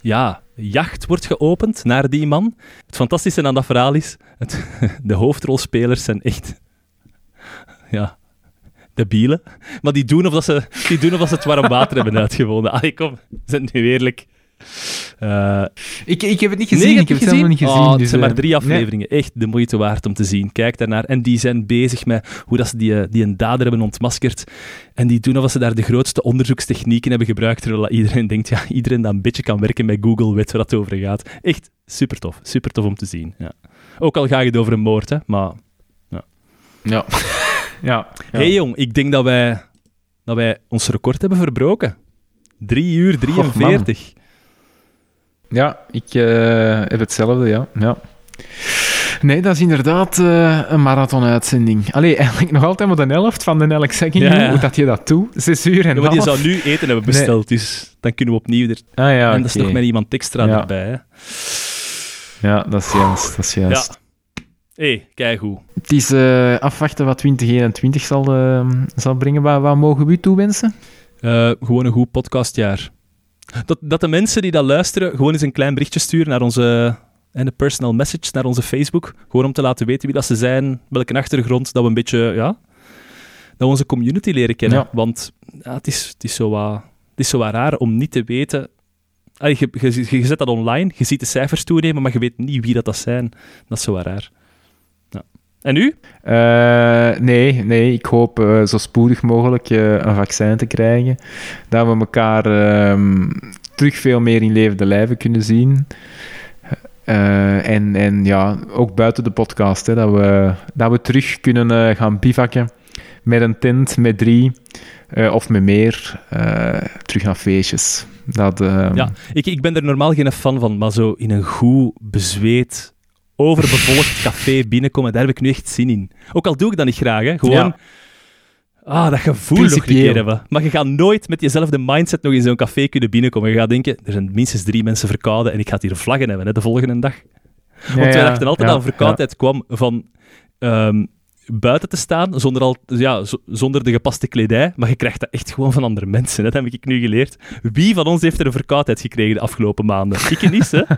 ja, jacht wordt geopend naar die man. Het fantastische aan dat verhaal is, het, de hoofdrolspelers zijn echt... Ja, debielen. Maar die doen of, dat ze, die doen of dat ze het warm water hebben uitgevonden. Allee, kom, zijn nu eerlijk. Uh, ik, ik heb het niet gezien. ik heb het helemaal niet gezien. Oh, het dus, zijn maar eh, drie afleveringen. Echt de moeite waard om te zien. Kijk daarnaar. En die zijn bezig met hoe dat ze die, eh, die een dader hebben ontmaskerd. En die doen alsof ze daar de grootste onderzoekstechnieken hebben gebruikt. Terwijl iedereen denkt, ja, iedereen dat een beetje kan werken met Google weet waar het over gaat. Echt super tof. Super tof om te zien. Ja. Ook al gaat het over een moord, hè, maar... Ja. Ja. ja. hey, jong, ik denk dat wij, dat wij ons record hebben verbroken. 3 uur 43. Ja, ik uh, heb hetzelfde, ja. ja. Nee, dat is inderdaad uh, een marathon-uitzending. Allee, eigenlijk nog altijd maar de helft van de elk ja, ja. Hoe dat je dat doet? Zes uur en ja, maar je zou nu eten hebben besteld, nee. dus dan kunnen we opnieuw er... Ah, ja, en dat is nog met iemand extra erbij, hè. Ja, dat is juist. Dat is juist. Ja. Hé, hey, kijk hoe. Het is uh, afwachten wat 2021 zal, uh, zal brengen. Wat, wat mogen we toewensen? Uh, gewoon een goed podcastjaar. Dat, dat de mensen die dat luisteren gewoon eens een klein berichtje sturen naar onze en de personal message naar onze Facebook. Gewoon om te laten weten wie dat ze zijn, welke achtergrond, dat we een beetje, ja, dat we onze community leren kennen. Want ja, het, is, het, is zo wat, het is zo wat raar om niet te weten... je, je, je, zet dat online, je ziet de cijfers toenemen, maar je weet niet wie dat, dat zijn. Dat is zo wat raar. En u? Uh, nee, nee, ik hoop uh, zo spoedig mogelijk uh, een vaccin te krijgen. Dat we elkaar ehm, terug veel meer in levende lijven kunnen zien. en, en ja, ook buiten de podcast, hè, dat, we, dat we terug kunnen gaan bivakken met een tent, met drie of met meer, terug naar feestjes. Dat, ehm, ja, ik, ik ben er normaal geen fan van, maar zo in een goed, bezweet overbevolkt café binnenkomen, daar heb ik nu echt zin in. Ook al doe ik dat niet graag, hè. Gewoon... Ah, dat gevoel nog een keer hebben. Maar je gaat nooit met jezelfde mindset nog in zo'n café kunnen binnenkomen. Je gaat denken, er zijn minstens drie mensen verkouden en ik ga hier vlaggen hebben hè, de volgende dag. Want wij dachten altijd ja, dat verkoudheid kwam van um, buiten te staan, zonder, al, ja, zonder de gepaste kledij. Maar je krijgt dat echt gewoon van andere mensen. Hè. Dat heb ik nu geleerd. Wie van ons heeft er een verkoudheid gekregen de afgelopen maanden? Ik niet, hè?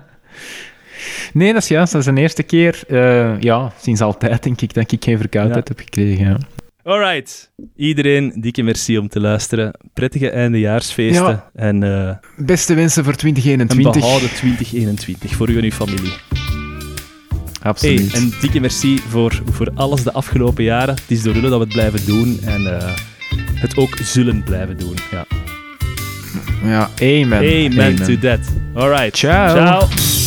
Nee, dat is juist. Dat is de eerste keer, uh, ja, sinds altijd denk ik, dat ik geen verkoudheid heb gekregen. Ja. Alright. Iedereen, dikke merci om te luisteren. Prettige eindejaarsfeesten. Ja. En, uh, Beste wensen voor 2021. Een behouden 2021 voor u en uw familie. Absoluut. Hey, en dikke merci voor, voor alles de afgelopen jaren. Het is door jullie dat we het blijven doen en uh, het ook zullen blijven doen. Ja, ja amen. Amen, amen. to that. Alright. Ciao. Ciao.